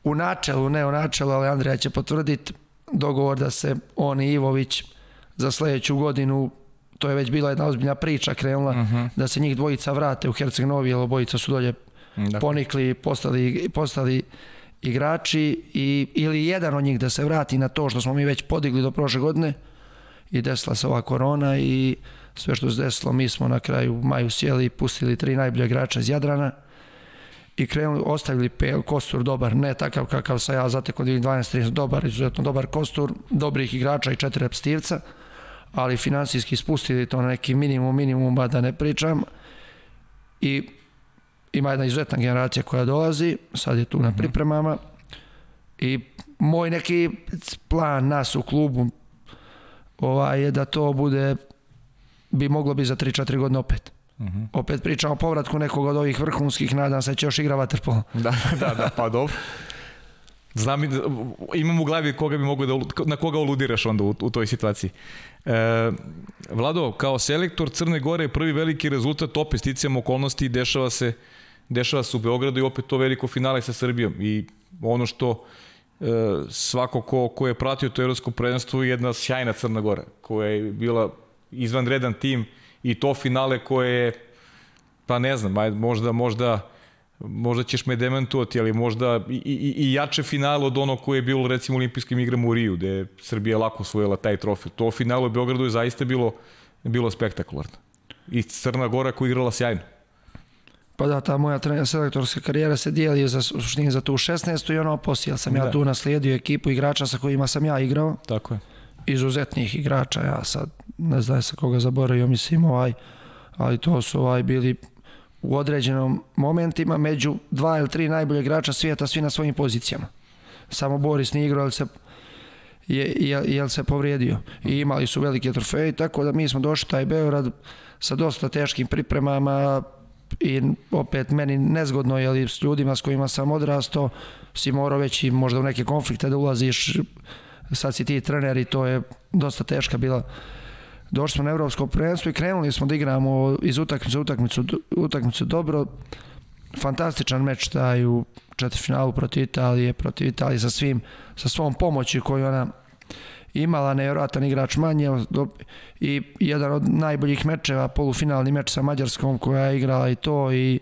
u načelu, ne u načelu, ali Andrija će potvrditi dogovor da se on i Ivović za sledeću godinu to je već bila jedna ozbiljna priča krenula, uh mhm. -huh. da se njih dvojica vrate u Herceg Novi, jer obojica su dolje dakle. ponikli, postali, postali igrači i, ili jedan od njih da se vrati na to što smo mi već podigli do prošle godine i desila se ova korona i sve što se desilo mi smo na kraju maju sjeli i pustili tri najbolje igrača iz Jadrana i krenuli, ostavili pel, kostur dobar, ne takav kakav sam ja zateko 2012-13, dobar, izuzetno dobar kostur, dobrih igrača i četiri repstivca, ali finansijski spustili to na neki minimum, minimum, ba da ne pričam. I ima jedna izuzetna generacija koja dolazi, sad je tu na pripremama i moj neki plan nas u klubu ovaj, je da to bude bi moglo bi za 3-4 godine opet. Uh -huh. Opet pričamo o povratku nekog od ovih vrhunskih, nadam se da će još igra vaterpolo. Da, da, da, pa dobro. Znam, imam u glavi koga bi mogu da, na koga oludiraš onda u, u toj situaciji. E, Vlado, kao selektor Crne Gore prvi veliki rezultat opet sticajem okolnosti dešava se dešava se u Beogradu i opet to veliko finale sa Srbijom i ono što e, svako ko, ko je pratio to evropsko prvenstvo je jedna sjajna Crna Gora koja je bila izvanredan tim i to finale koje je pa ne znam, ajde, možda možda možda ćeš me demantovati, ali možda i, i, i jače finale od ono koje je bilo recimo olimpijskim igrama u Riju, gde je Srbija lako osvojila taj trofej. To finale u Beogradu je zaista bilo, bilo spektakularno. I Crna Gora koja igrala sjajno. Pa da, ta moja trener, selektorska karijera se dijeli za, u suštini za tu 16. i ono poslije, jer sam da. ja tu naslijedio ekipu igrača sa kojima sam ja igrao. Tako je. Izuzetnih igrača, ja sad ne znam sa koga zaboravio, mislim ovaj, ali to su ovaj bili u određenom momentima među dva ili tri najbolje igrača svijeta, svi na svojim pozicijama. Samo Boris nije igrao, ali se je, je, je se povrijedio i imali su velike trofeje, tako da mi smo došli taj Beograd sa dosta teškim pripremama i opet meni nezgodno je s ljudima s kojima sam odrastao si morao već i možda u neke konflikte da ulaziš sad si ti trener i to je dosta teška bila došli smo na evropsko prvenstvo i krenuli smo da igramo iz utakmice utakmicu, utakmicu dobro. Fantastičan meč taj u četvrtfinalu protiv Italije, protiv Italije sa svim, sa svom pomoći koju ona imala nevjerojatan igrač manje i jedan od najboljih mečeva, polufinalni meč sa Mađarskom koja je igrala i to i,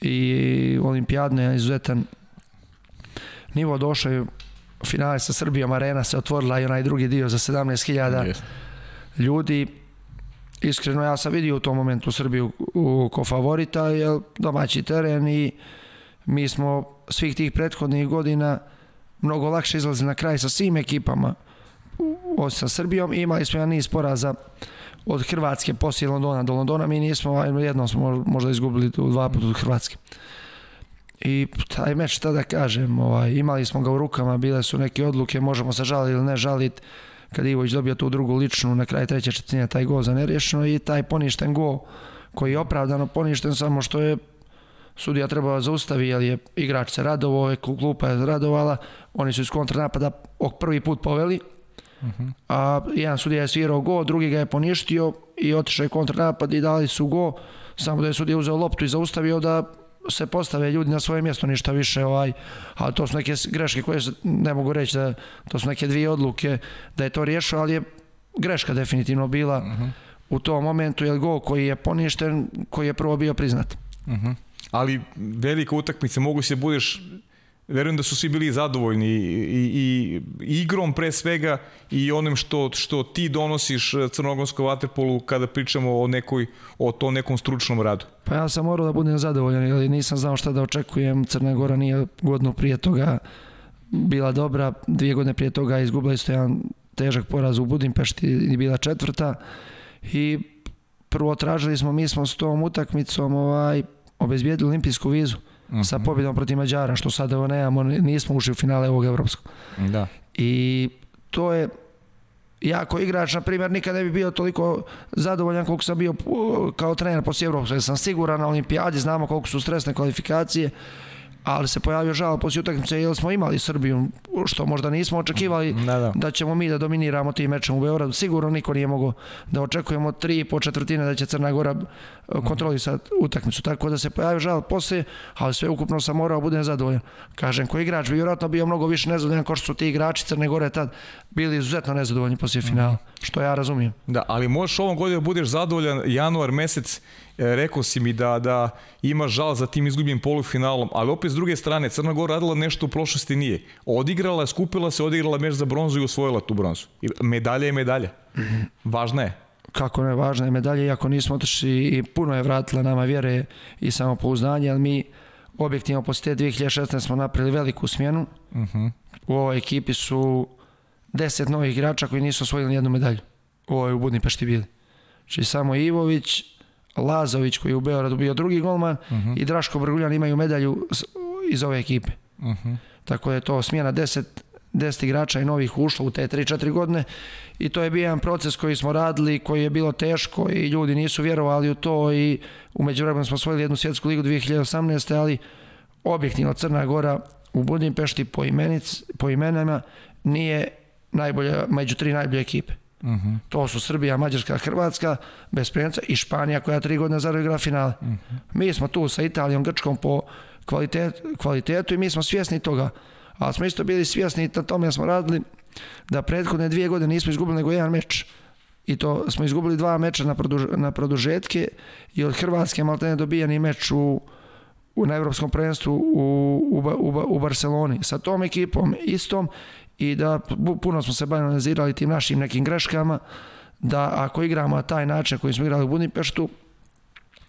i olimpijadno je izuzetan nivo došao finale sa Srbijom, arena se otvorila i onaj drugi dio za 17.000 yes ljudi. Iskreno ja sam vidio u tom momentu Srbiju ko favorita je domaći teren i mi smo svih tih prethodnih godina mnogo lakše izlazili na kraj sa svim ekipama sa Srbijom. I imali smo jedan niz poraza od Hrvatske poslije Londona do Londona. Mi nismo, jednom smo možda izgubili dva puta od Hrvatske. I taj meč šta da kažem ovaj, imali smo ga u rukama bile su neke odluke možemo se žaliti ili ne žaliti kad Ivović dobio tu drugu ličnu na kraju treće četvrtine taj gol za nerješeno i taj poništen gol koji je opravdano poništen samo što je sudija trebao da zaustavi jer je igrač se radovao, klupa je radovala, oni su iz kontranapada prvi put poveli, uh -huh. a jedan sudija je svirao go, drugi ga je poništio i otišao je kontranapad i dali su go, samo da je sudija uzeo loptu i zaustavio da se postave ljudi na svoje mjesto, ništa više, ovaj, a to su neke greške koje se, ne mogu reći da to su neke dvije odluke da je to riješio, ali je greška definitivno bila uh. -huh. u tom momentu, jer gol koji je poništen, koji je prvo bio priznat. Uh mhm. -huh. Ali velika utakmica, mogu se budeš verujem da su svi bili zadovoljni i, i, i igrom pre svega i onim što, što ti donosiš crnogorskom vaterpolu kada pričamo o, nekoj, o to nekom stručnom radu. Pa ja sam morao da budem zadovoljan, jer nisam znao šta da očekujem. Crna Gora nije godinu prije toga bila dobra, dvije godine prije toga izgubili ste jedan težak poraz u Budimpešti i bila četvrta i prvo tražili smo, mi smo s tom utakmicom ovaj, obezbijedili olimpijsku vizu -huh. sa mhm. pobjedom protiv Mađara, što sada evo nemamo, nismo ušli u finale ovog evropskog. Da. I to je ja kao igrač, na primjer, nikad ne bi bio toliko zadovoljan koliko sam bio kao trener poslije Evropskog. Sam siguran na olimpijadi, znamo koliko su stresne kvalifikacije, ali se pojavio žal poslije utakmice jer smo imali Srbiju, što možda nismo očekivali da, da. da ćemo mi da dominiramo tim mečem u Beogradu. Sigurno niko nije mogao da očekujemo tri po četvrtine da će Crna Gora e, kontrolisati utakmicu. Tako da se pojavio žal poslije, ali sve ukupno sam morao budem zadovoljan. Kažem, ko igrač bi vjerojatno bio mnogo više nezadovoljan kao što su ti igrači Crne Gore tad bili izuzetno nezadovoljni poslije finala, što ja razumijem. Da, ali možeš ovom godinu da budeš zadovoljan januar mesec rekao si mi da, da ima žal za tim izgubljenim polufinalom, ali opet s druge strane, Crna Gora radila nešto u prošlosti nije. Odigrala, skupila se, odigrala meč za bronzu i osvojila tu bronzu. Medalja je medalja. Važna je. Kako ne, važna je medalja, iako nismo otišli i puno je vratila nama vjere i samopouzdanje, ali mi objektivno posle te 2016 smo napravili veliku smjenu. U ovoj ekipi su 10 novih igrača koji nisu osvojili jednu medalju. U ovoj u Budimpešti bili. Znači samo Ivović, Lazović koji je u Beogradu bio drugi golman i Draško Brguljan imaju medalju iz ove ekipe. Tako da je to smjena 10, 10 igrača i novih ušlo u te 3-4 godine i to je bio jedan proces koji smo radili, koji je bilo teško i ljudi nisu vjerovali u to i u međuvremenu smo osvojili jednu svjetsku ligu 2018. ali objektivno Crna Gora u Budimpešti po, imenic, po imenama nije najbolja, među tri najbolje ekipe. To su Srbija, Mađarska, Hrvatska, bez premca i Španija koja tri godine za igra finale. Mi smo tu sa Italijom, Grčkom po kvalitet, kvalitetu i mi smo svjesni toga. Ali smo isto bili svjesni na tome smo radili da prethodne dvije godine nismo izgubili nego jedan meč. I to smo izgubili dva meča na, produž, na produžetke i od Hrvatske maltene dobijeni meč u, u, na evropskom prvenstvu u, u, u, u Barceloni sa tom ekipom istom i da pu- puno smo se analizirali tim našim nekim greškama da ako igramo na taj način koji smo igrali u Budimpeštu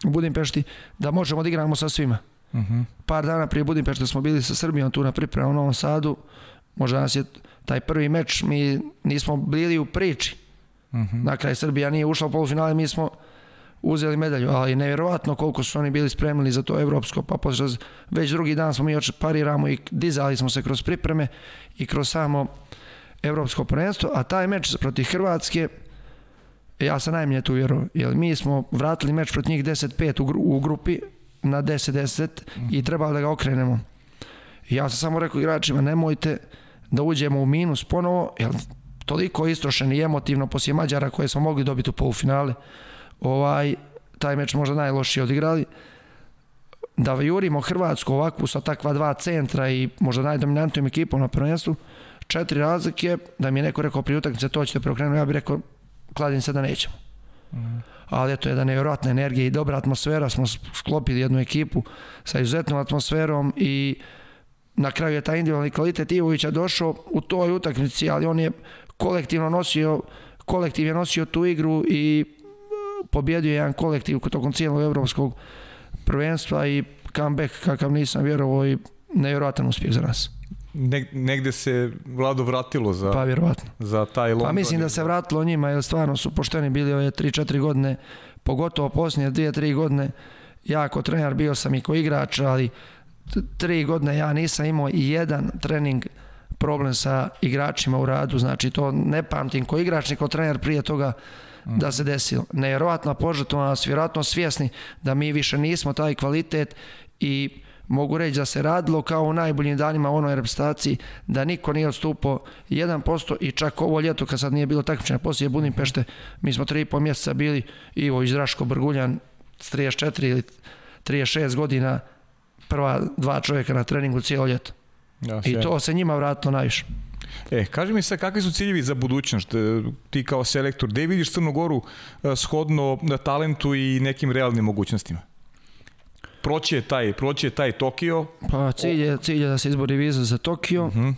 u Budimpešti da možemo da igramo sa svima. Par dana prije Budimpešte smo bili sa Srbijom tu na pripremu u Novom Sadu. Možda nas je taj prvi meč mi nismo bili u priči. Na kraj Srbija nije ušla u polufinale mi smo uzeli medalju, ali nevjerovatno koliko su oni bili spremili za to evropsko, pa posle, već drugi dan smo mi još pariramo i dizali smo se kroz pripreme i kroz samo evropsko prvenstvo, a taj meč protiv Hrvatske ja sam najmanje tu vjerovao, jer mi smo vratili meč protiv njih 10-5 u, gru- u grupi na 10-10 i trebalo da ga okrenemo. Ja sam samo rekao igračima, nemojte da uđemo u minus ponovo, jer toliko istrošeni emotivno poslije Mađara koje smo mogli dobiti u polufinale, ovaj, taj meč možda najlošije odigrali, da jurimo Hrvatsku ovakvu sa takva dva centra i možda najdominantnijom ekipom na prvenstvu, četiri razlike, da mi je neko rekao prije utakmice to ćete preokrenuti, ja bih rekao kladim se da nećemo. Ali eto, jedna nevjerojatna energija i dobra atmosfera, smo sklopili jednu ekipu sa izuzetnom atmosferom i na kraju je taj individualni kvalitet Ivovića došao u toj utakmici, ali on je kolektivno nosio, kolektiv je nosio tu igru i pobjedio je jedan kolektiv tokom cijelog evropskog prvenstva i comeback kakav nisam vjerovao i nevjerojatan uspjeh za nas. Neg, negde se Vlado vratilo za, Pa vjerovatno. za taj London. Pa mislim da se vratilo njima jer stvarno su pošteni bili ove 3-4 godine, pogotovo posljednje 2-3 godine. Ja kao trener bio sam i kao igrač, ali t- tri godine ja nisam imao i jedan trening problem sa igračima u radu, znači to ne pamtim ko igrač ni ko trener prije toga da se desilo. Nevjerojatna požrtvovanost, vjerojatno svjesni da mi više nismo taj kvalitet i mogu reći da se radilo kao u najboljim danima u onoj reprezentaciji, da niko nije odstupao 1% i čak ovo ljeto kad sad nije bilo takmičenja poslije Budimpešte, mi smo 3,5 mjeseca bili Ivo iz Draško Brguljan s 34 ili 36 godina prva dva čovjeka na treningu cijelo ljeto. Ja, I sjajno. to se njima vratilo najviše. E, kaži mi sad kakvi su ciljevi za budućnost? E, Ti kao selektor, gde vidiš Crnu Goru e, shodno na talentu i nekim realnim mogućnostima? Proći je taj, proći je taj Tokio, Pa cilj je, cilj je da se izbori viza za Tokio. Mhm.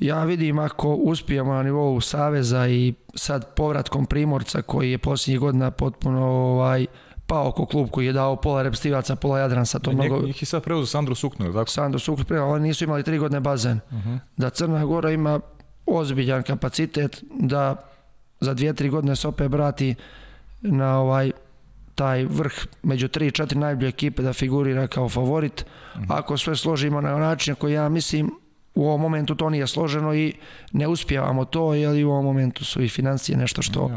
Ja vidim ako uspijemo na nivou Saveza i sad povratkom Primorca koji je posljednjih godina potpuno ovaj, pao oko klub koji je dao pola repstivaca, pola Jadransa, to Njeg, mnogo... njih je sad preuzeo Sandro Sukno, tako? Sando Sukli prema, oni nisu imali tri godine bazen. Da Crna Gora ima ozbiljan kapacitet da za dvije, tri godine se opet vrati na ovaj taj vrh među tri, četiri najbolje ekipe da figurira kao favorit. Ako sve složimo na način koji ja mislim u ovom momentu to nije složeno i ne uspijevamo to, jer i u ovom momentu su i financije nešto što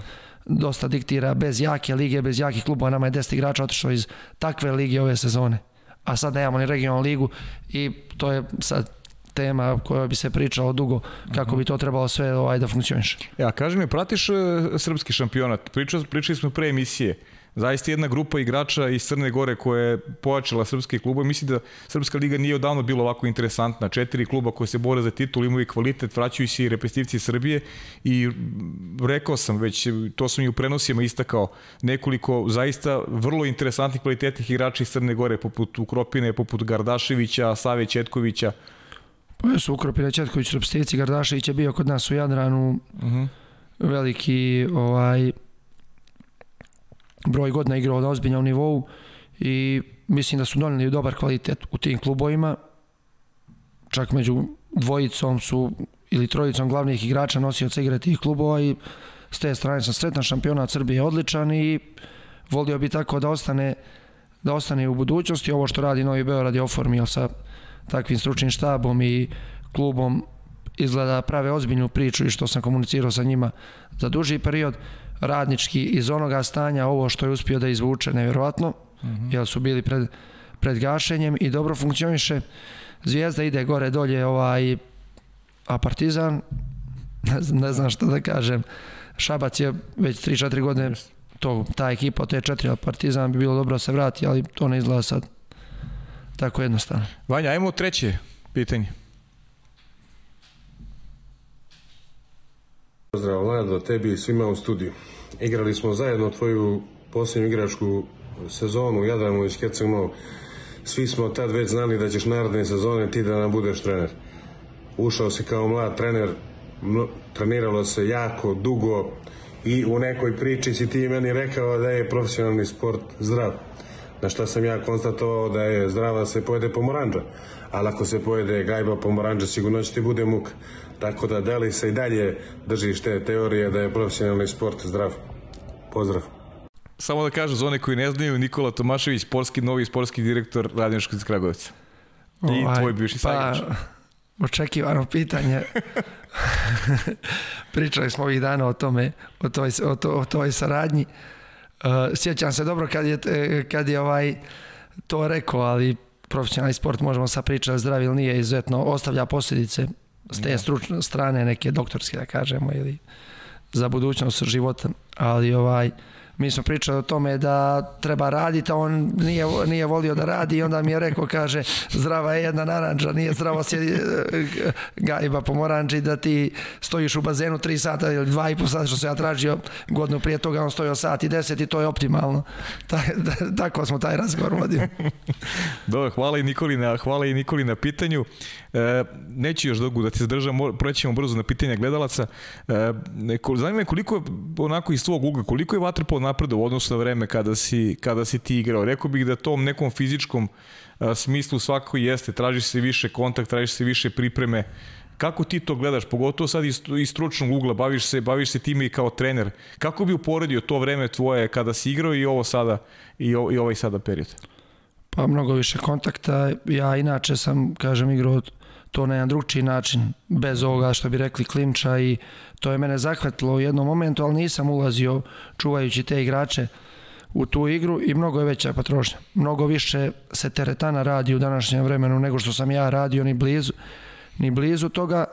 dosta diktira bez jake lige, bez jakih klubova. Nama je 10 igrača otišlo iz takve lige ove sezone. A sad nemamo ni regionalnu ligu i to je sad tema koja bi se pričalo dugo kako bi to trebalo sve ovaj da funkcioniše. Ja, kaži mi, pratiš e, srpski šampionat? Pričali, pričali smo pre emisije. Zaista jedna grupa igrača iz Crne Gore koja je pojačala srpski klub. Mislim da Srpska liga nije odavno bila ovako interesantna. Četiri kluba koje se bore za titul, imaju kvalitet, vraćaju se i repestivci Srbije i rekao sam već, to sam i u prenosima istakao, nekoliko zaista vrlo interesantnih kvalitetnih igrača iz Crne Gore, poput Ukropine, poput Gardaševića, Save Četkovića. Pa su Ukropina Četković, Repstivici, Gardašević je bio kod nas u Jadranu Mhm. veliki ovaj broj godina igrao na ozbiljnom nivou i mislim da su doneli dobar kvalitet u tim klubovima. Čak među dvojicom su ili trojicom glavnih igrača nosioca igre tih klubova i s te strane sam sretan, šampionat Srbije je odličan i volio bi tako da ostane da ostane u budućnosti. Ovo što radi Novi Beograd je oformio sa takvim stručnim štabom i klubom izgleda prave ozbiljnu priču i što sam komunicirao sa njima za duži period radnički iz onoga stanja ovo što je uspio da izvuče nevjerovatno mm -hmm. jer su bili pred, pred gašenjem i dobro funkcioniše Zvijezda ide gore dolje ovaj a Partizan ne, znam, ne znam što da kažem Šabac je već 3-4 godine to, ta ekipa te četiri, ali Partizan bi bilo dobro da se vrati, ali to ne izgleda sad tako jednostavno. Vanja, ajmo treće pitanje. Pozdrav Vlado, tebi i svima u studiju. Igrali smo zajedno tvoju posljednju igračku sezonu u Jadranu iz Herceg Svi smo tad već znali da ćeš naredne sezone ti da nam budeš trener. Ušao si kao mlad trener, treniralo se jako, dugo i u nekoj priči si ti meni rekao da je profesionalni sport zdrav. Na šta sam ja konstatovao da je zdrava da se pojede pomoranđa. Ali ako se pojede gajba pomoranđa, sigurno će ti bude muka. Tako da, da li se i dalje držiš te teorije da je profesionalni sport zdrav? Pozdrav. Samo da kažem za one koji ne znaju, Nikola Tomašević, sportski, novi sportski direktor Radničkog iz Kragovica. I ovaj, tvoj bivši pa, Očekivano pitanje. Pričali smo ovih dana o tome, o toj, o, to, o toj saradnji. Uh, sjećam se dobro kad je, kad je ovaj to rekao, ali profesionalni sport možemo sa pričati zdravi ili nije izuzetno ostavlja posljedice s te da. stručne strane neke doktorske da kažemo ili za budućnost života ali ovaj mi smo pričali o tome da treba raditi, a on nije, nije volio da radi i onda mi je rekao, kaže, zdrava je jedna naranđa, nije zdravo se eh, gajba pomoranđi da ti stojiš u bazenu 3 sata ili 2 i po sata što se ja tražio godinu prije toga, on stojio sat i 10 i to je optimalno. Da, tako smo taj razgovor vodili. Dobro, hvala i Nikoli na, hvala i Nikoli na pitanju. E, neću još dugo da ti zadržam, proćemo brzo na pitanja gledalaca. E, zanima me koliko je, onako iz svog ugla, koliko je Vatrpol napredo u odnosu na vreme kada si, kada si ti igrao. Rekao bih da tom nekom fizičkom a, smislu svako jeste, traži se više kontakt, traži se više pripreme. Kako ti to gledaš, pogotovo sad iz, iz stručnog ugla, baviš se, baviš se time i kao trener. Kako bi uporedio to vreme tvoje kada si igrao i ovo sada i, o, i ovaj sada period? Pa mnogo više kontakta. Ja inače sam, kažem, igrao to na jedan drugčiji način, bez ovoga što bi rekli klinča i to je mene zahvatilo u jednom momentu, ali nisam ulazio čuvajući te igrače u tu igru i mnogo je veća potrošnja. Mnogo više se teretana radi u današnjem vremenu nego što sam ja radio ni blizu, ni blizu toga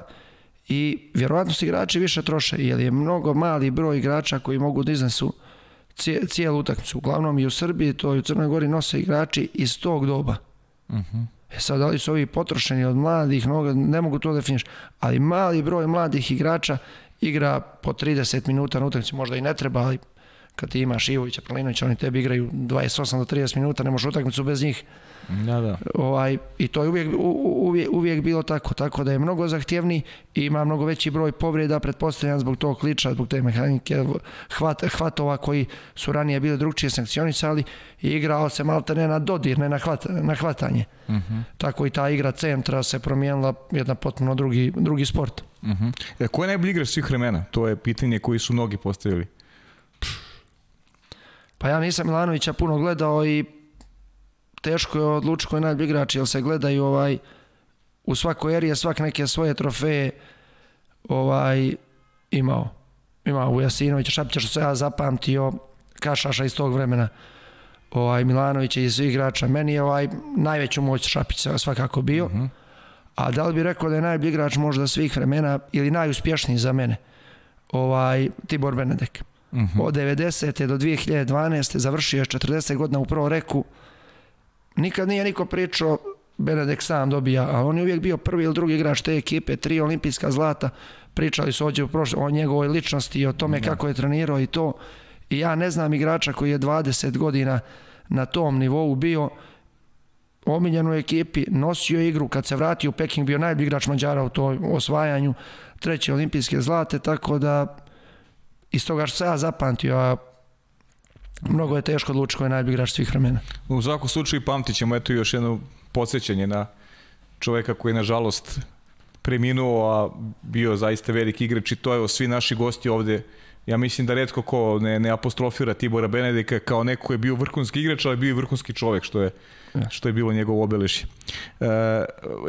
i vjerovatno se igrači više troše jer je mnogo mali broj igrača koji mogu da iznesu cijelu utakmicu. Uglavnom i u Srbiji, to i u Crnoj Gori nose igrači iz tog doba. Uh mhm. -huh. E sad, da li su ovi potrošeni od mladih, ne mogu to da definiš, ali mali broj mladih igrača igra po 30 minuta na utakmici, možda i ne treba, ali kad ti imaš Ivovića, Pralinovića, oni tebi igraju 28 do 30 minuta, ne možeš utakmicu bez njih. Da, da. Ovaj, I to je uvijek, uvijek, uvijek bilo tako, tako da je mnogo zahtjevni i ima mnogo veći broj povreda, pretpostavljam zbog tog kliča, zbog te mehanike hvat, hvatova koji su ranije bili drugčije sankcionisali i igrao se malte ne na dodir, ne na, hvat, na hvatanje. Uh mhm. -huh. Tako i ta igra centra se promijenila jedna potpuno drugi, drugi sport. Uh -huh. e, ko je najbolji igrač svih vremena? To je pitanje koji su mnogi postavili. Pa ja nisam Milanovića puno gledao i teško je odlučiti koji je najbolji igrač, jer se gledaju ovaj, u svakoj eri je svak neke svoje trofeje ovaj, imao. Imao u Jasinovića, Šapića, što se ja zapamtio, Kašaša iz tog vremena, ovaj, Milanovića i svih igrača. Meni je ovaj, najveću moć Šapić svakako bio. Uh mhm. -huh. A da li bi rekao da je najbolji igrač možda svih vremena ili najuspješniji za mene? Ovaj, Tibor Benedek. Uh mhm. -huh. Od 90. do 2012. završio je 40 godina u prvo reku Nikad nije niko pričao Benedek sam dobija, a on je uvijek bio prvi ili drugi igrač te ekipe, tri olimpijska zlata, pričali su ovdje u prošle, o njegovoj ličnosti i o tome da. kako je trenirao i to. I ja ne znam igrača koji je 20 godina na tom nivou bio omiljen u ekipi, nosio igru, kad se vratio u Peking bio najbolji igrač Mađara u toj osvajanju treće olimpijske zlate, tako da iz toga što se ja zapamtio, a mnogo je teško odlučiti ko je najbolji igrač svih vremena. U svakom slučaju pamtit ćemo eto još jedno podsjećanje na čoveka koji je nažalost preminuo, a bio zaista veliki igrač i to je svi naši gosti ovde ja mislim da redko ko ne, ne apostrofira Tibora Benedika kao neko ko je bio vrhunski igrač, ali bio i vrhunski čovek, što je, što je bilo njegovo obeležje. E,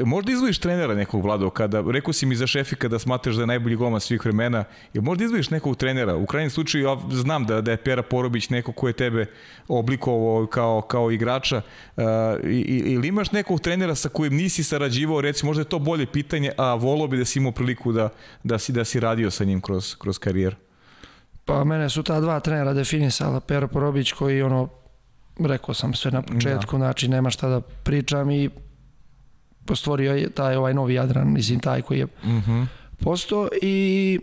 možda izvojiš trenera nekog Vlado, kada, rekao si mi za Šefika da smatraš da je najbolji golman svih vremena, je možda izvojiš nekog trenera? U krajnjem slučaju ja znam da, da je Pera Porobić neko ko je tebe oblikovao kao, kao igrača, e, ili imaš nekog trenera sa kojim nisi sarađivao, recimo možda je to bolje pitanje, a volao bi da si imao priliku da, da, si, da si radio sa njim kroz, kroz karijeru? Pa mene su ta dva trenera definisala, Pero Porobić koji ono, rekao sam sve na početku, da. znači nema šta da pričam i postvorio je taj ovaj novi Jadran, mislim taj koji je uh mhm. -huh. postao i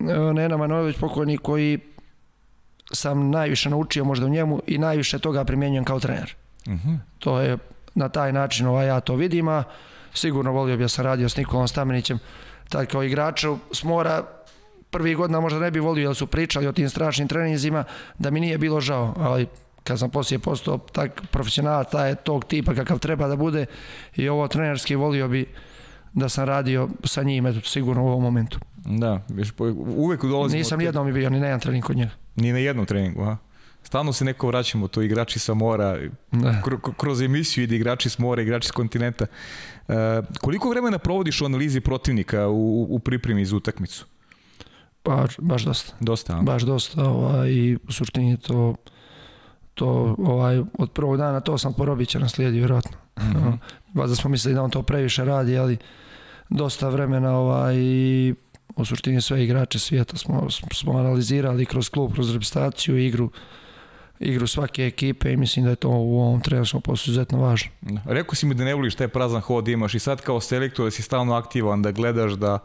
e, Nena Manojlović pokojni koji sam najviše naučio možda u njemu i najviše toga primjenjujem kao trener. Uh mhm. -huh. To je na taj način ovaj, ja to vidim, a sigurno volio bi ja sam radio s Nikolom Stamenićem tad kao igrača s mora prvih godina možda ne bi volio jer su pričali o tim strašnim treninzima da mi nije bilo žao, ali kad sam poslije postao tak profesionalac taj tog tipa kakav treba da bude i ovo trenerski volio bi da sam radio sa njim eto, sigurno u ovom momentu. Da, viš, uvek dolazimo... Nisam ni jednom bio ni na jedan trening kod njega. Ni na jednom treningu, a? Stalno se neko vraćamo, to igrači sa mora, da. kroz emisiju ide igrači s mora, igrači s kontinenta. E, koliko vremena provodiš u analizi protivnika u, u pripremi za utakmicu? Pa, baš dosta. Dosta, a? Baš dosta, ovaj, i u suštini to, to, ovaj, od prvog dana to sam Porobića naslijedio, vjerojatno. Mm -hmm. da smo mislili da on to previše radi, ali dosta vremena, ovaj, i u suštini sve igrače svijeta smo, smo analizirali kroz klub, kroz reprezentaciju, igru, igru svake ekipe i mislim da je to u ovom trenerskom poslu izuzetno važno. Rekao si mi da ne voliš taj prazan hod imaš i sad kao selektor da si stalno aktivan, da gledaš da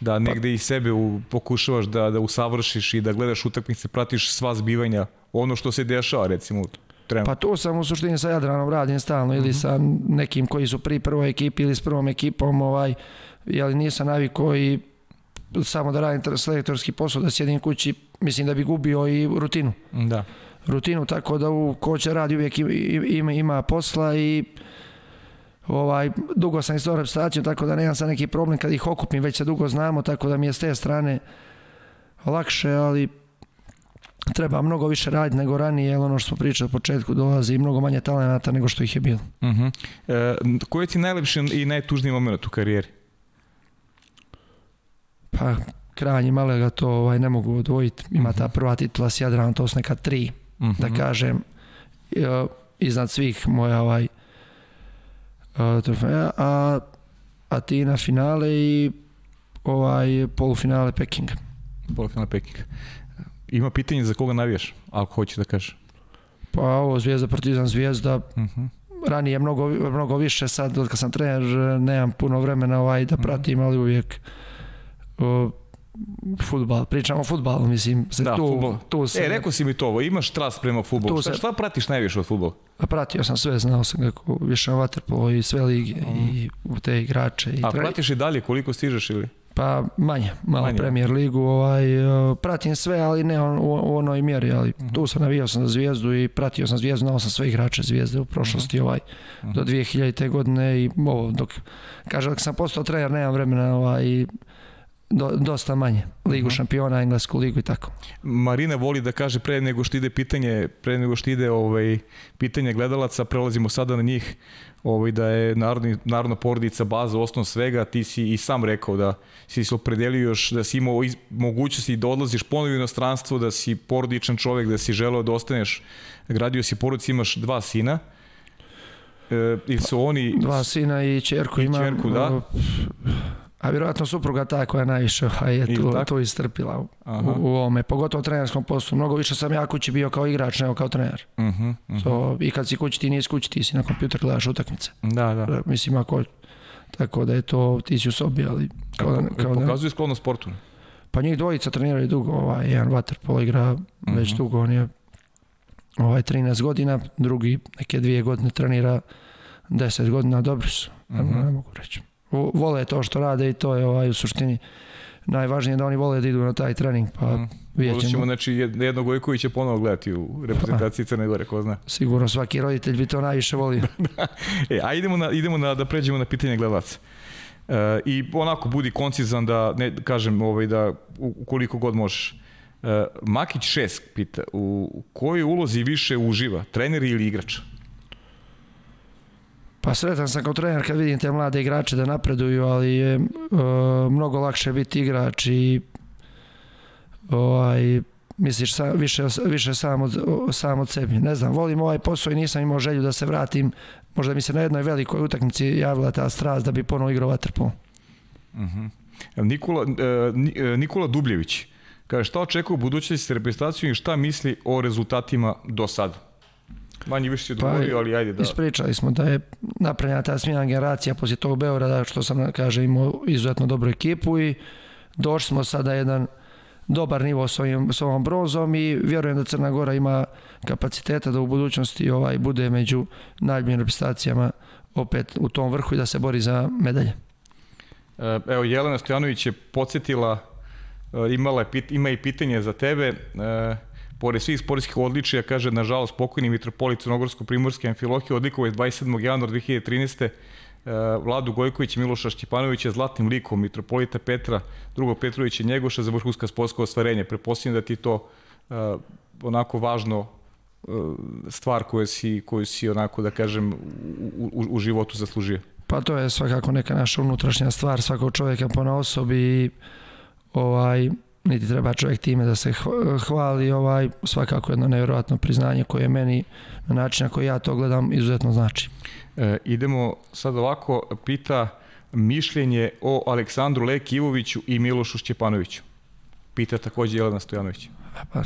da pa- negde i sebe u, pokušavaš da, da usavršiš i da gledaš utakmice, pratiš sva zbivanja, ono što se dešava recimo trenutno. Pa to sam u suštini sa Jadranom radim stalno ili mhm. -huh. sa nekim koji su pri prvoj ekipi ili s prvom ekipom, ovaj, jeli nisam naviko i samo da radim selektorski posao, da sjedim kući, mislim da bi gubio i rutinu. Da. Rutinu, tako da u ko će radi uvijek ima, ima posla i ovaj, dugo sam isto reprezentaciju, tako da nemam sad neki problem kad ih okupim, već se dugo znamo, tako da mi je s te strane lakše, ali treba mnogo više raditi nego ranije, jer ono što smo pričali od početku dolazi mnogo manje talenata nego što ih je bilo. Uh -huh. e, koji je ti najlepši i najtužniji moment u karijeri? Pa, krajnji Malega to ovaj, ne mogu odvojiti. Ima uh -huh. ta prva titula s Jadranom, to su neka tri, uh -huh. da kažem. iznad svih moja ovaj, trofeja, a Atina finale i ovaj polufinale Pekinga. Polufinale Pekinga. Ima pitanje za koga navijaš, ako hoćeš da kažeš. Pa ovo Zvijezda, Partizan, Zvijezda. Uh mhm. -huh. Ranije mnogo, mnogo više, sad kad sam trener nemam puno vremena ovaj, da mhm. pratim, ali uvijek o, futbal, pričamo o futbalu, mislim, se da, tu, futbol. tu se... E, rekao si mi to, imaš trast prema futbolu, šta, se... šta pratiš najviše od futbola? A pratio sam sve, znao sam kako više vaterpolo i sve lige mm. i u te igrače. I A pratiš i dalje, koliko stižeš ili? Pa manje, malo manje. premier ligu, ovaj, pratim sve, ali ne on, u, u onoj mjeri, ali mm. tu sam navijao sam za zvijezdu i pratio sam zvijezdu, znao sam sve igrače zvijezde u prošlosti mm. ovaj, mm. do 2000. godine i ovo, dok, kaže, dok sam postao trener, nemam vremena ovaj, do, dosta manje. Ligu uh mhm. -huh. šampiona, englesku ligu i tako. Marina voli da kaže pre nego što ide pitanje, pre nego što ide ovaj, pitanje gledalaca, prelazimo sada na njih, ovaj, da je narodni, narodna porodica baza, osnov svega, ti si i sam rekao da si se opredelio još, da si imao iz, mogućnosti da odlaziš ponovo u inostranstvo, da si porodičan čovek, da si želeo da ostaneš, gradio si porodicu, imaš dva sina, e, i su oni... Dva sina i čerku i imam. Čerku, da. A vjerojatno supruga ta koja najviše je tu, tu istrpila u, u ovome, pogotovo u trenerskom poslu. Mnogo više sam ja kući bio kao igrač nego kao trener. Uh -huh, uh -huh. To, I kad si kući ti nisi kući, ti si na kompjuter gledaš utakmice. Da, da. E, mislim, ako, tako da je to, ti si u sobi, ali... Kao, da, kao da, pokazuje sklono sportu? Pa njih dvojica treniraju dugo, ovaj, jedan waterpolo igra uh -huh. već mhm. dugo, on je ovaj, 13 godina, drugi neke dvije godine trenira 10 godina, dobri su, uh -huh. ne, ne mogu reći vole to što rade i to je ovaj u suštini najvažnije je da oni vole da idu na taj trening, pa mm. vidjet Možda ćemo. znači, jed- jednog Gojkovića ponovo gledati u reprezentaciji Crne Gore, ko zna. Sigurno svaki roditelj bi to najviše volio. E, a idemo, na, idemo na, da pređemo na pitanje gledalaca. E, I onako budi koncizan da, ne kažem, ovaj, da ukoliko god možeš. E, Makić 6 pita, u kojoj ulozi više uživa, trener ili igrač? Pa sretan sam kao trener kad vidim te mlade igrače da napreduju, ali je e, mnogo lakše biti igrač i ovaj, misliš sa, više, više sam, od, sam od sebi. Ne znam, volim ovaj posao i nisam imao želju da se vratim. Možda mi se na jednoj velikoj utakmici javila ta strast da bi ponovo igrao vaterpolo. Nikola, e, e, Nikola Dubljević kaže šta očekuje u budućnosti s reprezentacijom i šta misli o rezultatima do sada? Manje više si odgovorio, ali ajde da... Ispričali smo da je napravljena ta smjena generacija poslije tog Beograda, što sam, kaže, imao izuzetno dobru ekipu i došli smo sada jedan dobar nivo s, ovim, s ovom bronzom i vjerujem da Crna Gora ima kapaciteta da u budućnosti ovaj bude među najboljim reprezentacijama opet u tom vrhu i da se bori za medalje. E, Evo, Jelena Stojanović je podsjetila, e, imala je, ima i pitanje za tebe, e, pored svih sportskih odličija, kaže, nažalost, pokojni mitropolit Crnogorsko-Primorske Amfilohije odlikovao je 27. januara 2013. e, Vladu Gojković i Miloša Šćepanovića zlatnim likom mitropolita Petra II. Petrovića Njegoša za vrhunska sportska ostvarenja. Prepostavljam da ti to e, onako važno e, stvar koju si, koju si onako, da kažem, u, u, u životu zaslužio. Pa to je svakako neka naša unutrašnja stvar svakog čovjeka po na osobi i ovaj, niti treba čovjek time da se hva- hvali, ovaj, svakako jedno nevjerojatno priznanje koje meni na način na koji ja to gledam izuzetno znači. E, idemo sad ovako, pita mišljenje o Aleksandru Lekivoviću i Milošu Šćepanoviću. Pita takođe Jelena Stojanović. Pa,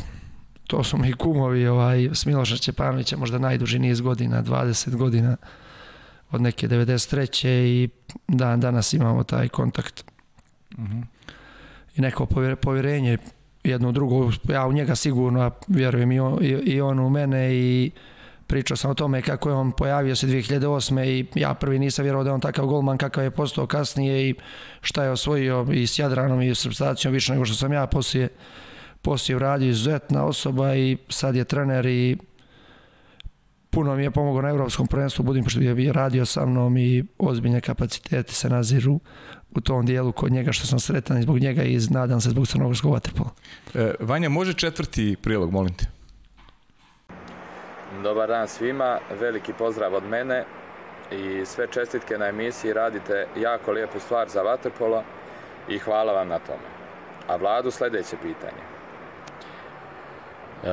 to su mi kumovi ovaj, s Miloša Čepanovića možda najduži niz godina, 20 godina od neke 93. i dan danas imamo taj kontakt i neko povjer- povjerenje jedno u drugo, ja u njega sigurno, vjerujem i on, i, i on u mene i pričao sam o tome kako je on pojavio se 2008. i ja prvi nisam vjerovao da je on takav golman kakav je postao kasnije i šta je osvojio i s Jadranom i s reprezentacijom više nego što sam ja poslije poslije uradio izuzetna osoba i sad je trener i puno mi je pomogao na evropskom prvenstvu Budimpešti gdje je radio sa mnom i ozbiljne kapacitete se naziru u tom dijelu kod njega što sam sretan i zbog njega i nadam se zbog crnogorskog vaterpola. E, Vanja, može četvrti prilog, molim te. Dobar dan svima, veliki pozdrav od mene i sve čestitke na emisiji, radite jako lijepu stvar za Vaterpolo i hvala vam na tome. A Vladu sljedeće pitanje. E,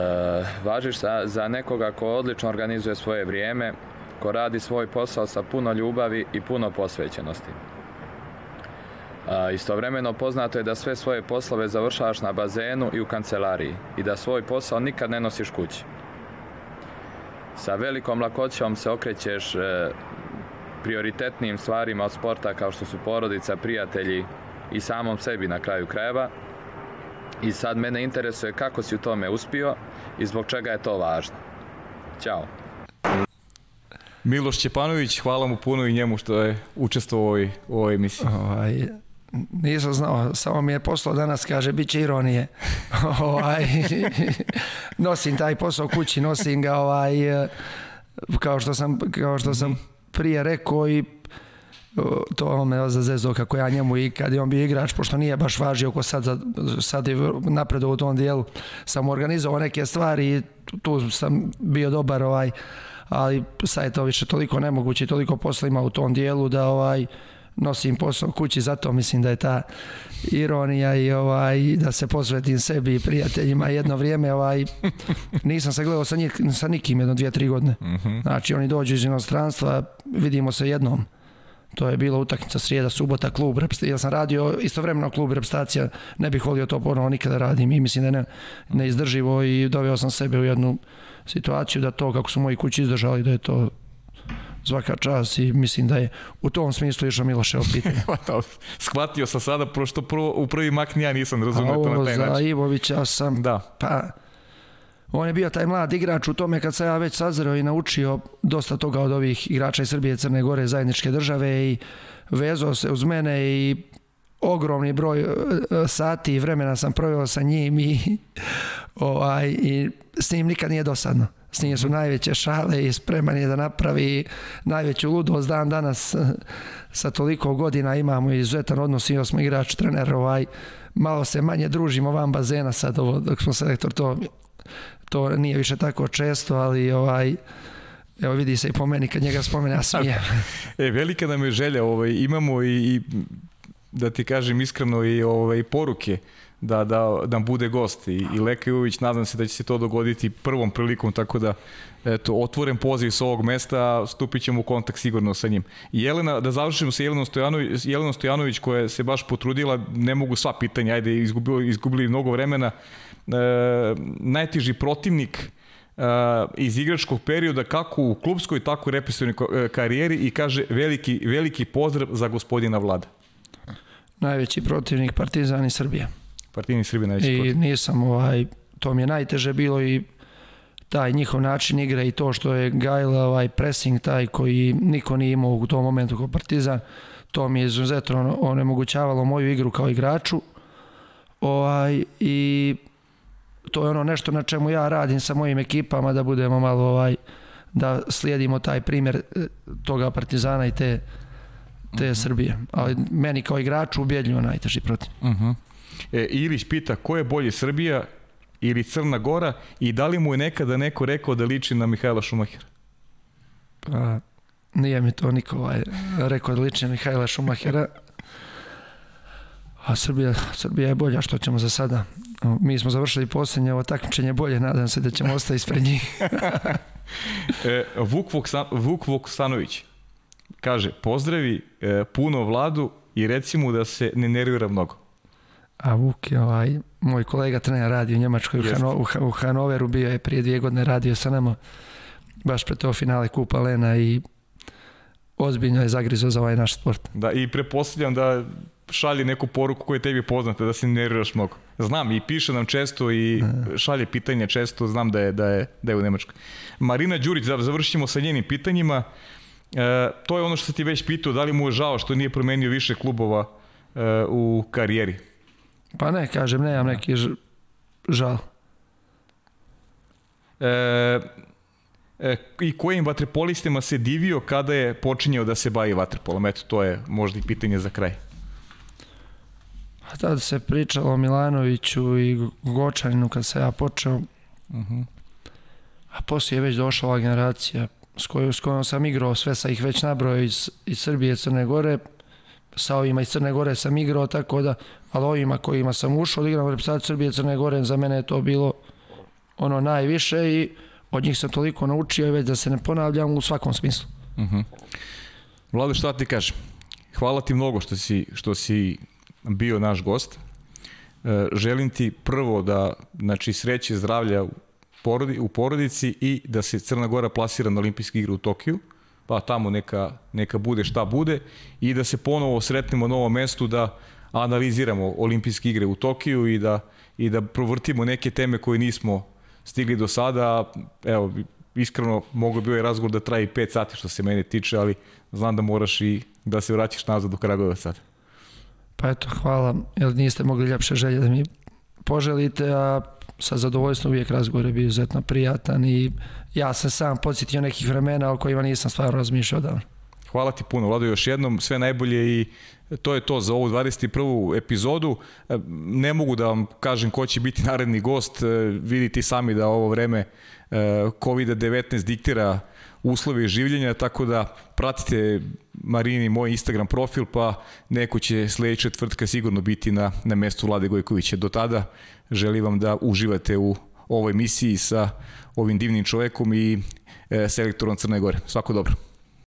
važiš za, za nekoga ko odlično organizuje svoje vrijeme, ko radi svoj posao sa puno ljubavi i puno posvećenosti. A, istovremeno poznato je da sve svoje poslove završavaš na bazenu i u kancelariji i da svoj posao nikad ne nosiš kući. Sa velikom lakoćom se okrećeš e, prioritetnim stvarima od sporta kao što su porodica, prijatelji i samom sebi na kraju krajeva. I sad mene interesuje kako si u tome uspio i zbog čega je to važno. Ćao. Miloš Ćepanović, hvala mu puno i njemu što je učestvovao u ovoj, u ovoj emisiji. Ovaj, nisam znao, samo mi je poslao danas, kaže, bit će ironije. ovaj, nosim taj posao kući, nosim ga ovaj, kao što sam, kao što sam prije rekao i to me zazezao kako ja njemu i kad je on bio igrač, pošto nije baš važio ko sad, za- sad je napredovao u tom dijelu, sam organizovao neke stvari i tu, tu sam bio dobar ovaj, ali sad je to više toliko nemoguće i toliko posla ima u tom dijelu da ovaj nosim posao kući, zato mislim da je ta ironija i ovaj da se posvetim sebi i prijateljima jedno vrijeme ovaj nisam se gledao sa, njih, sa nikim jedno dvije, tri godine. Znači oni dođu iz inostranstva, vidimo se jednom. To je bila utakmica srijeda, subota, klub, ja sam radio istovremeno klub repstacija, ne bih volio to ponovo nikada radim i mislim da ne, neizdrživo i doveo sam sebe u jednu situaciju da to kako su moji kući izdržali da je to svaka čast i mislim da je u tom smislu išao Miloševo pitanje. Pa da, Shvatio sam sada, pošto prvo, u prvi mak ni ja nisam A razumio to ovo na taj za način. Ivovića sam Da, Pa, on je bio taj mlad igrač u tome kad sam ja već sazreo i naučio dosta toga od ovih igrača iz Srbije Crne Gore zajedničke države i vezao se uz mene i ogromni broj e, e, sati i vremena sam proveo sa njim i, ovaj, i s njim nikad nije dosadno. S njim su najveće šale i spreman je da napravi najveću ludost dan danas e, sa toliko godina imamo izuzetan odnos i smo igrač, trener, ovaj, malo se manje družimo van bazena sad ovo, dok smo selektor, to, to nije više tako često, ali ovaj, Evo vidi se i po meni kad njega spomene, ja smijem. e, velika nam je želja, ovaj, imamo i, i da ti kažem iskreno i ovaj, poruke da, da, da bude gost i, i Leka Jović, nadam se da će se to dogoditi prvom prilikom, tako da eto, otvoren poziv s ovog mesta, stupit ćemo u kontakt sigurno sa njim. Jelena, da završimo sa Jelenom Stojanović, Jelenom Stojanović koja se baš potrudila, ne mogu sva pitanja, ajde, izgubili, izgubili mnogo vremena, najteži protivnik uh, iz igračkog perioda kako u klubskoj, tako u represivnoj e, karijeri i kaže veliki, veliki pozdrav za gospodina Vlada. Najveći protivnik Partizan i Srbija. Partizan i Srbija najveći I protivnik. nisam, ovaj, to mi je najteže bilo i taj njihov način igre i to što je Gajla ovaj pressing taj koji niko nije imao u tom momentu kao Partizan, to mi je izuzetno onemogućavalo moju igru kao igraču. Ovaj, I to je ono nešto na čemu ja radim sa mojim ekipama da budemo malo ovaj da slijedimo taj primjer e, toga Partizana i te te uh mhm. -huh. Srbije. Ali meni kao igraču ubjedljivo najteži protiv. Uh -huh. e, Ilić pita ko je bolji Srbija ili Crna Gora i da li mu je nekada neko rekao da liči na Mihajla Šumahira? Pa, nije mi to niko ovaj, rekao da liči na Mihajla Šumahira. A Srbija, Srbija je bolja, što ćemo za sada? Mi smo završili posljednje ovo takmičenje bolje, nadam se da ćemo ostati ispred njih. e, Vuk, Voksan, Vuk Voksanović kaže, pozdravi e, puno vladu i reci mu da se ne nervira mnogo. A Vuk je ovaj, moj kolega trener radi u Njemačkoj, u, Hano, u, u Hanoveru, bio je prije dvije godine radio sa nama, baš pre to finale Kupa Lena i ozbiljno je zagrizo za ovaj naš sport. Da, i prepostavljam da šalje neku poruku koja je tebi poznata, da se ne nerviraš mnogo. Znam i piše nam često i šalje pitanja često, znam da je, da je, da je u Nemačkoj. Marina Đurić, završimo sa njenim pitanjima. E, to je ono što se ti već pitao, da li mu je žao što nije promenio više klubova e, u karijeri? Pa ne, kažem, nemam neki žal. E, e, I kojim vatrepolistima se divio kada je počinjao da se bavi vatrepolom? Eto, to je možda i pitanje za kraj. A tada se pričalo o Milanoviću i Gočaninu kad se ja počeo. Uh Mhm. -huh. A poslije je već došla ova generacija s kojom, s kojom sam igrao, sve sa ih već nabrojao iz, iz Srbije, Crne Gore, sa ovima iz Crne Gore sam igrao, tako da, ali ovima kojima sam ušao, da igram u reprezentaciju Srbije, Crne Gore, za mene je to bilo ono najviše i od njih sam toliko naučio i već da se ne ponavljam u svakom smislu. Uh -huh. Vlado, šta ti kažem? Hvala ti mnogo što si, što si bio naš gost. E, želim ti prvo da znači, sreće zdravlja porodi, u porodici i da se Crna Gora plasira na olimpijske igre u Tokiju, pa tamo neka, neka bude šta bude i da se ponovo sretnemo na ovom mestu da analiziramo olimpijske igre u Tokiju i da, i da provrtimo neke teme koje nismo stigli do sada. Evo, iskreno mogu bi ovaj razgovor da traji 5 sati što se mene tiče, ali znam da moraš i da se vraćaš nazad do Kragujevac sad. Pa eto, hvala, jer niste mogli ljepše želje da mi poželite, a sa zadovoljstvom uvijek razgovor je bio izuzetno prijatan i ja sam sam podsjetio nekih vremena o kojima nisam stvarno razmišljao davno. Hvala ti puno, Vlado, još jednom, sve najbolje i to je to za ovu 21. epizodu. Ne mogu da vam kažem ko će biti naredni gost, vidite sami da ovo vreme COVID-19 diktira uslovi življenja, tako da pratite Marini moj Instagram profil, pa neko će sledeća četvrtka sigurno biti na, na mestu Vlade Gojkovića. Do tada želim vam da uživate u ovoj emisiji sa ovim divnim čovekom i e, selektorom Crne Gore. Svako dobro.